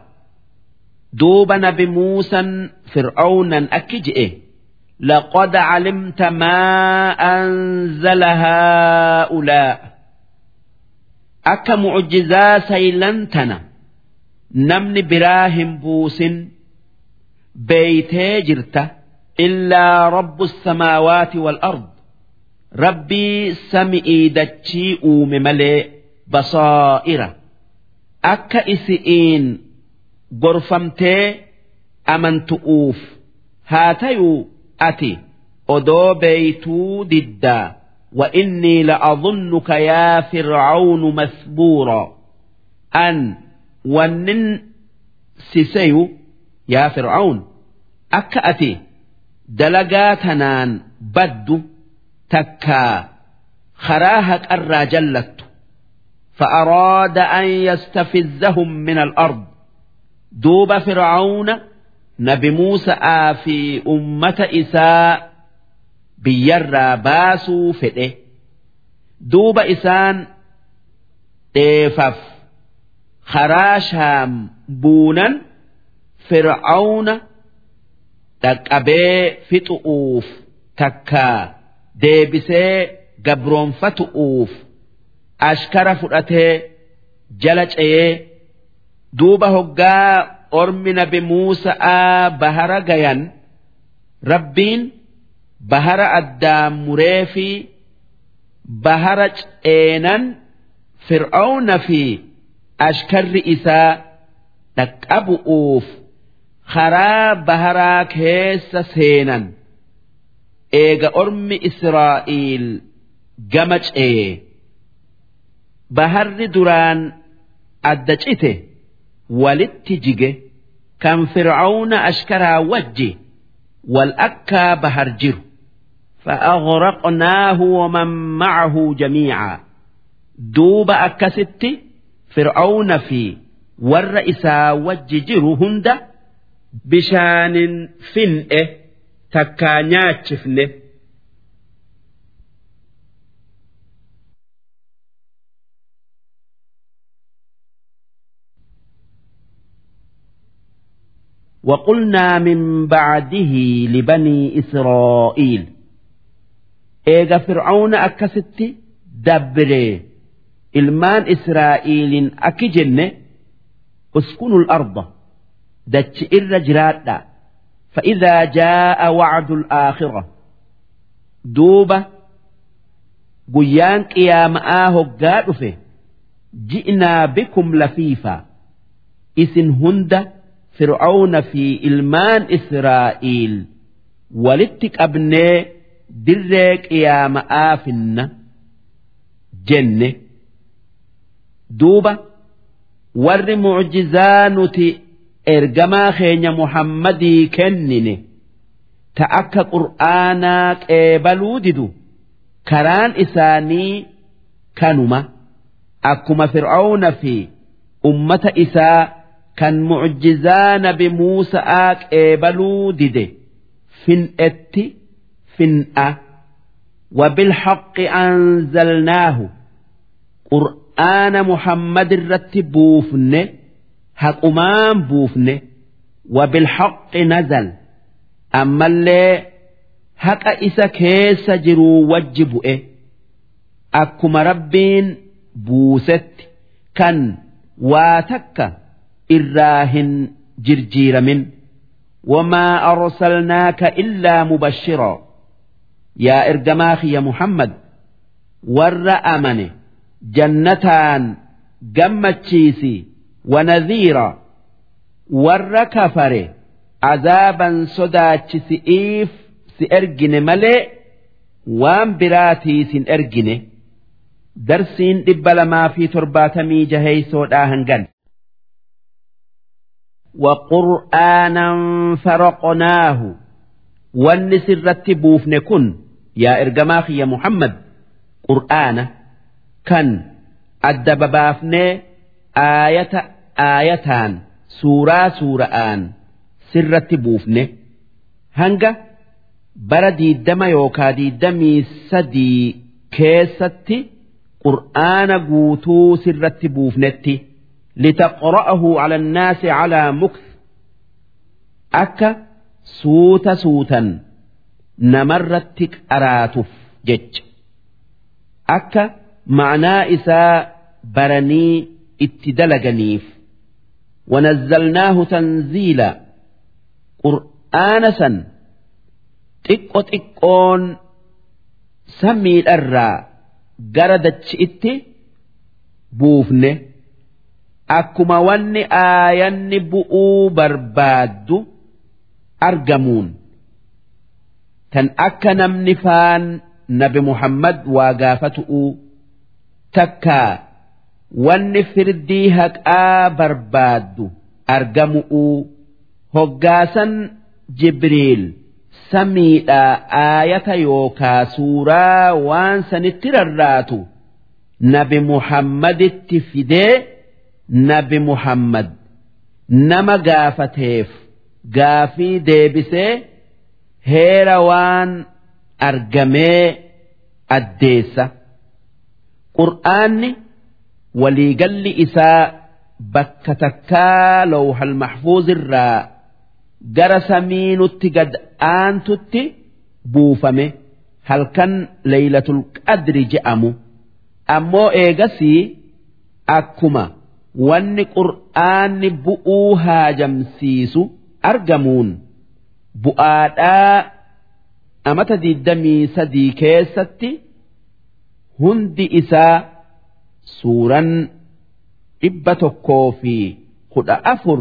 دوب نبي موسى فرعونا اكجئ لقد علمت ما أنزل هؤلاء. أك معجزا سيلنتنا نمن براهم بوس بيتي جرته إلا رب السماوات والأرض rabbii sami'ii dachii uume malee basaa'ira akka isi'iin gorfamtee amantu'uuf haa tayuu ati odoo beeytuu diddaa وإني لأظنك يا فرعون مثبورا. أن ونن سيسيو يا فرعون. أكأتي دلقاتنان بدو تكا. خراهك الراجلت فأراد أن يستفزهم من الأرض. دوب فرعون. نبي موسى في أمة إساء. biyyarraa baasuu fedhe duuba isaan dheefaf karaa shaam buunan fir'aawna dhaqqabee fixu'uuf takka deebisee gabroonfatu'uuf ashkara fudhatee jala ce'ee duuba hoggaa ormi nabi Muusaa bahara gayan rabbiin. Bahara addaan muree fi bahara ceenan fir'aawna fi ashkarri isaa dhaqqabu'uuf karaa baharaa keessa seenan. eega ormi Israa'iil gama ce'ee. Baharri duraan adda cite walitti jige. Kan fir'aawna ashkaraa wajji wal akkaa bahar jiru فأغرقناه ومن معه جميعا. دوب أكست فرعون في والرئيس وججر هند بشان فنئ تكانيات شفنه وقلنا من بعده لبني إسرائيل eega fir'aawna akkasitti dabbiree ilmaan israa'iiliin akki jenne uskunul arda dachi irra jiraadha. Fa'idaa jaa'a wacdul aakhira. Duuba guyyaan qiyaama'aa hoggaa dhufe ji'naa bikum lafiifaa isin hunda fir'aawna fi ilmaan israa'iil walitti qabnee. Dirree qiyaama'aa finna jenne. duuba warri mucjizaa nuti ergamaa keenya muhammadii kennine ta akka qur'aanaa qeebaluu didu karaan isaanii kanuma akkuma fir'auna fi ummata isaa kan mucjizaa nabi muusa'aa qeebaluu dide fin'etti فنأ وبالحق أنزلناه. قرآن محمد الرتبوفن هقمان بوفن وبالحق نزل. أما اللي هكا إسا كيس جرو وجب إيه أكما ربين بوست. كان واتك إراهن جرجير من وما أرسلناك إلا مبشراً. yaa ergamaa kiyya muhammad warra amane jannataan gammachiisi wanadhiira warra kafare azaaban sodaachisi'iif si ergine malee waan biraatii sin ergine darsiin dhibba lamaa fi torbaatamii jaheeysoodhaa hangan وقرآنا فرقناه wanni sirratti buufne kun yaa ergamaa kiyya Muhammad qur'aana kan adda babaafnee aayata aayataan suuraa suura'aan sirratti buufne hanga bara diiddama yookaa diiddamii sadii keessatti qur'aana guutuu sirratti buufnetti litaqra'ahu cala annaasi calaa mukth akka suuta suutan namarratti qaraatuuf jecha. Akka ma'naa isaa baranii itti dalaganiif wanazzalnaahu tanziila qur'aana san xiqqo xiqqoon samiidharraa gara dachi'itti buufne akkuma wanni aayanni bu'uu barbaaddu argamuun tan akka namni faan nabi Muhammad waa gaafatu'u takkaa wanni firdii haqaa barbaaddu argamu'u hoggaasan Jibriil samiidhaa aayata yookaa suuraa waan sanitti rarraatu nabi Muhammaditti fidee nabi Muhammad nama gaafateef gaafii deebisee heera waan argamee addeessa. Qur'aanni waliigalli isaa bakka takkaa lawhal mahfuuzirraa gara samiinutti gad aantutti buufame. Halkan leeylatul qadri je'amu. Ammoo eegasii akkuma wanni qur'aanni bu'uu haajamsiisu argamuun bu'aadhaa amata diddamii sadii keessatti hundi isaa suuran dhibba tokkoo fi kudha afur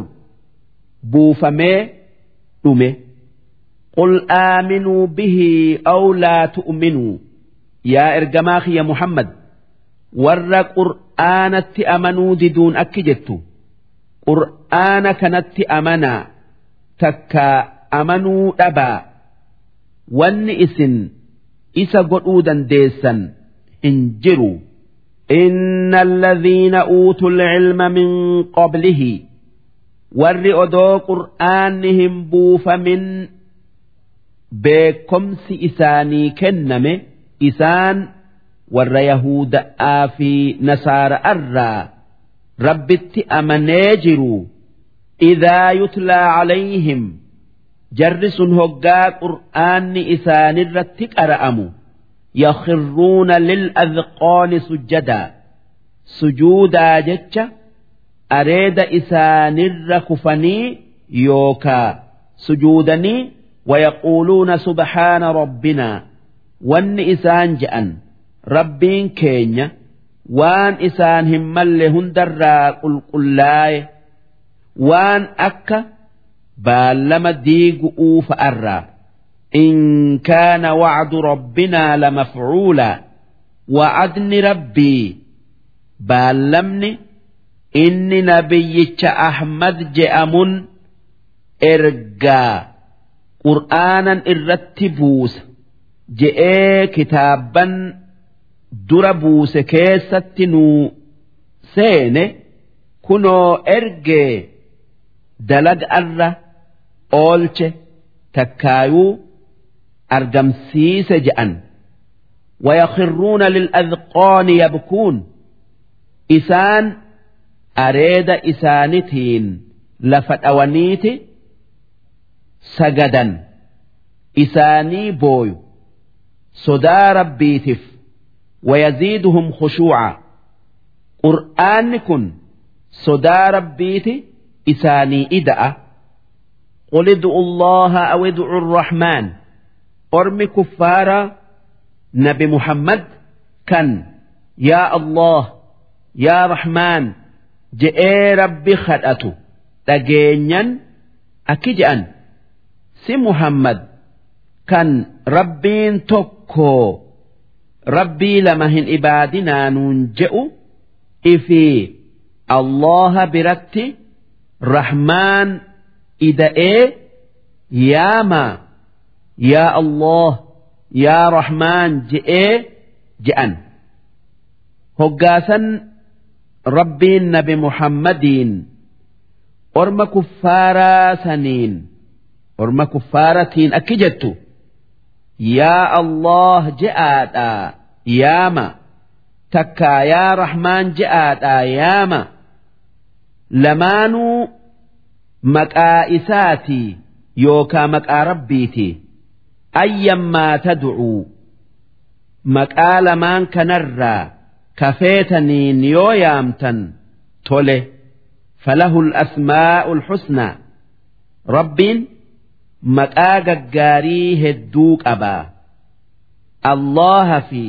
buufamee dhume. Aaminuu bihi aw laa tu'minuu yaa ergamaa kiyya muhammad warra qur'aanatti amanuu diduun akki jettu. Qur'aana kanatti amanaa takkaa amanuu dhabaa wanni isin isa godhuu dandeessan hin jiru إن الذين أوتوا العلم من قبله warri odoo qur'aannihim buufamin beekomsi isaanii kenname isaan warra yahuda'aa fi nasaara'arraa rabbitti amanee jiru إذا يتلى عليهم jarri sun hoggaa qur'aanni isaanirratti qara'amu. Yakhirruuna lil'adqooni sujjadaa sujuudaa jecha areeda isaanirra kufanii yookaa sujuudanii wayaquuluuna subhaana rabbinaa wanni isaan je'an rabbiin keenya waan isaan hin malle hundarraa qulqullaaye waan akka baallama diigu'uu fa'arraa in kaana wacdu rabbinaa lamafcuula wa'adni rabbii. Baallamni inni nabiyyicha ahmad je'amun ergaa. Qur'aanan irratti buusa. Je'ee kitaabban dura buuse keessatti nuu seene kunoo ergee dalaga arra. oolche takkaayuu argamsiise je'an. Wayakirruuna lil'adqooni yabkuun. Isaan areeda isaanitiin lafa dhawaniiti sagadan. Isaanii booyu. Sodaa rabbiitiif wayaziiduhum khushuuca. Qur'aanni kun sodaa rabbiiti isaanii ida'a. قل ادعوا الله أو ادعوا الرحمن أرمي كفارا نبي محمد كان يا الله يا رحمن je'ee rabbi kadhatu dhageenyan akki je'an si muhammad kan rabbiin tokko rabbii lama hin ibaadinaanuun je'u ifi allaha biratti rahmaan ida'ee yaama yaa allah yaa rahmaan je'ee je'an hoggaasan rabbiin nabi muhammadiin orma kuffaaraa saniin orma kuffaaratiin akki jettu yaa allah je'aadha yaama takkaa yaa rahmaan je'aadha yaama lamaanuu maqaa isaati yookaa maqaa rabbiiti ayyammaa tad'uu maqaa lamaan kanarraa kafeetaniin yoo yaamtan tole falahu asmaa'u lxusnaa rabbiin maqaa gaggaarii hedduu qabaa allaha fi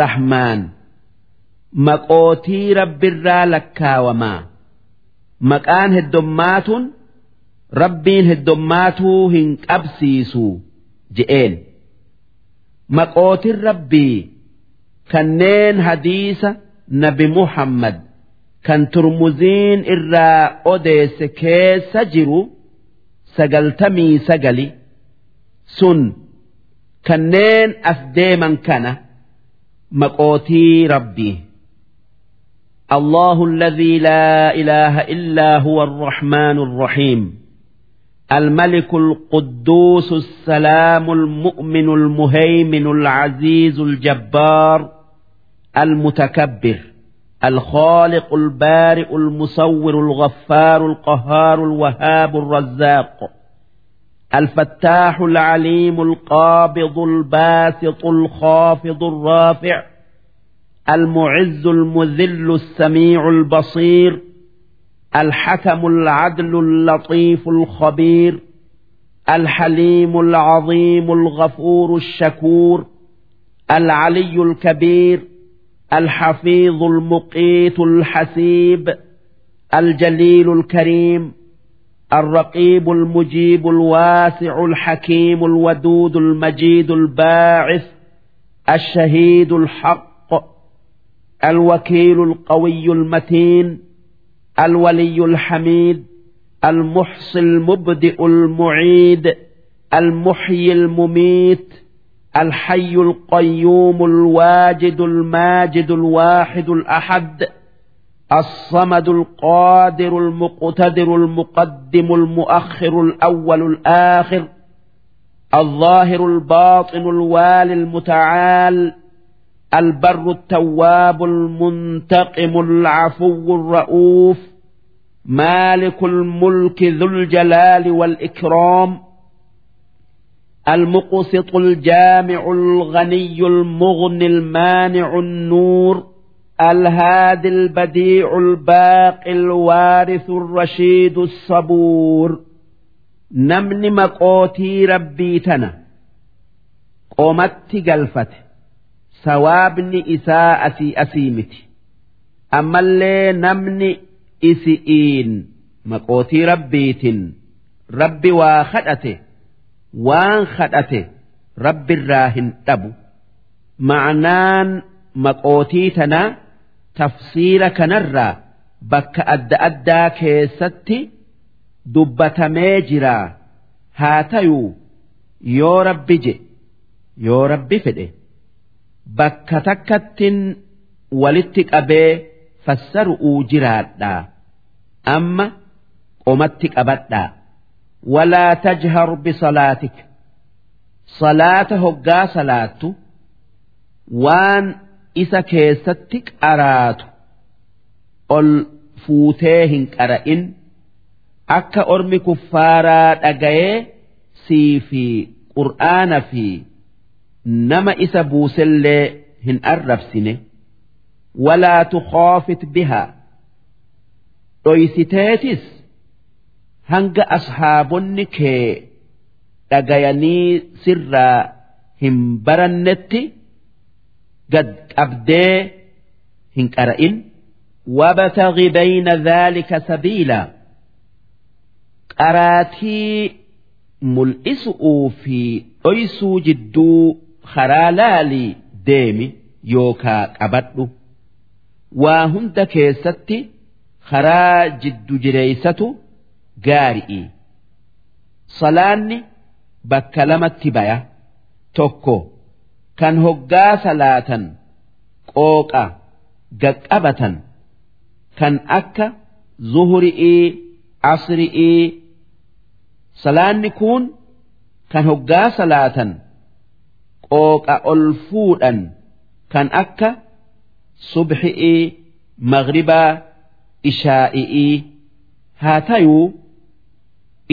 rahmaan maqootii rabbirraa lakkaawamaa maqaan heddommaatuun rabbiin heddommaatuu hin qabsiisu je'een. Maqootin rabbii kanneen hadiisa nabi muhammad kan turmuziin irraa odeesse keessa jiru sagaltamii sagali sun kanneen as deeman kana maqootii rabbii. الله الذي لا إله إلا هو الرحمن الرحيم. الملك القدوس السلام المؤمن المهيمن العزيز الجبار المتكبر الخالق البارئ المصور الغفار القهار الوهاب الرزاق الفتاح العليم القابض الباسط الخافض الرافع المعز المذل السميع البصير الحكم العدل اللطيف الخبير الحليم العظيم الغفور الشكور العلي الكبير الحفيظ المقيت الحسيب الجليل الكريم الرقيب المجيب الواسع الحكيم الودود المجيد الباعث الشهيد الحق الوكيل القوي المتين الولي الحميد المحصي المبدئ المعيد المحيي المميت الحي القيوم الواجد الماجد الواحد الأحد الصمد القادر المقتدر المقدم المؤخر الأول الآخر الظاهر الباطن الوالي المتعال البر التواب المنتقم العفو الرؤوف مالك الملك ذو الجلال والإكرام المقسط الجامع الغني المغني المانع النور الهادي البديع الباقي الوارث الرشيد الصبور. نمن مقوتي ربي تنا. sawaabni isaa asii asii miti ammallee namni isi'iin maqootii rabbiitiin rabbi waa kadhate waan kadhate rabbirraa hin dhabu ma'anaan maqootii tana tafsiira kanarraa bakka adda addaa keessatti dubbatamee jiraa haa tayuu yoo rabbi je yoo rabbi fedhe. Bakka takkattin walitti qabee fassaru'uu jiraadhaa amma qomatti qabadhaa walaa tajhar bisalaatik salaata hoggaa salaattu waan isa keessatti qaraatu. Ol fuutee hin qara'in. Akka ormi kuffaaraa dhagayee sii fi qur'aana fi nama isa buusellee hin arrabsine walaa tukhoofit bihaa. Dhoysiteetis hanga ashaabonni kee dhagayanii sirraa hin barannetti gad qabdee hin qara'in. Wabtagi bayna dhaalika sabiilaa qaraatii mul'isu'uu fi dhoysuu jidduu karaa laalii deemi yookaa qabadhu. Waa hunda keessatti karaa jiddu jireeysatu gaari'i. Salaanni bakka lamatti baya. Tokko kan hoggaa salaatan qooqa gaqqabatan. Kan akka zuhurii asrii. Salaanni kun kan hoggaa salaatan qooqa ol fuudhan kan akka subxi'ii maghribaa ishaa'i'ii haa tayuu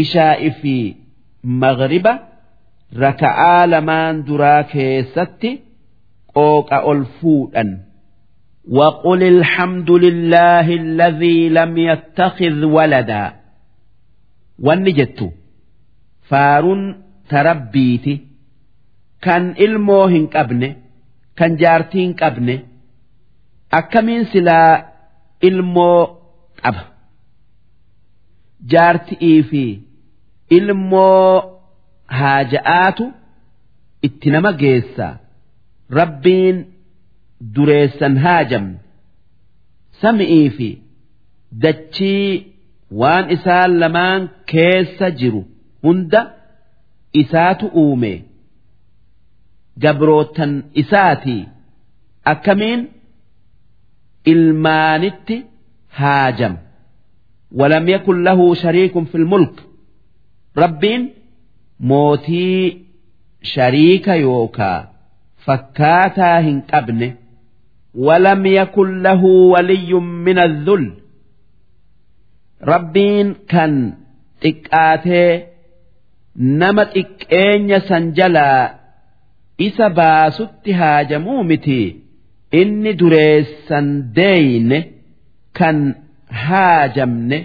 ishaa'i fi maghriba raka'aa lamaan duraa keessatti qooqa ol fuudhan وقل الحمد لله الذي لم يتخذ ولدا والنجت فارون تربيتي kan ilmoo hin qabne kan jaartii hin qabne akkamiin silaa ilmoo qaba? Jaartii fi ilmoo haaja'aatu itti nama geessa. Rabbiin dureessan haajamne. Sami'ii fi dachii waan isaan lamaan keessa jiru hunda isaatu uume. gabrootan isaati akkamiin ilmaanitti haajam walam yakun lahu shariikun fil mulk rabbiin mootii shariika yookaa fakkaataa hin qabne ولم يكن له ولي من الذل ربين كان تكاته نمت إكين سنجلا isa baasutti haajamuu miti. Inni dureessan deeyne kan haajamne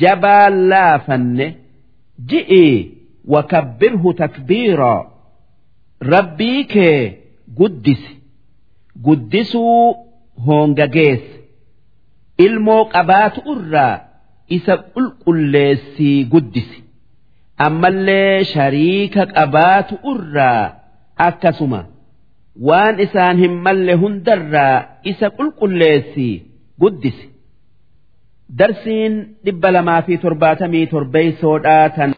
jabaa laafanne ji'i wakabbirhu takbiiraa rabbii kee guddisi. Guddisuu hoongageesse ilmoo qabaatu irraa isa qulqulleessii guddisi. Ammallee shariika qabaatu irraa akkasuma. Waan isaan hin malle hundarraa isa qulqulleessii guddisi. Darsiin dhibba lamaa fi torbaatamii torbeeysoodhaa tan